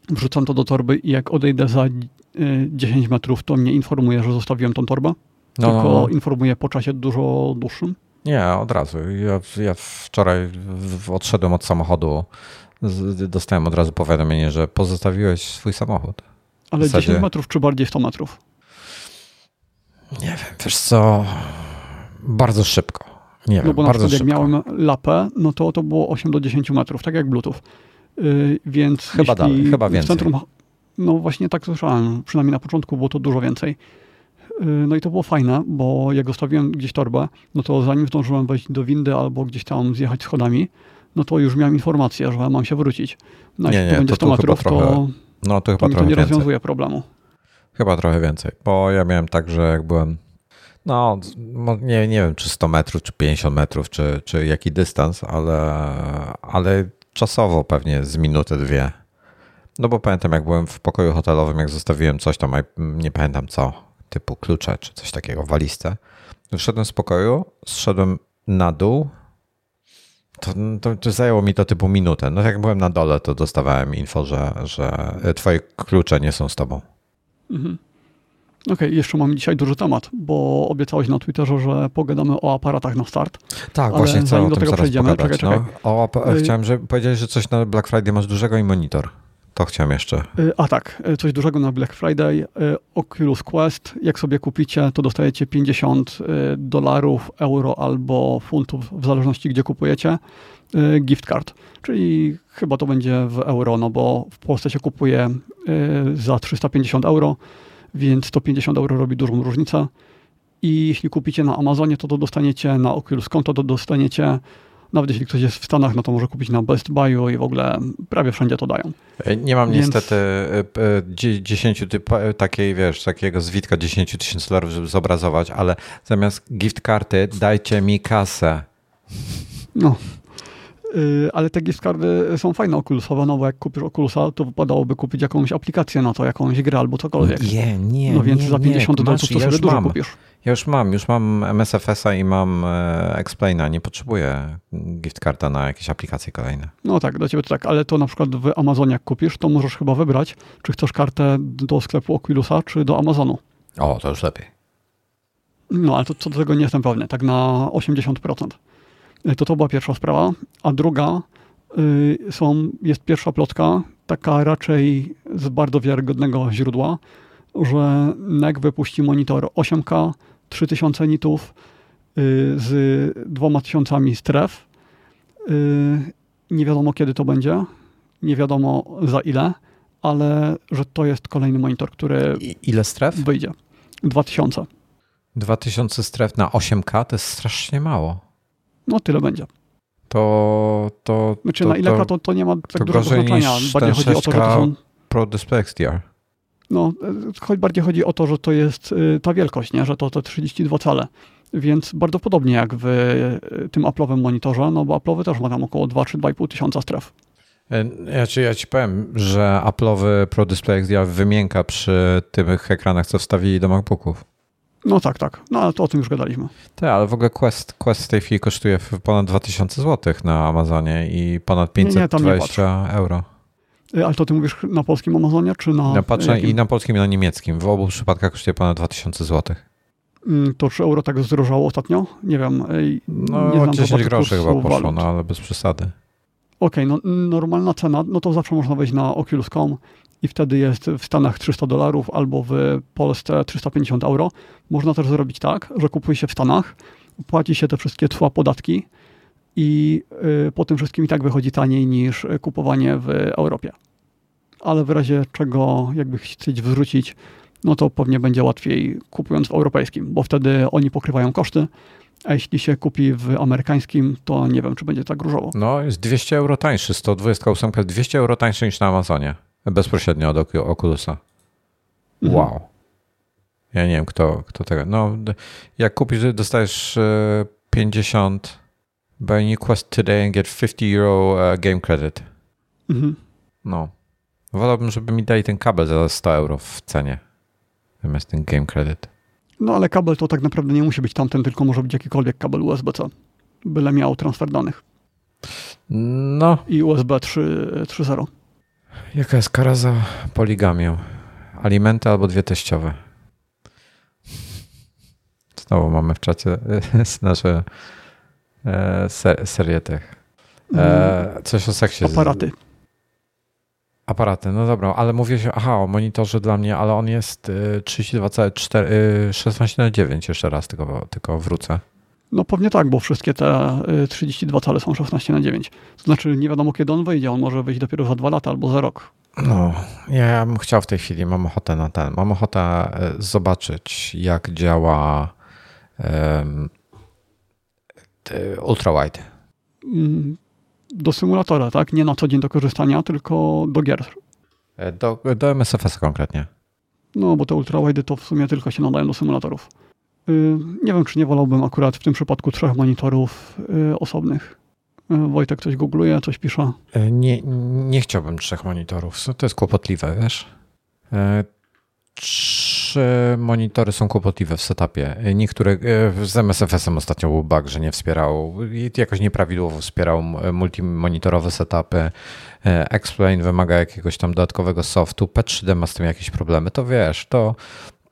Speaker 2: wrzucam to do torby i jak odejdę za yy, 10 metrów, to mnie informuje, że zostawiłem tą torbę?
Speaker 1: No,
Speaker 2: Tylko
Speaker 1: no, no.
Speaker 2: informuje po czasie dużo dłuższym?
Speaker 1: Nie, od razu. Ja, ja wczoraj odszedłem od samochodu, dostałem od razu powiadomienie, że pozostawiłeś swój samochód.
Speaker 2: Ale
Speaker 1: zasadzie-
Speaker 2: 10 metrów czy bardziej 100 metrów?
Speaker 1: Nie wiem, wiesz co, bardzo szybko. Nie wiem,
Speaker 2: no bo na przykład jak
Speaker 1: szybko.
Speaker 2: miałem lapę, no to to było 8 do 10 metrów, tak jak Bluetooth. Yy, więc
Speaker 1: Chyba dalej, chyba więcej.
Speaker 2: Centrum, no właśnie tak słyszałem, przynajmniej na początku było to dużo więcej. Yy, no i to było fajne, bo jak zostawiłem gdzieś torbę, no to zanim zdążyłem wejść do windy albo gdzieś tam zjechać schodami, no to już miałem informację, że mam się wrócić. No
Speaker 1: Nie,
Speaker 2: jeśli
Speaker 1: nie,
Speaker 2: to będzie
Speaker 1: to
Speaker 2: 100
Speaker 1: tu chyba
Speaker 2: metrów, to,
Speaker 1: trochę No to
Speaker 2: to
Speaker 1: chyba
Speaker 2: to
Speaker 1: trochę
Speaker 2: nie
Speaker 1: więcej.
Speaker 2: rozwiązuje problemu.
Speaker 1: Chyba trochę więcej, bo ja miałem tak, że jak byłem, no nie, nie wiem czy 100 metrów, czy 50 metrów, czy, czy jaki dystans, ale, ale czasowo pewnie z minuty, dwie. No bo pamiętam jak byłem w pokoju hotelowym, jak zostawiłem coś tam, nie pamiętam co, typu klucze czy coś takiego walizce. Wyszedłem z pokoju, zszedłem na dół, to, to, to zajęło mi to typu minutę. No jak byłem na dole, to dostawałem info, że, że twoje klucze nie są z tobą.
Speaker 2: Mhm. Okej, jeszcze mam dzisiaj duży temat, bo obiecałeś na Twitterze, że pogadamy o aparatach na start.
Speaker 1: Tak, właśnie chcę o
Speaker 2: do tego przejdziemy,
Speaker 1: pogadać.
Speaker 2: czekaj,
Speaker 1: No. O,
Speaker 2: Y-
Speaker 1: chciałem, że powiedziałeś, że coś na Black Friday masz dużego i monitor. To chciałem jeszcze.
Speaker 2: Y, A tak, y, coś dużego na Black Friday. Oculus Quest. Jak sobie kupicie, to dostajecie 50 y, dolarów, euro albo funtów, w zależności gdzie kupujecie, gift card. Czyli chyba to będzie w euro, no bo w Polsce się kupuje za 350 euro, więc to 50 euro robi dużą różnicę. I jeśli kupicie na Amazonie, to to dostaniecie na Oculus konto, to dostaniecie, nawet jeśli ktoś jest w Stanach, no to może kupić na Best Buyu i w ogóle prawie wszędzie to dają.
Speaker 1: E, Nie mam
Speaker 2: Więc-
Speaker 1: niestety e, e, dzie- 10 typ, e, takiej, wiesz, takiego zwitka 10 tysięcy dolarów, żeby zobrazować, ale zamiast gift karty dajcie mi kasę.
Speaker 2: No. Yy, ale te gift cardy są fajne Oculusowe, no bo jak kupisz Oculusa, to wypadałoby kupić jakąś aplikację na to, jakąś grę albo cokolwiek.
Speaker 1: Nie, nie,
Speaker 2: no więc
Speaker 1: nie,
Speaker 2: za 50
Speaker 1: nie.
Speaker 2: dolców to
Speaker 1: ja
Speaker 2: sobie
Speaker 1: już
Speaker 2: dużo
Speaker 1: mam.
Speaker 2: kupisz.
Speaker 1: Ja już mam, już mam MSFS-a i mam e, Explaina. Nie potrzebuję gift na jakieś aplikacje kolejne.
Speaker 2: No tak, do ciebie to tak, ale to na przykład w Amazonie jak kupisz, to możesz chyba wybrać, czy chcesz kartę do sklepu Oculusa, czy do Amazonu.
Speaker 1: O, to już lepiej.
Speaker 2: No, ale to co do tego nie jestem pewny, tak na 80%. Y, To to była pierwsza sprawa. A druga y, są, jest pierwsza plotka, taka raczej z bardzo wiarygodnego źródła, że NEC wypuści monitor 8K, 3000 nitów y, z 2000 stref. Nie wiadomo kiedy to będzie, nie wiadomo za ile, ale że to jest kolejny monitor, który
Speaker 1: I, ile stref?
Speaker 2: wyjdzie. 2000.
Speaker 1: 2000 stref na 8K to jest strasznie mało.
Speaker 2: No tyle będzie.
Speaker 1: To, to,
Speaker 2: Znaczy
Speaker 1: to,
Speaker 2: na ile
Speaker 1: to
Speaker 2: to, to nie ma tak dużego znaczenia. Bardziej chodzi o to, że to
Speaker 1: 6K.
Speaker 2: są,
Speaker 1: Pro Display XDR.
Speaker 2: no, choć bardziej chodzi o to, że to jest y, ta wielkość, nie? że to te 32 cale. Więc bardzo podobnie jak w y, tym Apple'owym monitorze, no bo Apple'owy też ma tam około 2 czy 2,5 tysiąca stref.
Speaker 1: E, Ja ci, ja ci powiem, że Apple'owy Pro Display XDR wymięka przy tych ekranach, co wstawili do MacBooków.
Speaker 2: No tak, tak. No ale to o tym już gadaliśmy.
Speaker 1: Tak, ale w ogóle Quest, Quest w tej chwili kosztuje ponad 2000 zł na Amazonie i ponad
Speaker 2: Nie, nie, tam nie
Speaker 1: 520 euro.
Speaker 2: Y, Ale to ty mówisz na polskim Amazonie, czy na...
Speaker 1: Ja patrzę
Speaker 2: jakim?
Speaker 1: i na polskim, i na niemieckim. W obu przypadkach kosztuje ponad 2000 zł.
Speaker 2: Mm, To 3 euro tak zdrożało ostatnio? Nie wiem. y,
Speaker 1: No,
Speaker 2: nie znam
Speaker 1: 10
Speaker 2: dokładnie
Speaker 1: groszy chyba poszło,
Speaker 2: walut.
Speaker 1: no ale bez przesady.
Speaker 2: Okej, no normalna cena, no to zawsze można wejść na Oculus.com i wtedy jest w Stanach 300 dolarów albo w Polsce 350 euro. Można też zrobić tak, że kupuje się w Stanach, płaci się te wszystkie tła podatki i y, po tym wszystkim i tak wychodzi taniej niż kupowanie w Europie. Ale w razie czego jakby chcieć wrzucić, no to pewnie będzie łatwiej kupując w europejskim, bo wtedy oni pokrywają koszty, a jeśli się kupi w amerykańskim, to nie wiem, czy będzie tak różowo.
Speaker 1: No, jest 200 euro tańszy. 128 jest 200 euro tańszy niż na Amazonie. Bezpośrednio od Ocu- Oculusa.
Speaker 2: Mhm.
Speaker 1: Wow. Ja nie wiem, kto, kto tego. No, jak kupisz, dostajesz e, 50 buy new Quest today and get 50 euro e, game credit.
Speaker 2: Mhm.
Speaker 1: No. Wolałbym, żeby mi dali ten kabel za 100 euro w cenie. Zamiast ten game credit.
Speaker 2: No ale kabel to tak naprawdę nie musi być tamten, tylko może być jakikolwiek kabel USB-C. Byle miał transfer danych.
Speaker 1: No,
Speaker 2: I USB 3- 3.0.
Speaker 1: jaka jest kara za poligamię? Alimenty albo dwie teściowe. Znowu mamy w czacie e, nasze e, ser, serię tych. E, coś o seksie.
Speaker 2: Aparaty.
Speaker 1: Aparaty, no dobra, ale mówię się, aha, o monitorze dla mnie, ale on jest y, 32,4, y, 16 na 9 jeszcze raz, tylko, tylko wrócę.
Speaker 2: No pewnie tak, bo wszystkie te 32 cale są 16 na 9. To znaczy nie wiadomo kiedy on wyjdzie, on może wyjść dopiero za dwa lata albo za rok.
Speaker 1: No, ja bym chciał w tej chwili, mam ochotę na ten, mam ochotę zobaczyć jak działa um, ultrawide.
Speaker 2: Mm, do symulatora, tak? Nie na co dzień do korzystania, tylko do gier.
Speaker 1: Do, do MSFS konkretnie.
Speaker 2: No, bo te ultrawide to w sumie tylko się nadają do symulatorów. Y, nie wiem, czy nie wolałbym akurat w tym przypadku trzech monitorów y, osobnych. Y, Wojtek coś googluje, coś pisze.
Speaker 1: Nie, nie chciałbym trzech monitorów. To jest kłopotliwe, wiesz? Trzy monitory są kłopotliwe w setupie. Niektóre z MSFS-em ostatnio był bug, że nie wspierał, jakoś nieprawidłowo wspierał multimonitorowe setupy. Explain wymaga jakiegoś tam dodatkowego softu. P3D ma z tym jakieś problemy. To wiesz, to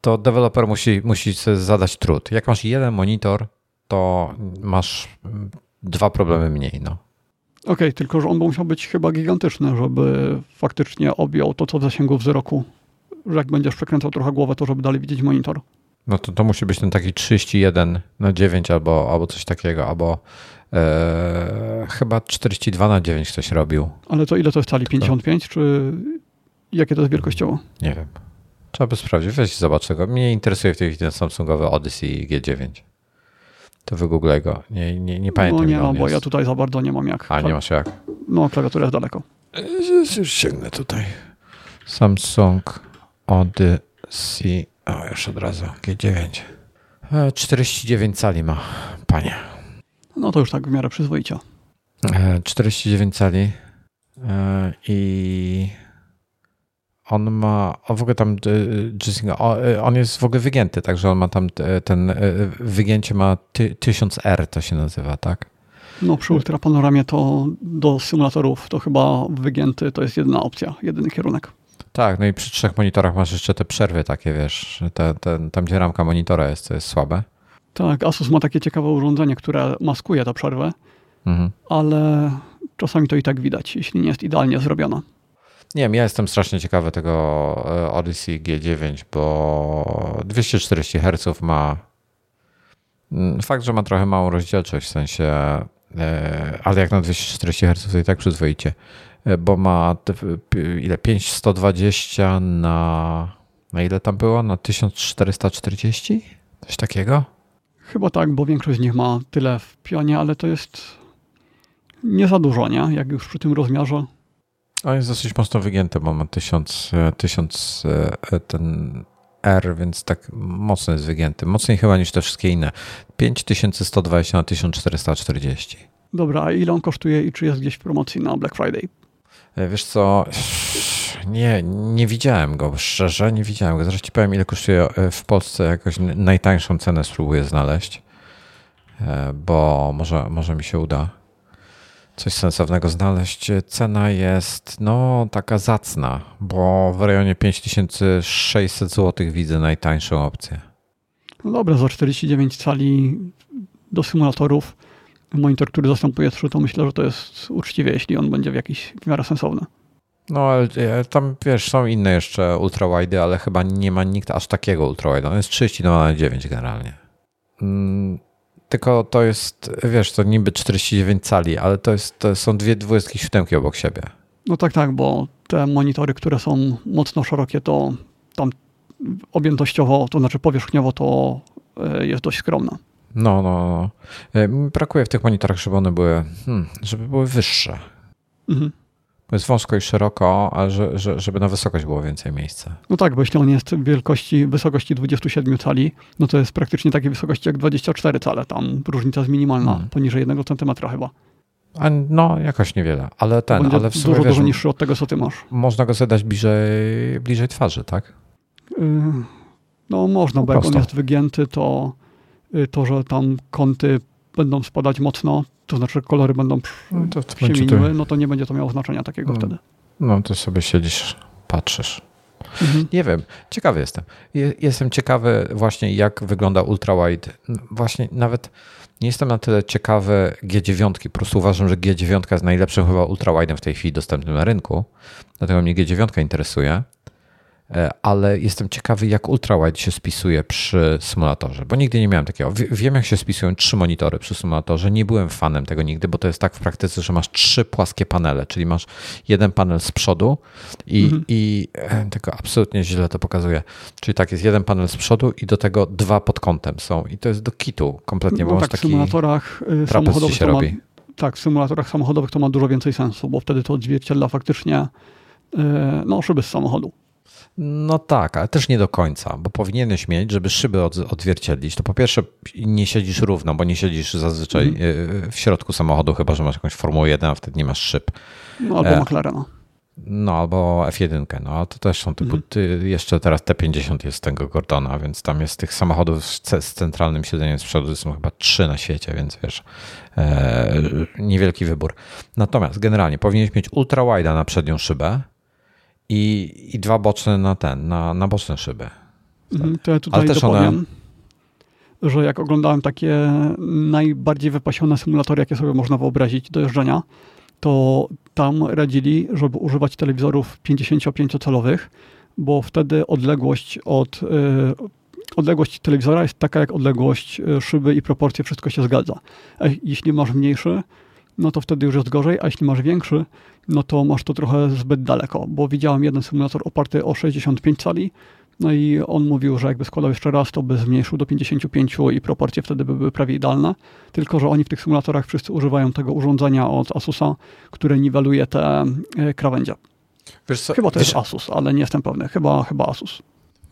Speaker 1: to deweloper musi, musi sobie zadać trud. Jak masz jeden monitor, to masz dwa problemy mniej. No.
Speaker 2: Okej, okay, tylko że on musiał być chyba gigantyczny, żeby faktycznie objął to, co w zasięgu wzroku. Że jak będziesz przekręcał trochę głowę, to żeby dalej widzieć monitor.
Speaker 1: No to to musi być ten taki 31 na 9 albo, albo coś takiego, albo e, chyba 42 na 9 ktoś robił.
Speaker 2: Ale to ile to jest cali? 55 czy jakie to jest wielkościowo?
Speaker 1: Nie wiem. Trzeba by sprawdzić. Weź zobacz tego. Mnie interesuje w tej chwili ten Samsungowy Odyssey G9. To wygooglaj go. Nie, nie, nie pamiętam.
Speaker 2: No nie, no, bo jest. ja tutaj za bardzo nie mam jak.
Speaker 1: A, nie masz jak?
Speaker 2: No, klawiatura jest daleko.
Speaker 1: Już sięgnę tutaj. Samsung Odyssey. O, już od razu. G9. 49 e, cali ma, panie.
Speaker 2: No to już tak w miarę przyzwoicie.
Speaker 1: 49 e, cali e, i on ma, on w ogóle tam, y, y, on jest w ogóle wygięty, także on ma tam ten, wygięcie ma 1000R to się nazywa, tak?
Speaker 2: No przy ultrapanoramie to do symulatorów to chyba wygięty to jest jedna opcja, jedyny kierunek.
Speaker 1: Tak, no i przy trzech monitorach masz jeszcze te przerwy takie, wiesz, te, te, tam gdzie ramka monitora jest, to jest słabe.
Speaker 2: Tak, Asus ma takie ciekawe urządzenie, które maskuje tę przerwę, mhm. ale czasami to i tak widać, jeśli nie jest idealnie zrobiona.
Speaker 1: Nie wiem, ja jestem strasznie ciekawy tego e, Odyssey G9, bo 240 Hz ma. Mm, fakt, że ma trochę małą rozdzielczość, w sensie, e, ale jak na 240 Hz to i tak przyzwoicie, e, bo ma ile 5120 na. Na ile tam było? Na 1440? Coś takiego?
Speaker 2: Chyba tak, bo większość z nich ma tyle w pionie, ale to jest nie za dużo, nie? Jak już przy tym rozmiarze.
Speaker 1: On jest dosyć mocno wygięty, bo ma 1000, 1000 e, e, ten R, więc tak mocno jest wygięty. Mocniej chyba niż te wszystkie inne. 5120 na 1440.
Speaker 2: Dobra, a ile on kosztuje i czy jest gdzieś w promocji na Black Friday?
Speaker 1: E, wiesz co, nie, nie widziałem go, szczerze nie widziałem go. Zaraz ci powiem, ile kosztuje w Polsce, jakoś najtańszą cenę spróbuję znaleźć, bo może, może mi się uda coś sensownego znaleźć. Cena jest no taka zacna, bo w rejonie 5600 zł widzę najtańszą opcję.
Speaker 2: No dobra, za 49 cali do symulatorów monitor, który zastępuje 3, to myślę, że to jest uczciwie, jeśli on będzie w jakiś w miarę sensowny.
Speaker 1: No, ale e, tam wiesz, są inne jeszcze ultrawide, ale chyba nie ma nikt aż takiego ultrawide. On jest 32 na 9 generalnie. Tylko to jest, wiesz, to niby 49 cali, ale to, jest, to są dwie 27 obok siebie.
Speaker 2: No tak, tak, bo te monitory, które są mocno szerokie, to tam objętościowo, to znaczy powierzchniowo to e, jest dość skromna.
Speaker 1: No, no, no. E, brakuje w tych monitorach, żeby one były, hmm, żeby były wyższe. Mhm. Jest wąsko i szeroko, a że, że, żeby na wysokość było więcej miejsca.
Speaker 2: No tak, bo jeśli on jest wielkości, wysokości 27 cali, no to jest praktycznie takiej wysokości jak 24 cale. Tam różnica jest minimalna, hmm. poniżej 1 cm chyba.
Speaker 1: A no, jakoś niewiele, ale ten,
Speaker 2: Będzie
Speaker 1: ale w
Speaker 2: sumie dużo, wiesz, dużo niższy od tego, co ty masz.
Speaker 1: Można go zadać bliżej, bliżej twarzy, tak? Yy,
Speaker 2: no można, po bo prostu. jak on jest wygięty, to y, to, że tam kąty będą spadać mocno, to znaczy kolory będą no to się mieniły, no to nie będzie to miało znaczenia takiego
Speaker 1: no,
Speaker 2: wtedy.
Speaker 1: No to sobie siedzisz, patrzysz. Mhm. Nie wiem, ciekawy jestem. Jestem ciekawy właśnie jak wygląda ultrawide. Właśnie nawet nie jestem na tyle ciekawy G9, po prostu uważam, że G9 jest najlepszym chyba ultrawide'em w tej chwili dostępnym na rynku, dlatego mnie G9 interesuje. E, ale jestem ciekawy, jak ultrawide się spisuje przy symulatorze, bo nigdy nie miałem takiego. Wiem, jak się spisują trzy monitory przy symulatorze. Nie byłem fanem tego nigdy, bo to jest tak w praktyce, że masz trzy płaskie panele, czyli masz jeden panel z przodu i, mhm. i e, tego absolutnie źle to pokazuje. Czyli tak, jest jeden panel z przodu i do tego dwa pod kątem są. I to jest do kitu kompletnie, bo no
Speaker 2: tak,
Speaker 1: taki
Speaker 2: w symulatorach samochodowych
Speaker 1: się robi.
Speaker 2: Ma, tak, w symulatorach samochodowych to ma dużo więcej sensu, bo wtedy to odzwierciedla faktycznie no, szyby z samochodu.
Speaker 1: No tak, ale też nie do końca, bo powinieneś mieć, żeby szyby odzwierciedlić, to po pierwsze nie siedzisz równo, bo nie siedzisz zazwyczaj mm. w środku samochodu, chyba że masz jakąś Formułę 1, a wtedy nie masz szyb.
Speaker 2: No albo e, McLarena.
Speaker 1: No albo F1, no to też są typu, mm. jeszcze teraz T50 jest tego Gordona, więc tam jest tych samochodów z, centralnym siedzeniem z przodu, są chyba trzy na świecie, więc wiesz, e, niewielki wybór. Natomiast generalnie powinieneś mieć ultra wide'a na przednią szybę, i, i dwa boczne na ten, na, na boczne szyby.
Speaker 2: Mhm, to ja tutaj Ale też dopowiem, one... że jak oglądałem takie najbardziej wypasione symulatory, jakie sobie można wyobrazić do jeżdżenia, to tam radzili, żeby używać telewizorów 55-calowych, bo wtedy odległość od y, odległość telewizora jest taka jak odległość y, szyby i proporcje, wszystko się zgadza. Jeśli masz mniejszy, no to wtedy już jest gorzej, a jeśli masz większy, no to masz to trochę zbyt daleko, bo widziałem jeden symulator oparty o 65 cali, no i on mówił, że jakby składał jeszcze raz, to by zmniejszył do 55 i proporcje wtedy by były prawie idealne. Tylko, że oni w tych symulatorach wszyscy używają tego urządzenia od Asusa, które niweluje te e, krawędzie. Co, chyba to wiesz, jest Asus, ale nie jestem pewny. Chyba, chyba Asus.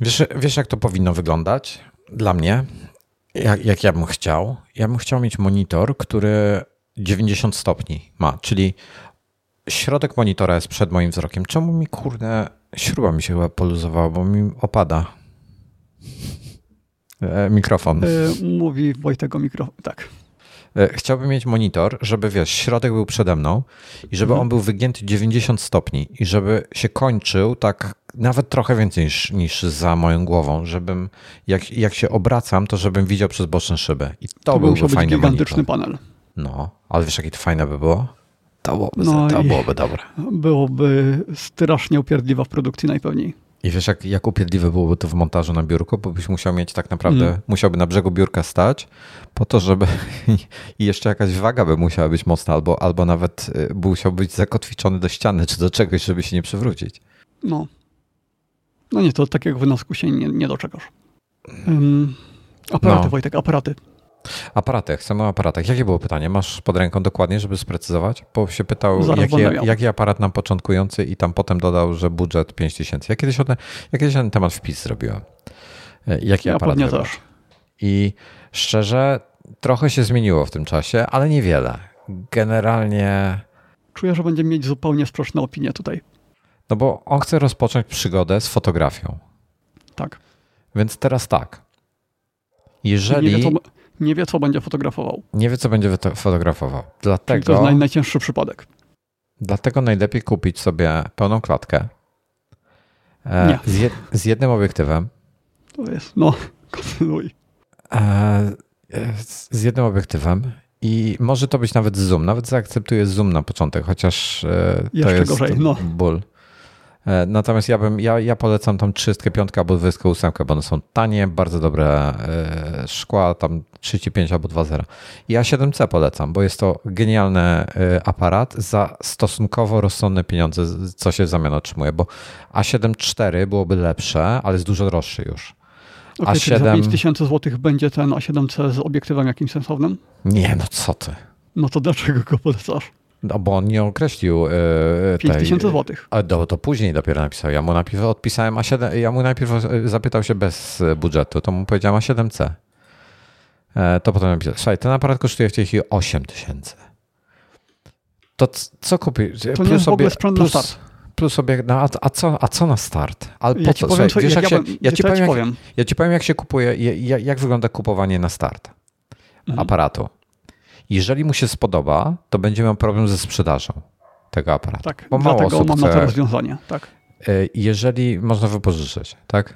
Speaker 1: Wiesz, wiesz, jak to powinno wyglądać dla mnie? Jak, jak ja bym chciał? Ja bym chciał mieć monitor, który 90 stopni ma, czyli środek monitora jest przed moim wzrokiem. Czemu mi kurde śruba mi się chyba poluzowała, bo mi opada e, mikrofon.
Speaker 2: Yy, mówi Wojtek o mikrofon, tak.
Speaker 1: E, chciałbym mieć monitor, żeby wiesz, środek był przede mną i żeby mhm. on był wygięty 90 stopni i żeby się kończył tak nawet trochę więcej niż, niż za moją głową, żebym jak, jak się obracam, to żebym widział przez boczne szyby. I to, to byłby fajny być
Speaker 2: gigantyczny monitor. panel.
Speaker 1: No, ale wiesz, jakie to fajne by było? To byłoby, no to byłoby dobre.
Speaker 2: Byłoby strasznie upierdliwa w produkcji najpewniej.
Speaker 1: I wiesz, jak, jak upierdliwe byłoby to w montażu na biurku, bo byś musiał mieć tak naprawdę, mm. musiałby na brzegu biurka stać, po to, żeby i jeszcze jakaś waga by musiała być mocna, albo, albo nawet y, musiał być zakotwiczony do ściany, czy do czegoś, żeby się nie przewrócić.
Speaker 2: No. No nie, to tak jak wynalazku się nie, nie doczekasz. Um, aparaty, no. Wojtek, aparaty.
Speaker 1: Aparaty, chcemy o aparatach. Jakie było pytanie? Masz pod ręką dokładnie, żeby sprecyzować? Bo się pytał, jaki, jaki aparat nam początkujący i tam potem dodał, że budżet 5000. Ja kiedyś, one, ja kiedyś ten temat wpis zrobiłem. E, jaki ja aparat też. I szczerze, trochę się zmieniło w tym czasie, ale niewiele. Generalnie...
Speaker 2: Czuję, że będziemy mieć zupełnie sprzeczne opinie tutaj.
Speaker 1: No bo on chce rozpocząć przygodę z fotografią.
Speaker 2: Tak.
Speaker 1: Więc teraz tak. Jeżeli...
Speaker 2: Nie wie, nie wie, co będzie fotografował.
Speaker 1: Nie wie, co będzie fotografował. Dlatego,
Speaker 2: Czyli to jest najcięższy przypadek.
Speaker 1: Dlatego najlepiej kupić sobie pełną klatkę e, z, jed, z, jednym obiektywem.
Speaker 2: To jest, no, kontynuuj.
Speaker 1: E, z jednym obiektywem i może to być nawet zoom. Nawet zaakceptuję zoom na początek, chociaż e, to Jeszcze jest gorzej, no. ból. E, natomiast ja bym, ja, ja polecam tam 35 albo 28, bo one są tanie, bardzo dobre e, szkła, tam 35 albo 2.0. I A7C polecam, bo jest to genialny e, aparat za stosunkowo rozsądne pieniądze, co się w zamian otrzymuje, bo A7 IV byłoby lepsze, ale jest dużo droższy już.
Speaker 2: Okay, A7... za 5000 zł będzie ten A7C z obiektywem jakimś sensownym?
Speaker 1: Nie, no co ty.
Speaker 2: No to dlaczego go polecasz?
Speaker 1: No bo on nie określił.
Speaker 2: Yy, 5 tysięcy złotych.
Speaker 1: A to, to później dopiero napisał. Ja mu najpierw odpisałem A7, ja mu najpierw zapytał się bez budżetu, to mu powiedziałem A7C. E, to potem napisał. Słuchaj, ten aparat kosztuje w tej chwili 8 tysięcy. To co kupisz?
Speaker 2: To plus nie jest w ogóle sprzęt plus, na start.
Speaker 1: Plus sobie, no, a, a, co, a co na start? Ale
Speaker 2: ja ci powiem, Słuchaj, wiesz, jak, ja, się,
Speaker 1: ja, ci powiem, jak, powiem. ja ci powiem, jak się kupuje, jak, jak wygląda kupowanie na start mhm. aparatu. Jeżeli mu się spodoba, to będzie miał problem ze sprzedażą tego aparatu.
Speaker 2: Tak, bo mało osób mam chce, na to rozwiązanie. Tak.
Speaker 1: E, jeżeli można wypożyczyć, tak?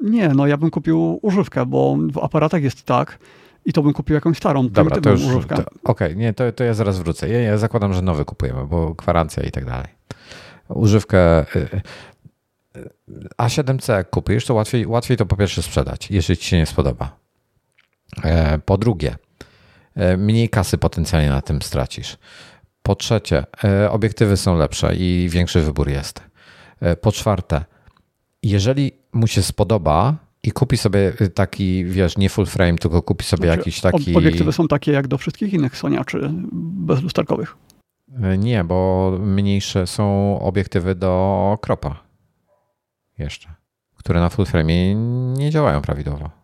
Speaker 2: Nie, no ja bym kupił używkę, bo w aparatach jest tak, i to bym kupił jakąś starą,
Speaker 1: Dobra, to już, używkę. Okej, okay, nie, to, to ja zaraz wrócę. Ja, ja zakładam, że nowy kupujemy, bo gwarancja i tak dalej. Używkę. Y, A7C jak kupisz, to łatwiej, łatwiej to po pierwsze sprzedać, jeżeli ci się nie spodoba. Po drugie, mniej kasy potencjalnie na tym stracisz. Po trzecie, e, obiektywy są lepsze i większy wybór jest. Po czwarte, jeżeli mu się spodoba i kupi sobie taki, wiesz, nie full frame, tylko kupi sobie znaczy, jakiś taki.
Speaker 2: Obiektywy są takie jak do wszystkich innych soniaczy bezlusterkowych.
Speaker 1: Nie, bo mniejsze są obiektywy do kropa. Jeszcze. Które na full frame nie działają prawidłowo.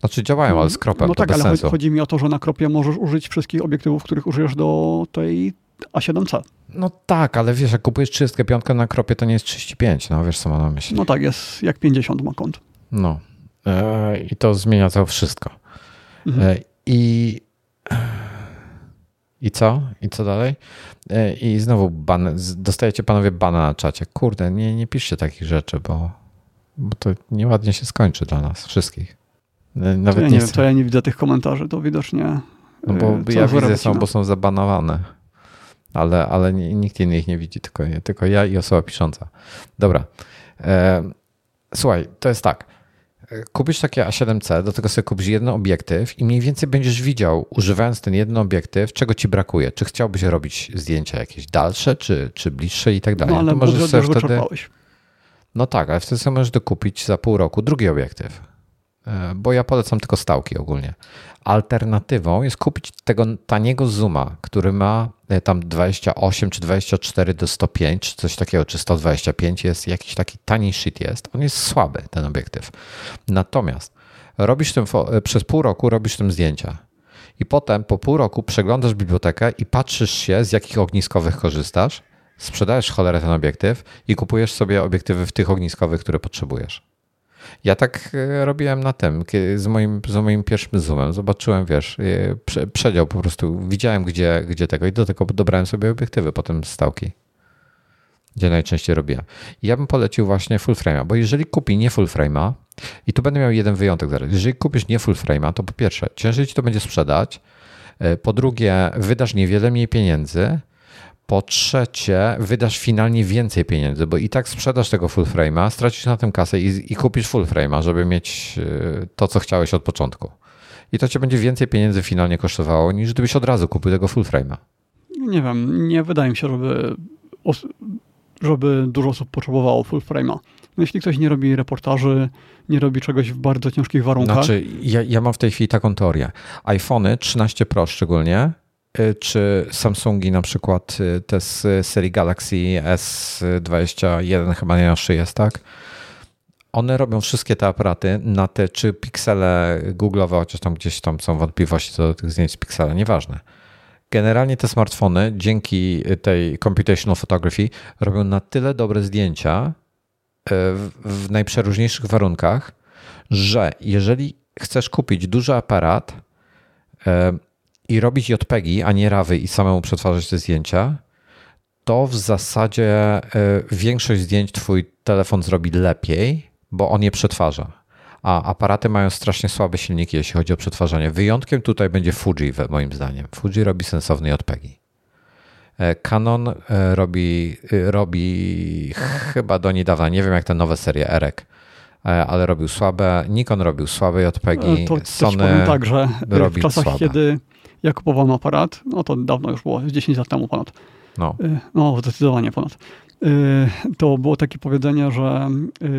Speaker 1: Znaczy działają, ale z kropem no to tak, bez ale sensu.
Speaker 2: chodzi mi o to, że na kropie możesz użyć wszystkich obiektywów, których użyjesz do tej A7C.
Speaker 1: No tak, ale wiesz, jak kupujesz 35 na kropie, to nie jest 35, no wiesz co mam na myśli.
Speaker 2: No tak, jest jak 50 ma kąt.
Speaker 1: No. E, I to zmienia to wszystko. Mhm. E, I i co? I co dalej? E, I znowu ban, dostajecie panowie bana na czacie. Kurde, nie, nie piszcie takich rzeczy, bo, bo to nieładnie się skończy dla nas wszystkich.
Speaker 2: E, nawet to ja nie, nie wiem, to ja nie widzę tych komentarzy, to widocznie.
Speaker 1: No bo e, ja widzę, są, bo są zabanowane. Ale, ale nikt inny ich nie widzi, tylko, tylko ja i osoba pisząca. Dobra. E, słuchaj, to jest tak kupisz takie A7C, do tego sobie kupisz jeden obiektyw i mniej więcej będziesz widział, używając ten jeden obiektyw, czego ci brakuje. Czy chciałbyś robić zdjęcia jakieś dalsze, czy, czy bliższe i tak dalej.
Speaker 2: No ale
Speaker 1: to
Speaker 2: możesz sobie wtedy...
Speaker 1: No tak, ale wtedy sobie możesz dokupić za pół roku drugi obiektyw. E, bo ja polecam tylko stałki ogólnie. Alternatywą jest kupić tego taniego zooma, który ma e, tam 28 czy 24 do 105, czy coś takiego, czy 125 jest jakiś taki tani shit jest. On jest słaby, ten obiektyw. Natomiast robisz tym e, przez pół roku robisz tym zdjęcia. I potem po pół roku przeglądasz bibliotekę i patrzysz się, z jakich ogniskowych korzystasz, sprzedajesz cholerę ten obiektyw i kupujesz sobie obiektywy w tych ogniskowych, które potrzebujesz. Ja tak e, robiłem na tym, z moim, z moim pierwszym zoomem. Zobaczyłem, wiesz, e, przedział po prostu, widziałem gdzie, gdzie tego i do tego dobrałem sobie obiektywy potem stałki, gdzie najczęściej robiłem. I ja bym polecił właśnie full frame'a, bo jeżeli kupi nie full frame'a, i tu będę miał jeden wyjątek zaraz, jeżeli kupisz nie full frame'a, to po pierwsze, ciężej ci to będzie sprzedać, e, po drugie, wydasz niewiele mniej pieniędzy, po trzecie, wydasz finalnie więcej pieniędzy, bo i tak sprzedasz tego full frame'a, stracisz na tym kasę i, i kupisz full frame'a, żeby mieć e, to, co chciałeś od początku. I to cię będzie więcej pieniędzy finalnie kosztowało, niż gdybyś od razu kupił tego full frame'a.
Speaker 2: Nie wiem, nie wydaje mi się, żeby, żeby dużo osób potrzebowało full frame'a. No jeśli ktoś nie robi reportaży, nie robi czegoś w bardzo ciężkich warunkach.
Speaker 1: Znaczy, ja, ja mam w tej chwili taką teorię. iPhony 13 Pro szczególnie Y, czy Samsungi na przykład y, te z serii Galaxy S21 chyba najnowszy jest, tak? One robią wszystkie te aparaty na te, czy piksele Google'owe, chociaż tam gdzieś tam są wątpliwości co do tych zdjęć z piksela, nieważne. Generalnie te smartfony dzięki tej computational photography robią na tyle dobre zdjęcia y, w, w najprzeróżniejszych warunkach, że jeżeli chcesz kupić duży aparat, i robić JPEGi, a nie rawy i samemu przetwarzać te zdjęcia, to w zasadzie e, większość zdjęć twój telefon zrobi lepiej, bo on je przetwarza. A aparaty mają strasznie słabe silniki, jeśli chodzi o przetwarzanie. Wyjątkiem tutaj będzie Fuji, moim zdaniem. Fuji robi sensowne JPEGi. E, Canon e, robi, robi chyba do niedawna, nie wiem jak te nowe serie Erek, ale robił słabe. Nikon robił słabe JPEGi. To Sony
Speaker 2: tak, że robi w czasach, słabe. kiedy ja kupowałem aparat, no to dawno już było, 10 lat temu ponad.
Speaker 1: No,
Speaker 2: y, no zdecydowanie ponad. Y, to było takie powiedzenie, że y,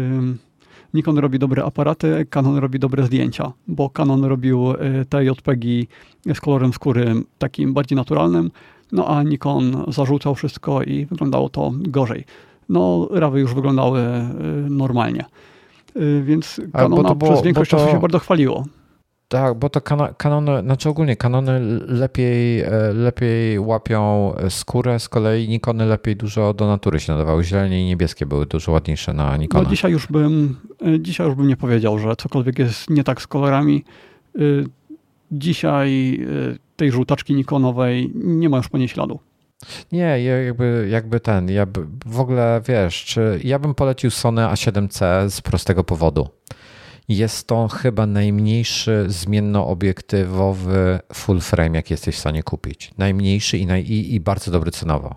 Speaker 2: Nikon robi dobre aparaty, Canon robi dobre zdjęcia, bo Canon robił te JPEGi z kolorem skóry takim bardziej naturalnym, no a Nikon zarzucał wszystko i wyglądało to gorzej. No, rawy już wyglądały normalnie. Więc Canona było, przez większość to... czasu się bardzo chwaliło.
Speaker 1: Tak, bo to kanony, znaczy ogólnie kanony lepiej, e, lepiej łapią skórę, z kolei Nikony lepiej dużo do natury się nadawały. Zielenie i niebieskie były dużo ładniejsze na Nikona.
Speaker 2: No dzisiaj już bym, e, dzisiaj już bym nie powiedział, że cokolwiek jest nie tak z kolorami. E, dzisiaj tej żółtaczki Nikonowej nie ma już po niej śladu.
Speaker 1: Nie, jakby, jakby ten, ja by, w ogóle wiesz, czy ja bym polecił Sony A7C z prostego powodu. Jest to chyba najmniejszy zmiennoobiektywowy full frame, jaki jesteś w stanie kupić. Najmniejszy i, naj, i, i bardzo dobry cenowo,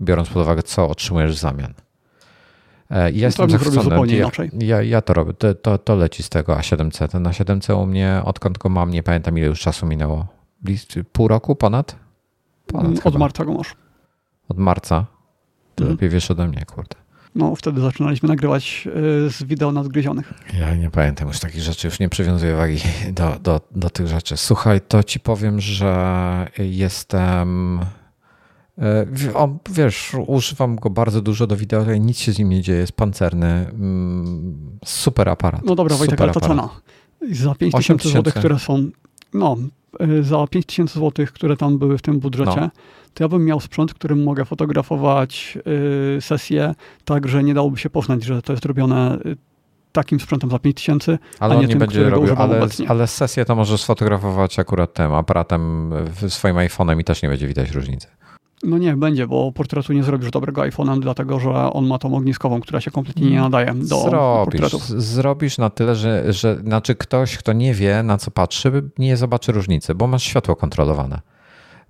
Speaker 1: biorąc pod uwagę, co otrzymujesz w zamian. Ja jestem
Speaker 2: to zupełnie
Speaker 1: zachwycony. Ja,
Speaker 2: inaczej.
Speaker 1: ja, ja to robię. To, to, to leci z tego A7C. Ten A7C u mnie, odkąd go mam, nie pamiętam ile już czasu minęło. Blis, pół roku? Ponad? Ponad
Speaker 2: Od
Speaker 1: chyba.
Speaker 2: marca go masz.
Speaker 1: Od marca? Ty
Speaker 2: Mhm.
Speaker 1: lepiej wiesz ode mnie, kurde.
Speaker 2: No, wtedy zaczynaliśmy nagrywać y, z wideo nadgryzionych.
Speaker 1: Ja nie pamiętam już takich rzeczy, już nie przywiązuję wagi do, do, do tych rzeczy. Słuchaj, to ci powiem, że jestem. e, wiesz, używam go bardzo dużo do wideo, ale nic się z nim nie dzieje, jest pancerny. mm, Super aparat.
Speaker 2: No dobra, Wojtek, ale to cena. Za 5
Speaker 1: 8
Speaker 2: tysięcy złotych,
Speaker 1: tysięcy.
Speaker 2: które są, no, za 5 tysięcy złotych, które tam były w tym budżecie,
Speaker 1: No.
Speaker 2: to ja bym miał sprzęt, którym mogę fotografować y, sesję, tak, że nie dałoby się poznać, że to jest robione y, takim sprzętem za 5 tysięcy.
Speaker 1: Ale
Speaker 2: a
Speaker 1: on
Speaker 2: nie
Speaker 1: nie
Speaker 2: tym,
Speaker 1: będzie robił, ale,
Speaker 2: obecnie.
Speaker 1: ale sesję to możesz sfotografować akurat tym aparatem, swoim iPhone'em i też nie będzie widać różnicy.
Speaker 2: No nie, będzie, bo portretu nie zrobisz dobrego iPhone'em, dlatego że on ma tą ogniskową, która się kompletnie nie nadaje do
Speaker 1: zrobisz,
Speaker 2: portretów.
Speaker 1: zrobisz na tyle, że, że znaczy ktoś, kto nie wie, na co patrzy, nie zobaczy różnicy, bo masz światło kontrolowane.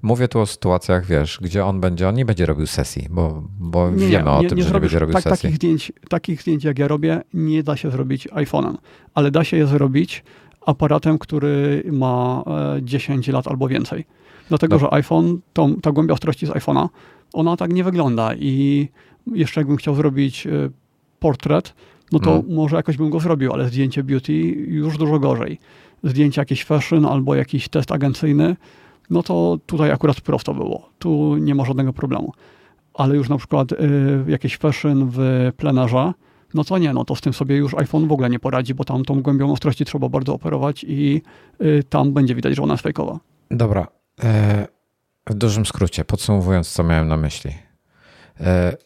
Speaker 1: Mówię tu o sytuacjach, wiesz, gdzie on będzie, on nie będzie robił sesji, bo, bo
Speaker 2: Nie,
Speaker 1: wiemy o
Speaker 2: nie,
Speaker 1: tym,
Speaker 2: nie
Speaker 1: że nie będzie robił
Speaker 2: tak,
Speaker 1: sesji.
Speaker 2: takich, zdjęć, takich zdjęć, jak ja robię, nie da się zrobić iPhone'em, ale da się je zrobić aparatem, który ma e, 10 lat albo więcej. Dlatego,
Speaker 1: No.
Speaker 2: że iPhone, ta głębia ostrości z iPhone'a, ona tak nie wygląda i jeszcze jakbym chciał zrobić e, portret, no to
Speaker 1: Mm.
Speaker 2: może jakoś bym go zrobił, ale zdjęcie beauty już dużo gorzej. Zdjęcie jakieś fashion albo jakiś test agencyjny, no to tutaj akurat prosto było. Tu nie ma żadnego problemu. Ale już na przykład y, jakieś fashion w plenerze, no to nie, no to z tym sobie już iPhone w ogóle nie poradzi, bo tam tą głębią ostrości trzeba bardzo operować i y, tam będzie widać, że ona jest fejkowa.
Speaker 1: Dobra. E, w dużym skrócie, podsumowując, co miałem na myśli. E,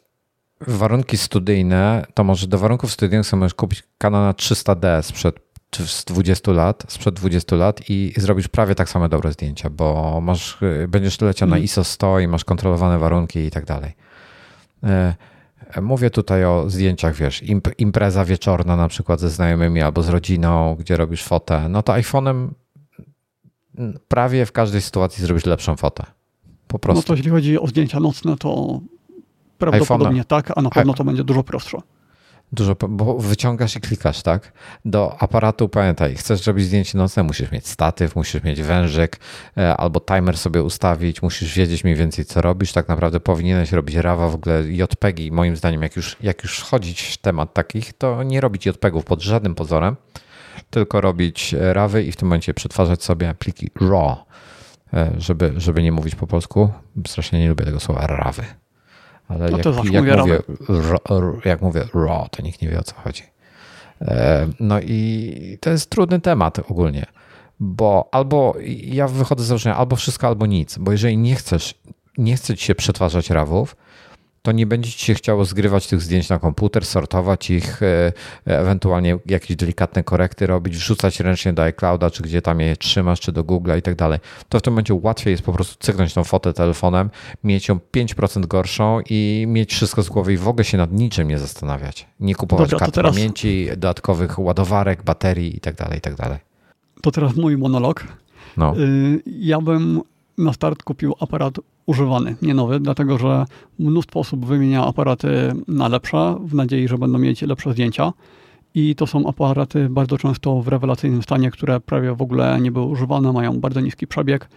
Speaker 1: warunki studyjne, to może do warunków studyjnych sobie możesz kupić Canona 300D sprzed z 20 lat, sprzed 20 lat i zrobisz prawie tak same dobre zdjęcia, bo masz, będziesz leciał na
Speaker 2: Mhm.
Speaker 1: ISO 100 i masz kontrolowane warunki i tak dalej. E, Mówię tutaj o zdjęciach, wiesz, imp- impreza wieczorna na przykład ze znajomymi albo z rodziną, gdzie robisz fotę, no to iPhone'em prawie w każdej sytuacji zrobisz lepszą fotę. Po
Speaker 2: No
Speaker 1: prostu.
Speaker 2: to jeśli chodzi o zdjęcia nocne, to prawdopodobnie tak, a na pewno to będzie dużo prostsze.
Speaker 1: Dużo, bo wyciągasz i klikasz, tak? Do aparatu pamiętaj, chcesz zrobić zdjęcie nocne, musisz mieć statyw, musisz mieć wężyk, e, albo timer sobie ustawić, musisz wiedzieć mniej więcej, co robisz. Tak naprawdę powinieneś robić rawa w ogóle JPEGi. Moim zdaniem, jak już, jak już wchodzić w temat takich, to nie robić JPEGów pod żadnym pozorem, tylko robić e, rawy i w tym momencie przetwarzać sobie pliki RAW, e, żeby, żeby nie mówić po polsku. Strasznie nie lubię tego słowa rawy. Ale
Speaker 2: No
Speaker 1: jak, jak,
Speaker 2: mówię
Speaker 1: mówię, ra- r- jak mówię raw, to nikt nie wie o co chodzi. E, No i to jest trudny temat ogólnie, bo albo ja wychodzę z założenia albo wszystko, albo nic, bo jeżeli nie chcesz, nie chce ci się przetwarzać rawów, to nie będzie ci się chciało zgrywać tych zdjęć na komputer, sortować ich, e, ewentualnie jakieś delikatne korekty robić, wrzucać ręcznie do iClouda, czy gdzie tam je trzymasz, czy do Google'a i tak dalej. To w tym momencie łatwiej jest po prostu cyknąć tą fotę telefonem, mieć ją 5% gorszą i mieć wszystko z głowy i w ogóle się nad niczym nie zastanawiać. Nie kupować
Speaker 2: Dobra,
Speaker 1: kart
Speaker 2: teraz-
Speaker 1: pamięci, dodatkowych ładowarek, baterii i tak dalej, i tak dalej.
Speaker 2: To teraz mój monolog.
Speaker 1: No.
Speaker 2: Y, Ja bym na start kupił aparat używany, nie nowy, dlatego że mnóstwo osób wymienia aparaty na lepsze, w nadziei, że będą mieć lepsze zdjęcia. I to są aparaty bardzo często w rewelacyjnym stanie, które prawie w ogóle nie były używane, mają bardzo niski przebieg,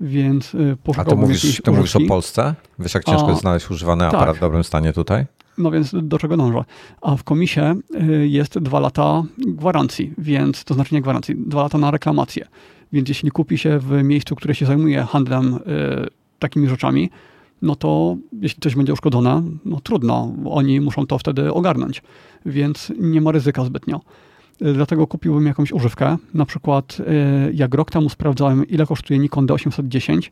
Speaker 2: więc y,
Speaker 1: A to mówisz, ty mówisz o. Polsce? Wiesz, jak ciężko
Speaker 2: A,
Speaker 1: jest znaleźć używany
Speaker 2: tak.
Speaker 1: aparat w dobrym stanie tutaj?
Speaker 2: No więc do czego dążę? A w komisie y, jest dwa lata gwarancji, więc to znaczy nie gwarancji, dwa lata na reklamację. Więc jeśli kupi się w miejscu, które się zajmuje handlem y, takimi rzeczami, no to jeśli coś będzie uszkodzone, no trudno, oni muszą to wtedy ogarnąć, więc nie ma ryzyka zbytnio. Dlatego kupiłbym jakąś używkę. Na przykład, y, jak rok temu sprawdzałem, ile kosztuje Nikon D810,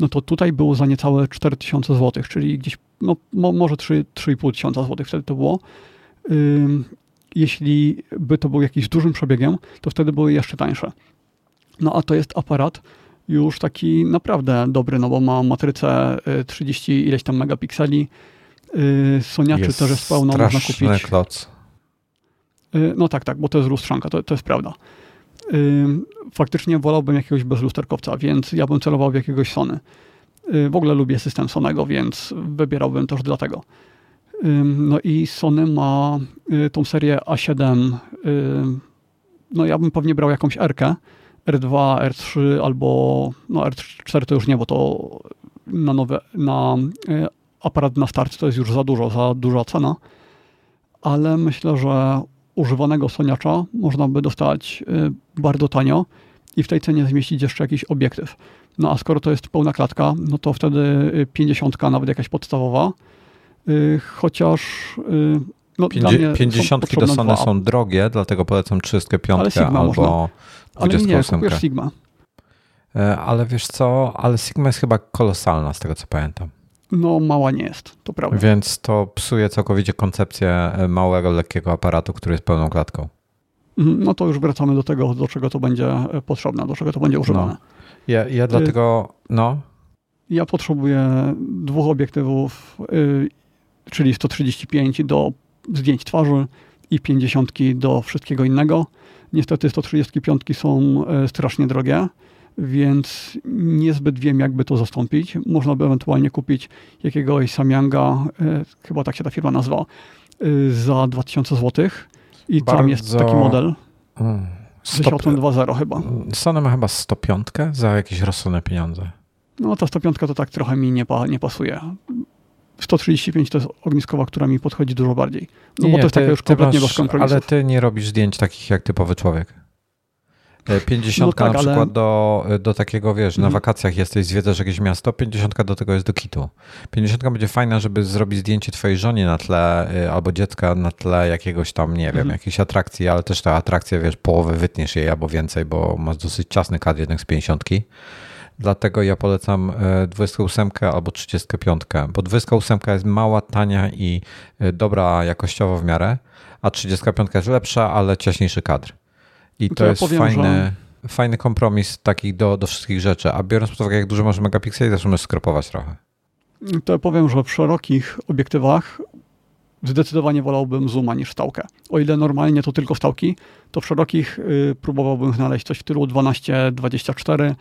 Speaker 2: no to tutaj było za niecałe 4000 zł, czyli gdzieś, no mo, może 3, 3,5 tysiąca złotych wtedy to było. Jeśli by to był jakiś dużym przebiegiem, to wtedy były jeszcze tańsze. No a to jest aparat już taki naprawdę dobry, no bo ma matrycę y, 30 ileś tam megapikseli. Y, Soniaczy też jest pełno, można kupić.
Speaker 1: kloc.
Speaker 2: Y, No tak, tak, bo to jest lustrzanka, to, to jest prawda. Faktycznie wolałbym jakiegoś bezlusterkowca, więc ja bym celował w jakiegoś Sony. Y, W ogóle lubię system Sonego, więc wybierałbym też dlatego. No i Sony ma tą serię A7. No ja bym pewnie brał jakąś R, R2, R3 albo no R4 to już nie, bo to na nowe, na aparat na start to jest już za dużo, za duża cena. Ale myślę, że używanego soniacza można by dostać bardzo tanio i w tej cenie zmieścić jeszcze jakiś obiektyw. No a skoro to jest pełna klatka, no to wtedy 50, nawet jakaś podstawowa, chociaż no,
Speaker 1: 50 do Sony są drogie, dlatego polecam 35 albo.
Speaker 2: Ale nie, kupujesz Sigma.
Speaker 1: E, ale wiesz co, ale Sigma jest chyba kolosalna z tego co pamiętam.
Speaker 2: No mała nie jest, to prawda.
Speaker 1: Więc to psuje całkowicie koncepcję e, małego, lekkiego aparatu, który jest pełną klatką.
Speaker 2: Mhm, no to już wracamy do tego, do czego to będzie e, potrzebne, do czego to będzie używane. No.
Speaker 1: Ja, ja dlatego, no.
Speaker 2: Ja potrzebuję dwóch obiektywów, yy, czyli 135 do zdjęć twarzy i 50 do wszystkiego innego. Niestety 135 są y, strasznie drogie, więc niezbyt wiem, jakby to zastąpić. Można by ewentualnie kupić jakiegoś Samyanga, y, chyba tak się ta firma nazywa, y, za 2000 zł. I Bardzo... tam jest taki model. Mm. Światłem 2.0 chyba.
Speaker 1: Sony ma chyba 105 za jakieś rozsądne pieniądze.
Speaker 2: No ta 105 to tak trochę mi nie, pa, nie pasuje. 135 to jest ogniskowa, która mi podchodzi dużo bardziej. No nie, bo to jest takie już kompletnie masz, bez kompromisów.
Speaker 1: Ale ty nie robisz zdjęć takich jak typowy człowiek. 50 no tak, na przykład ale... do, do takiego, wiesz, na mhm. wakacjach jesteś, zwiedzasz jakieś miasto, 50 do tego jest do kitu. 50 będzie fajna, żeby zrobić zdjęcie twojej żonie na tle y, albo dziecka na tle jakiegoś tam, nie wiem, mhm. jakiejś atrakcji, ale też ta atrakcja, wiesz, połowę wytniesz jej albo więcej, bo masz dosyć ciasny kadr jednak z 50. Dlatego ja polecam 28 y, albo 35, bo 28 jest mała, tania i y, dobra jakościowo w miarę, a 35 jest lepsza, ale ciaśniejszy kadr. I to, to ja jest powiem, fajny, że... fajny kompromis taki do, do wszystkich rzeczy. A biorąc pod uwagę, jak dużo masz megapikseli, też możesz skropować trochę.
Speaker 2: To ja powiem, że w szerokich obiektywach zdecydowanie wolałbym zooma niż stałkę. O ile normalnie to tylko stałki, to w szerokich y, próbowałbym znaleźć coś w tylu 12-24,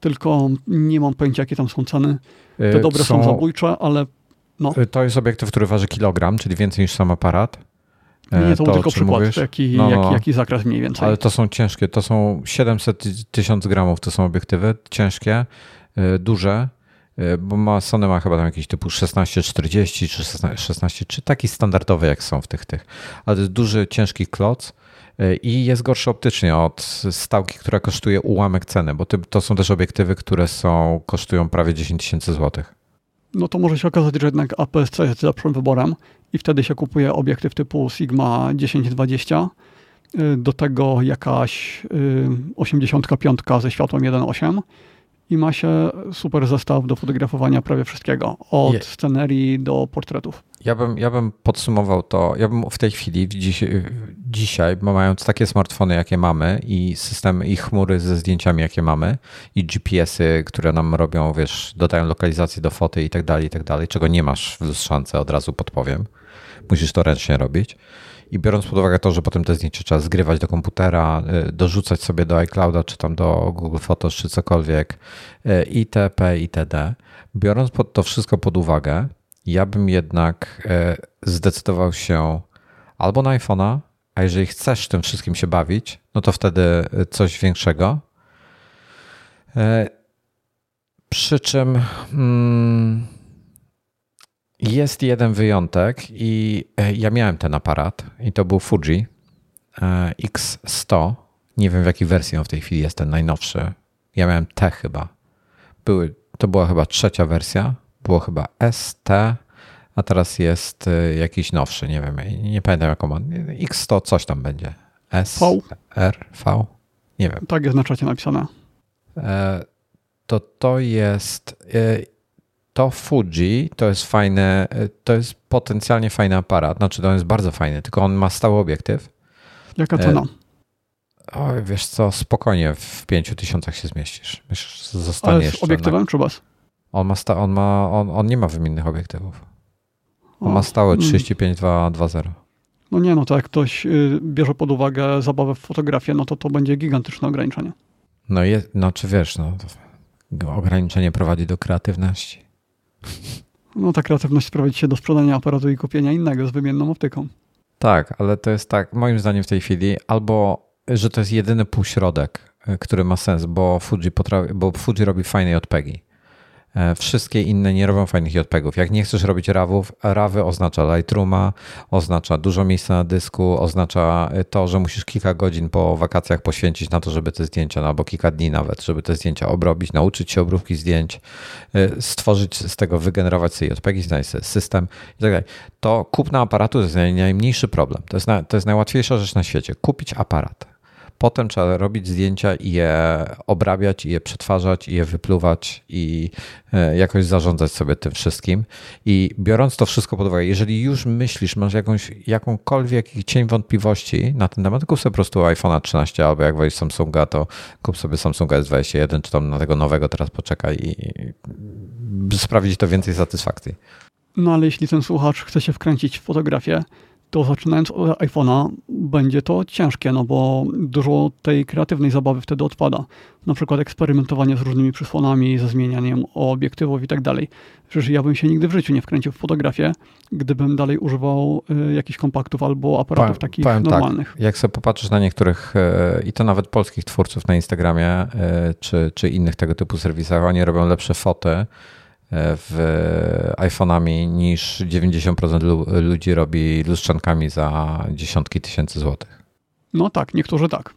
Speaker 2: tylko nie mam pojęcia, jakie tam są ceny. Te y, dobre są, są zabójcze, ale no.
Speaker 1: Y, to jest obiektyw, który waży kilogram, czyli więcej niż sam aparat.
Speaker 2: Nie, to, to tylko przykład, mówisz? jaki, no, jaki, no. jaki zakres mniej więcej.
Speaker 1: Ale to są ciężkie, to są 700 tysiąc gramów, to są obiektywy ciężkie, y, duże, bo ma, Sony ma chyba tam jakiś typu 1640 czy 16, czy taki standardowy jak są w tych tych, ale to jest duży, ciężki kloc i jest gorszy optycznie od stałki, która kosztuje ułamek ceny, bo to są też obiektywy, które są, kosztują prawie 10 tysięcy złotych
Speaker 2: no to może się okazać, że jednak APS-C jest lepszym wyborem i wtedy się kupuje obiektyw typu Sigma 1020, y, do tego jakaś 85 y, ze światłem 1.8 i ma się super zestaw do fotografowania prawie wszystkiego, od Je. scenerii do portretów.
Speaker 1: Ja bym, ja bym podsumował to, ja bym w tej chwili, dziś, dzisiaj, mając takie smartfony, jakie mamy i systemy i chmury ze zdjęciami, jakie mamy i GPS-y, które nam robią, wiesz, dodają lokalizację do foty i tak dalej, i tak dalej, czego nie masz w lustrzance, od razu podpowiem. Musisz to ręcznie robić. I biorąc pod uwagę to, że potem te zdjęcia trzeba zgrywać do komputera, y, dorzucać sobie do iClouda, czy tam do Google Photos, czy cokolwiek, y, itp., itd., biorąc pod to wszystko pod uwagę, ja bym jednak y, zdecydował się albo na iPhone'a, a jeżeli chcesz tym wszystkim się bawić, no to wtedy coś większego. Przy czym. Hmm, jest jeden wyjątek i e, ja miałem ten aparat i to był Fuji e, X100. Nie wiem w jakiej wersji on w tej chwili jest ten najnowszy. Ja miałem T chyba. Były, to była chyba trzecia wersja. Było chyba ST, a teraz jest e, jakiś nowszy. Nie wiem, nie pamiętam jaką ma. X100 coś tam będzie. S, v? R, V? Nie wiem.
Speaker 2: Tak jest na czacie napisane.
Speaker 1: To to jest to Fuji to jest fajne, to jest potencjalnie fajny aparat. Znaczy, to jest bardzo fajny, tylko on ma stały obiektyw.
Speaker 2: Jaka cena?
Speaker 1: Oj, wiesz co, spokojnie w pięciu tysiącach się zmieścisz. Myślisz, zostaniesz. Ale
Speaker 2: z obiektywem czy bez?
Speaker 1: On, ma sta, on, ma, on, on nie ma wymiennych obiektywów. On o, ma stałe 35-2.0. Mm.
Speaker 2: No nie, no to jak ktoś y, bierze pod uwagę zabawę w fotografię, no to to będzie gigantyczne ograniczenie.
Speaker 1: No, je, no czy wiesz, no, ograniczenie prowadzi do kreatywności.
Speaker 2: No ta kreatywność sprowadzi się do sprzedania aparatu i kupienia innego z wymienną optyką.
Speaker 1: Tak, ale to jest tak, moim zdaniem w tej chwili, albo że to jest jedyny półśrodek, y, który ma sens, bo Fuji, potrafi, bo Fuji robi fajne JPEGi. E, wszystkie inne nie robią fajnych JPEGów. Jak nie chcesz robić rawów, rawy oznacza Lightrooma, oznacza dużo miejsca na dysku, oznacza to, że musisz kilka godzin po wakacjach poświęcić na to, żeby te zdjęcia, no, albo kilka dni nawet, żeby te zdjęcia obrobić, nauczyć się obróbki zdjęć, e, stworzyć z tego, wygenerować sobie JPEGi, znaleźć system i tak dalej. To kupna aparatu to jest najmniejszy problem. To jest, na, to jest najłatwiejsza rzecz na świecie. Kupić aparat Potem trzeba robić zdjęcia i je obrabiać, i je przetwarzać, i je wypluwać, i e, jakoś zarządzać sobie tym wszystkim. I biorąc to wszystko pod uwagę, jeżeli już myślisz, masz jakąś, jakąkolwiek cień wątpliwości na ten temat, kup sobie po prostu iPhone'a 13 albo jak wejść Samsunga, to kup sobie Samsunga S21, czy tam na tego nowego teraz poczekaj i sprawdzić to więcej satysfakcji.
Speaker 2: No ale jeśli ten słuchacz chce się wkręcić w fotografię, to zaczynając od iPhone'a będzie to ciężkie, no bo dużo tej kreatywnej zabawy wtedy odpada. Na przykład eksperymentowanie z różnymi przysłonami, ze zmienianiem obiektywów i tak dalej. Przecież ja bym się nigdy w życiu nie wkręcił w fotografię, gdybym dalej używał y, jakichś kompaktów albo aparatów powiem, takich powiem tak, normalnych.
Speaker 1: Tak. Jak sobie popatrzysz na niektórych, y, i to nawet polskich twórców na Instagramie, y, czy, czy innych tego typu serwisach, oni robią lepsze foty, w iPhone'ami niż 90% ludzi robi lustrzankami za dziesiątki tysięcy złotych.
Speaker 2: No tak, niektórzy tak.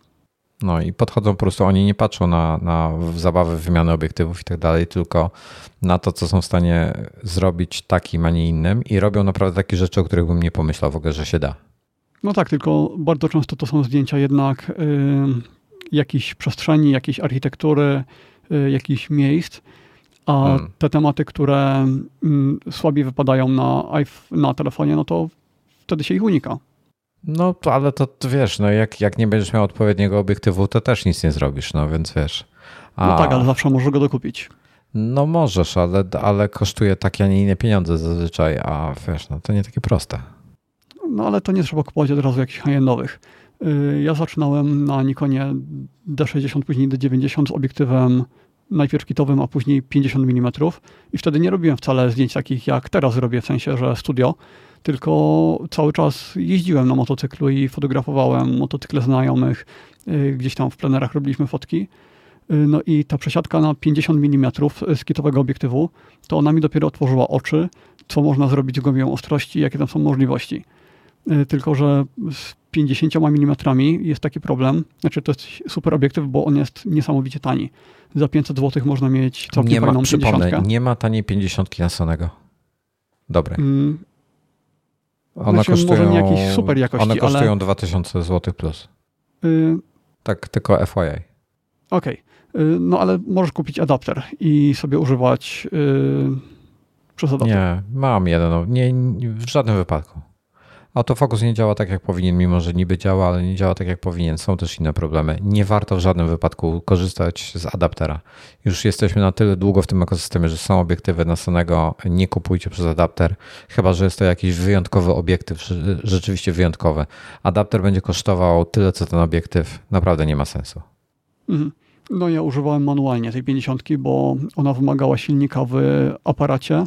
Speaker 1: No i podchodzą po prostu, oni nie patrzą na, na zabawy, wymiany obiektywów i tak dalej, tylko na to, co są w stanie zrobić takim, a nie innym i robią naprawdę takie rzeczy, o których bym nie pomyślał w ogóle, że się da.
Speaker 2: No tak, tylko bardzo często to są zdjęcia jednak y, jakiejś przestrzeni, jakiejś architektury, y, jakichś miejsc, a hmm. te tematy, które mm, słabiej wypadają na, na telefonie, no to wtedy się ich unika.
Speaker 1: No, to, ale to wiesz, no jak, jak nie będziesz miał odpowiedniego obiektywu, to też nic nie zrobisz, no więc wiesz.
Speaker 2: A... No tak, ale zawsze możesz go dokupić.
Speaker 1: No możesz, ale, ale kosztuje takie, a nie inne pieniądze zazwyczaj, a wiesz, no to nie takie proste.
Speaker 2: No ale to nie trzeba kupować od razu jakichś high-endowych. Y, ja zaczynałem na Nikonie D60, później D90 z obiektywem najpierw kitowym, a później 50 mm i wtedy nie robiłem wcale zdjęć takich jak teraz robię, w sensie, że studio, tylko cały czas jeździłem na motocyklu i fotografowałem motocykle znajomych, y, gdzieś tam w plenerach robiliśmy fotki. Y, no i ta przesiadka na 50 mm z kitowego obiektywu, to ona mi dopiero otworzyła oczy, co można zrobić z głębią ostrości, jakie tam są możliwości. Y, tylko, że z 50 mm jest taki problem, znaczy to jest super obiektyw, bo on jest niesamowicie tani za 500 zł można mieć całkiem
Speaker 1: nie
Speaker 2: ma, fajną
Speaker 1: przypomnę, Nie ma taniej 50 na Sonego. Dobre. Mm. One znaczy, kosztują, może nie super jakości, one kosztują ale... 2000 zł plus. Y... Tak, tylko FYI. Okej.
Speaker 2: Okay. No ale możesz kupić adapter i sobie używać yy, przez adapter.
Speaker 1: Nie, mam jeden. No, nie, w żadnym wypadku. Autofokus nie działa tak, jak powinien, mimo że niby działa, ale nie działa tak, jak powinien. Są też inne problemy. Nie warto w żadnym wypadku korzystać z adaptera. Już jesteśmy na tyle długo w tym ekosystemie, że są obiektywy na Sonego. Nie kupujcie przez adapter, chyba że jest to jakiś wyjątkowy obiektyw, rzeczywiście wyjątkowy. Adapter będzie kosztował tyle, co ten obiektyw. Naprawdę nie ma sensu.
Speaker 2: Mhm. No ja używałem manualnie tej 50, bo ona wymagała silnika w aparacie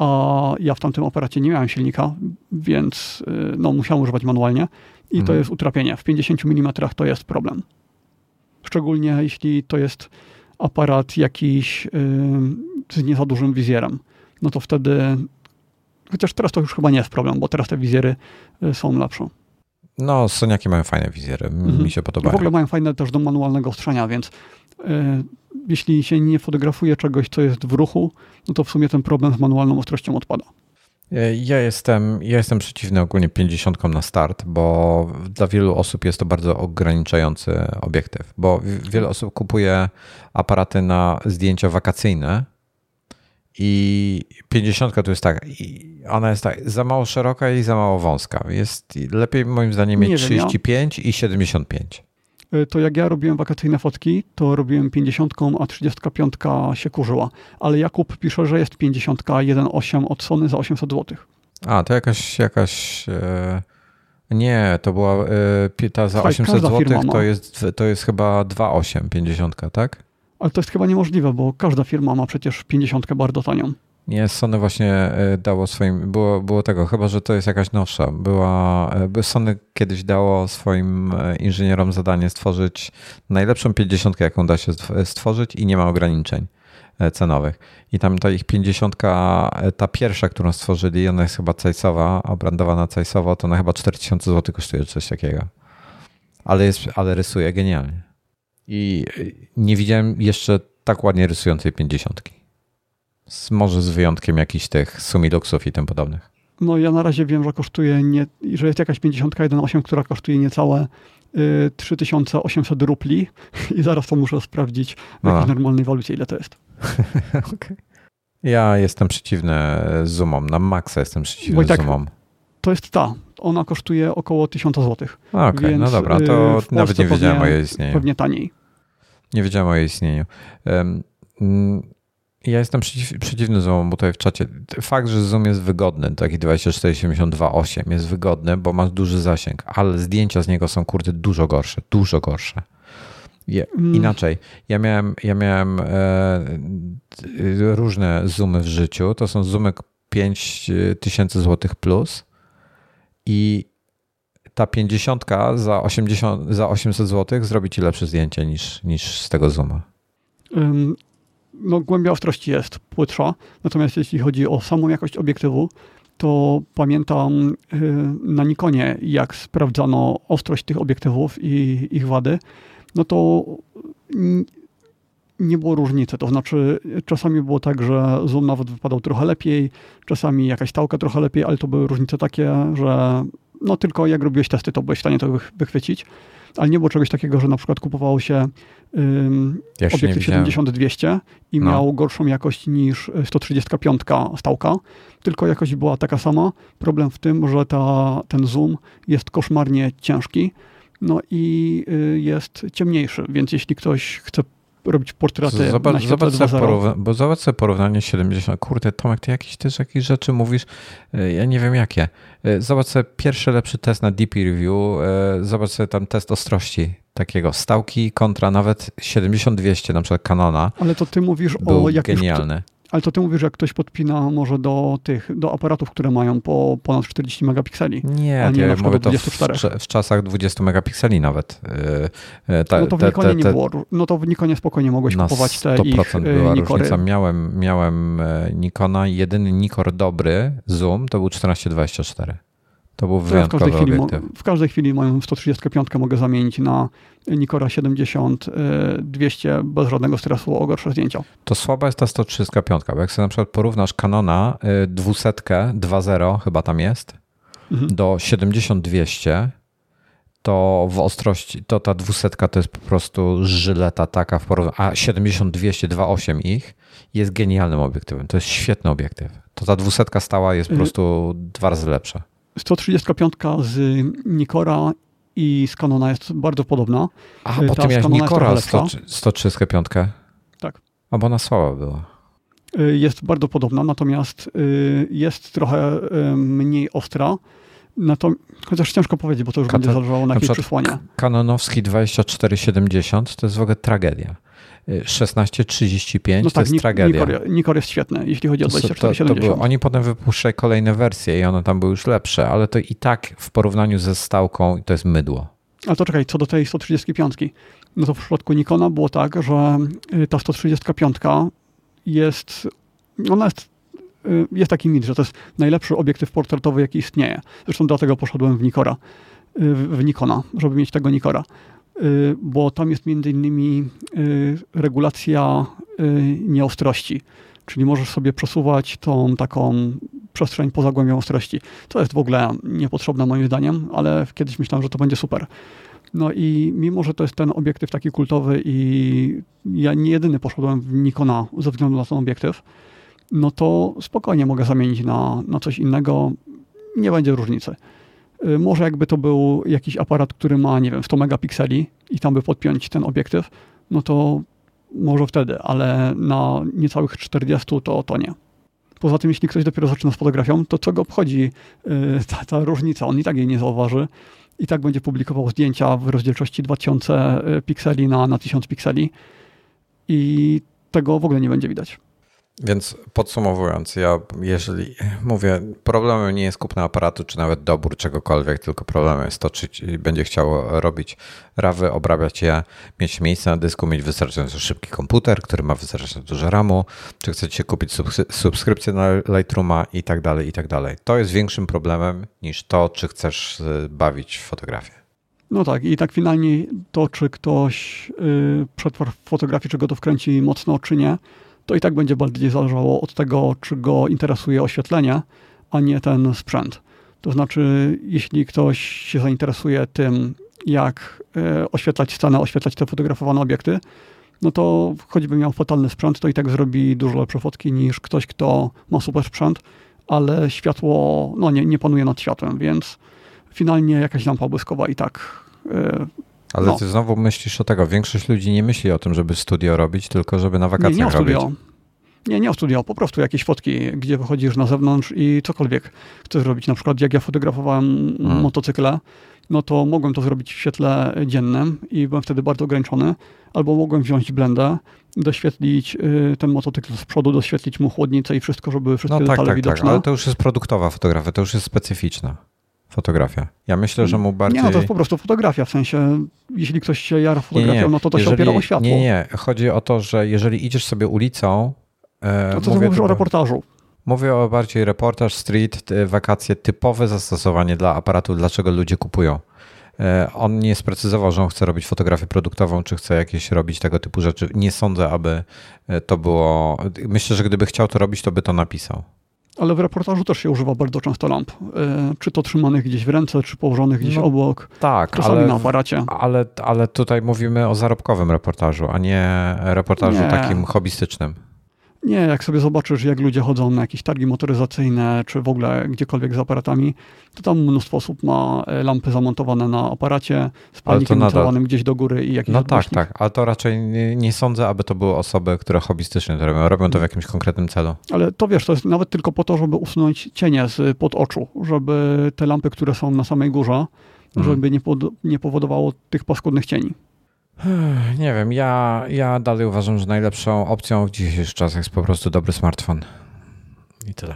Speaker 2: a ja w tamtym aparacie nie miałem silnika, więc y, no, musiałem używać manualnie i mhm. to jest utrapienie. W 50 mm to jest problem. Szczególnie jeśli to jest aparat jakiś yy, z nie za dużym wizjerem. No to wtedy, chociaż teraz to już chyba nie jest problem, bo teraz te wizjery y, są lepsze.
Speaker 1: No, Soniaki mają fajne wizjery, mhm. mi się podobają.
Speaker 2: W ogóle mają fajne też do manualnego ostrzenia, więc E, jeśli się nie fotografuje czegoś, co jest w ruchu, no to w sumie ten problem z manualną ostrością odpada.
Speaker 1: E, ja jestem, ja jestem przeciwny ogólnie 50 na start, bo dla wielu osób jest to bardzo ograniczający obiektyw, bo wiele osób kupuje aparaty na zdjęcia wakacyjne i 50 to jest tak, ona jest tak za mało szeroka i za mało wąska. Jest lepiej moim zdaniem mieć 35 ja. i 75.
Speaker 2: Y, to jak ja robiłem wakacyjne fotki, to robiłem 50, a 35 się kurzyła. Ale Jakub pisze, że jest 50 1.8 od Sony za 800 zł.
Speaker 1: A, to jakaś, jakaś e... nie, to była e... ta za Słuchaj, 800 zł to jest, to jest chyba 2.8 50, tak?
Speaker 2: Ale to jest chyba niemożliwe, bo każda firma ma przecież 50 bardzo tanią.
Speaker 1: Nie, Sony właśnie e, dało swoim, było, było tego, chyba że to jest jakaś nowsza. Była, e, Sony kiedyś dało swoim e, inżynierom zadanie stworzyć najlepszą 50, jaką da się stworzyć i nie ma ograniczeń cenowych. I tam ta ich 50, ta pierwsza, którą stworzyli, ona jest chyba cajsowa, obrandowana cajsowo, to na chyba 4000 zł kosztuje coś takiego. Ale, jest, ale rysuje genialnie. I nie widziałem jeszcze tak ładnie rysującej 50. Może z wyjątkiem jakichś tych sumiluxów i tym podobnych.
Speaker 2: No ja na razie wiem, że kosztuje nie, że jest jakaś 51.8, która kosztuje niecałe y, 3800 rupli i zaraz to muszę sprawdzić w jakiejś normalnej walucie, ile to jest.
Speaker 1: okay. Ja jestem przeciwny zoomom. Na maksa jestem przeciwny tak, zoomom.
Speaker 2: To jest ta. Ona kosztuje około 1000 zł.
Speaker 1: Okej, okay, no dobra, to y, nawet nie wiedziałem o jej istnieniu.
Speaker 2: Pewnie taniej.
Speaker 1: Nie wiedziałem o jej istnieniu. Um, ja jestem przeciw, przeciwny Zoomom, bo tutaj w czacie. Fakt, że Zoom jest wygodny, taki 2472.8 jest wygodny, bo ma duży zasięg, ale zdjęcia z niego są kurde dużo gorsze, dużo gorsze. Ja, mm. Inaczej, ja miałem, ja miałem e, różne zoomy w życiu. To są zoomy 5000 zł plus i ta 50 za, 80, za 800 zł zrobi ci lepsze zdjęcie niż, niż z tego zooma.
Speaker 2: No, głębia ostrości jest płytsza, natomiast jeśli chodzi o samą jakość obiektywu, to pamiętam y, na Nikonie, jak sprawdzano ostrość tych obiektywów i ich wady, no to nie było różnicy. To znaczy, czasami było tak, że zoom nawet wypadał trochę lepiej, czasami jakaś stałka trochę lepiej, ale to były różnice takie, że no tylko jak robiłeś testy, to byłeś w stanie to wychwycić ale nie było czegoś takiego, że na przykład kupowało się um, ja obiektyw 70-200 i no. miał gorszą jakość niż 135 stałka, tylko jakość była taka sama. Problem w tym, że ta, ten zoom jest koszmarnie ciężki, no i y, jest ciemniejszy, więc jeśli ktoś chce robić portrety zobacz, na zobacz sobie
Speaker 1: Bo zobacz sobie porównanie 70. Kurde, Tomek, ty jakieś też jakieś rzeczy mówisz, e, ja nie wiem jakie. E, zobacz sobie pierwszy lepszy test na DP Review, e, zobacz sobie tam test ostrości takiego stałki kontra nawet 70-200 na przykład Canona.
Speaker 2: Ale to ty mówisz
Speaker 1: o
Speaker 2: jakimś...
Speaker 1: genialny.
Speaker 2: Ale to ty mówisz, jak ktoś podpina może do tych, do aparatów, które mają po ponad 40 megapikseli.
Speaker 1: Nie, a nie ja mówię to w, w, czasach 20 megapikseli nawet.
Speaker 2: Y, y, ta, no to w Nikonie te, te, nie było. No to w Nikonie spokojnie mogłeś kupować te 100% ich y, była Nikory. różnica.
Speaker 1: Miałem, miałem Nikona, jedyny Nikor dobry, Zoom, to był 1424. To był ja w każdej,
Speaker 2: chwili, w każdej chwili moją 135 mogę zamienić na Nikora 70 200 bez żadnego stresu o gorsze zdjęcia.
Speaker 1: To słaba jest ta 135, bo jak sobie na przykład porównasz Canona 200 2.0 chyba tam jest mhm. do 70 200 to w ostrości, to ta 200 to jest po prostu żyleta taka w porównaniu, a 70 200 2.8 ich jest genialnym obiektywem. To jest świetny obiektyw. To ta 200 stała jest po mhm. prostu dwa razy lepsza.
Speaker 2: 135 z Nikora i z Canona jest bardzo podobna.
Speaker 1: A, bo ty miałeś Nikora 135.
Speaker 2: Tak.
Speaker 1: A bo ona słaba była.
Speaker 2: Y, jest bardzo podobna, natomiast y, jest trochę y, mniej ostra. To, chociaż ciężko powiedzieć, bo to już Kata, będzie zależało na, na jakiej przysłanie.
Speaker 1: Kanonowski 2470 to jest w ogóle tragedia. 1635 no to tak, jest tragedia.
Speaker 2: Nikor, Nikor, jest świetny, jeśli chodzi o 2470.
Speaker 1: oni potem wypuszczali kolejne wersje i one tam były już lepsze, ale to i tak w porównaniu ze stałką to jest mydło.
Speaker 2: Ale to czekaj, co do tej 135, no to w przypadku Nikona było tak, że y, ta 135 jest, ona jest, y, jest taki mit, że to jest najlepszy obiektyw portretowy, jaki istnieje. Zresztą dlatego poszedłem w Nikora, y, w Nikona, żeby mieć tego Nikora. Y, bo tam jest między innymi y, regulacja y, nieostrości, czyli możesz sobie przesuwać tą taką przestrzeń poza głębią ostrości. To jest w ogóle niepotrzebne moim zdaniem, ale kiedyś myślałem, że to będzie super. No i mimo, że to jest ten obiektyw taki kultowy i ja nie jedyny poszedłem w Nikona ze względu na ten obiektyw, no to spokojnie mogę zamienić na, na coś innego. Nie będzie różnicy. Y, może jakby to był jakiś aparat, który ma, nie wiem, 100 megapikseli i tam by podpiąć ten obiektyw, no to może wtedy, ale na niecałych 40 to, to nie. Poza tym, jeśli ktoś dopiero zaczyna z fotografią, to co go obchodzi y, ta, ta różnica? On i tak jej nie zauważy. I tak będzie publikował zdjęcia w rozdzielczości 2000 y, pikseli na, na 1000 pikseli i tego w ogóle nie będzie widać.
Speaker 1: Więc podsumowując, ja jeżeli mówię, problemem nie jest kupna aparatu, czy nawet dobór czegokolwiek, tylko problemem jest to, czy będzie chciało robić rawy, obrabiać je, mieć miejsce na dysku, mieć wystarczająco szybki komputer, który ma wystarczająco dużo RAMu, czy chcecie kupić subskrypcję na Lightrooma i tak dalej, i tak dalej. To jest większym problemem niż to, czy chcesz y, bawić w fotografię.
Speaker 2: No tak, i tak finalnie to, czy ktoś yy, przetwór fotografii, czy go to wkręci mocno, czy nie, to i tak będzie bardziej zależało od tego, czy go interesuje oświetlenie, a nie ten sprzęt. To znaczy, jeśli ktoś się zainteresuje tym, jak e, oświetlać scenę, oświetlać te fotografowane obiekty, no to choćby miał fatalny sprzęt, to i tak zrobi dużo lepsze fotki niż ktoś, kto ma super sprzęt, ale światło no nie, nie panuje nad światłem, więc finalnie jakaś lampa błyskowa i tak.
Speaker 1: Ale no. ty znowu myślisz o tego. Większość ludzi nie myśli o tym, żeby studio robić, tylko żeby na wakacjach nie, nie studio. robić.
Speaker 2: Nie, nie o studio, po prostu jakieś fotki, gdzie wychodzisz na zewnątrz i cokolwiek chcesz zrobić. Na przykład jak ja fotografowałem hmm. motocykle, no to mogłem to zrobić w świetle dziennym i byłem wtedy bardzo ograniczony. Albo mogłem wziąć blendę, doświetlić y, ten motocykl z przodu, doświetlić mu chłodnicę i wszystko, żeby wszystkie no, tak, detale tak, widoczne. Tak,
Speaker 1: ale to już jest produktowa fotografia, to już jest specyficzna fotografia. Ja myślę, że mu bardziej...
Speaker 2: Nie, no to jest po prostu fotografia, w sensie jeśli ktoś się jara fotografią, nie, nie. no to to jeżeli, się opiera o światło.
Speaker 1: Nie, nie, chodzi o to, że jeżeli idziesz sobie ulicą...
Speaker 2: E, to mówię, mówisz o reportażu.
Speaker 1: Mówię o bardziej reportaż, street, wakacje, typowe zastosowanie dla aparatu, dlaczego ludzie kupują. E, on nie sprecyzował, że on chce robić fotografię produktową, czy chce jakieś robić tego typu rzeczy. Nie sądzę, aby e, to było. Myślę, że gdyby chciał to robić, to by to napisał.
Speaker 2: Ale w reportażu też się używa bardzo często lamp. E, czy to trzymanych gdzieś w ręce, czy położonych gdzieś no, obok.
Speaker 1: Tak,
Speaker 2: czasami
Speaker 1: ale,
Speaker 2: na aparacie.
Speaker 1: Ale, ale tutaj mówimy o zarobkowym reportażu, a nie reportażu nie. takim hobbystycznym.
Speaker 2: Nie, jak sobie zobaczysz, jak ludzie chodzą na jakieś targi motoryzacyjne, czy w ogóle gdziekolwiek z aparatami, to tam mnóstwo osób ma e, lampy zamontowane na aparacie, z nadal... gdzieś do góry i jakiś
Speaker 1: No tak, tak, ale to raczej nie, nie, sądzę, aby to były osoby, które hobbystycznie to robią. Robią to w jakimś konkretnym celu.
Speaker 2: Ale to wiesz, to jest nawet tylko po to, żeby usunąć cienie z pod oczu, żeby te lampy, które są na samej górze, mhm. żeby nie, pod, nie powodowało tych paskudnych cieni.
Speaker 1: Nie wiem, ja, ja dalej uważam, że najlepszą opcją w dzisiejszych czasach jest po prostu dobry smartfon. I tyle.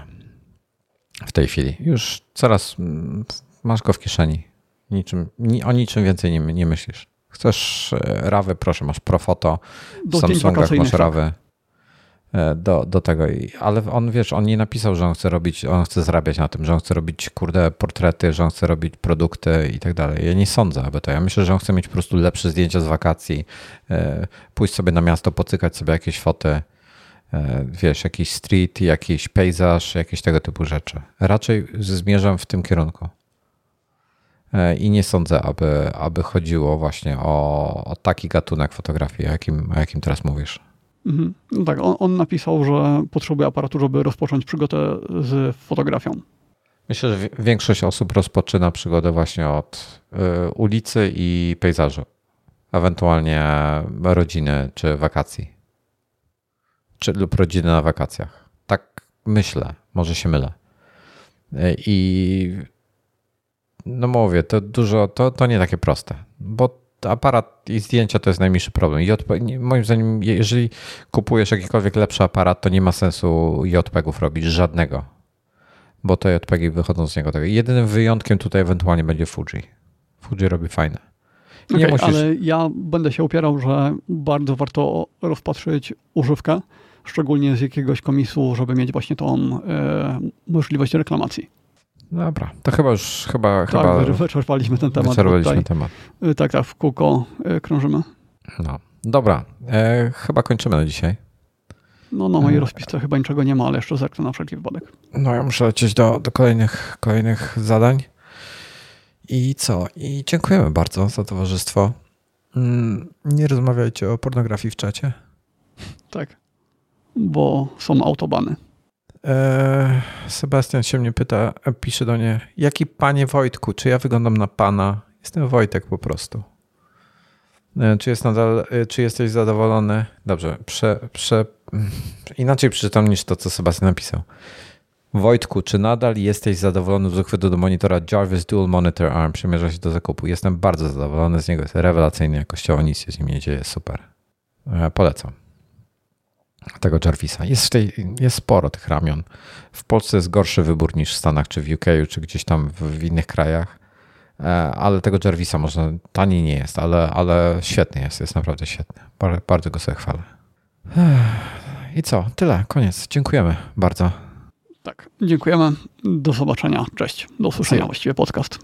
Speaker 1: W tej chwili. Już coraz mm, masz go w kieszeni. Niczym, o niczym więcej nie, nie myślisz. Chcesz e, rawy, proszę, masz Profoto, w Samsungach masz tak. E, do, do tego. Ale on, wiesz, on nie napisał, że on chce robić, on chce zarabiać na tym, że on chce robić, kurde, portrety, że on chce robić produkty i tak dalej. Ja nie sądzę, aby to. Ja myślę, że on chce mieć po prostu lepsze zdjęcia z wakacji, e, pójść sobie na miasto, pocykać sobie jakieś foty, e, wiesz, jakiś street, jakiś pejzaż, jakieś tego typu rzeczy. Raczej zmierzam w tym kierunku. I nie sądzę, aby, aby chodziło właśnie o, o taki gatunek fotografii, o jakim, o jakim teraz mówisz.
Speaker 2: Mhm. No tak, on, on, napisał, że potrzebuje aparatu, żeby rozpocząć przygodę z fotografią.
Speaker 1: Myślę, że większość osób rozpoczyna przygodę właśnie od y, ulicy i pejzażu, ewentualnie rodziny czy wakacji, czy lub rodziny na wakacjach. Tak myślę, może się mylę. Y, I no mówię, to dużo, to, to nie takie proste, bo aparat i zdjęcia to jest najmniejszy problem. JP, moim zdaniem, jeżeli kupujesz jakikolwiek lepszy aparat, to nie ma sensu JPEGów robić, żadnego. Bo te JPEGi wychodzą z niego. Tak. Jedynym wyjątkiem tutaj ewentualnie będzie Fuji. Fuji robi fajne.
Speaker 2: Okay, musisz... Ale ja będę się upierał, że bardzo warto rozpatrzyć używkę, szczególnie z jakiegoś komisu, żeby mieć właśnie tą e, możliwość reklamacji.
Speaker 1: Dobra, to chyba już chyba.
Speaker 2: Tak,
Speaker 1: chyba
Speaker 2: wyczerpaliśmy ten temat.
Speaker 1: Wyczerpaliśmy temat.
Speaker 2: Y, tak, tak, w kółko y, krążymy.
Speaker 1: No, dobra, e, chyba kończymy na dzisiaj.
Speaker 2: No, na mojej e... rozpisce chyba niczego nie ma, ale jeszcze zerknę na wszelki wypadek.
Speaker 1: No, ja muszę lecieć do, do kolejnych, kolejnych zadań. I co? I dziękujemy bardzo za towarzystwo. Mm, nie rozmawiajcie o pornografii w czacie.
Speaker 2: Tak, bo są autobany.
Speaker 1: Eee, Sebastian się mnie pyta, pisze do mnie, jaki panie Wojtku, czy ja wyglądam na pana? Jestem Wojtek po prostu. Eee, czy, jest nadal, e, czy jesteś zadowolony? Dobrze, prze, prze, inaczej przeczytam niż to, co Sebastian napisał. Wojtku, czy nadal jesteś zadowolony z uchwytu do monitora Jarvis Dual Monitor Arm? Przymierza się do zakupu. Jestem bardzo zadowolony z niego. Jest rewelacyjny jakościowo, nic się z nim nie dzieje. Super. Polecam. Tego Jarvisa. Jest, tej, jest sporo tych ramion. W Polsce jest gorszy wybór niż w Stanach, czy w UK, czy gdzieś tam w, w innych krajach. E, ale tego Jarvisa można, tani nie jest, ale, ale świetny jest, jest naprawdę świetny. Bardzo, bardzo go sobie chwalę. I co? Tyle, koniec. Dziękujemy bardzo.
Speaker 2: Tak, dziękujemy. Do zobaczenia. Cześć. Do usłyszenia właściwie podcast.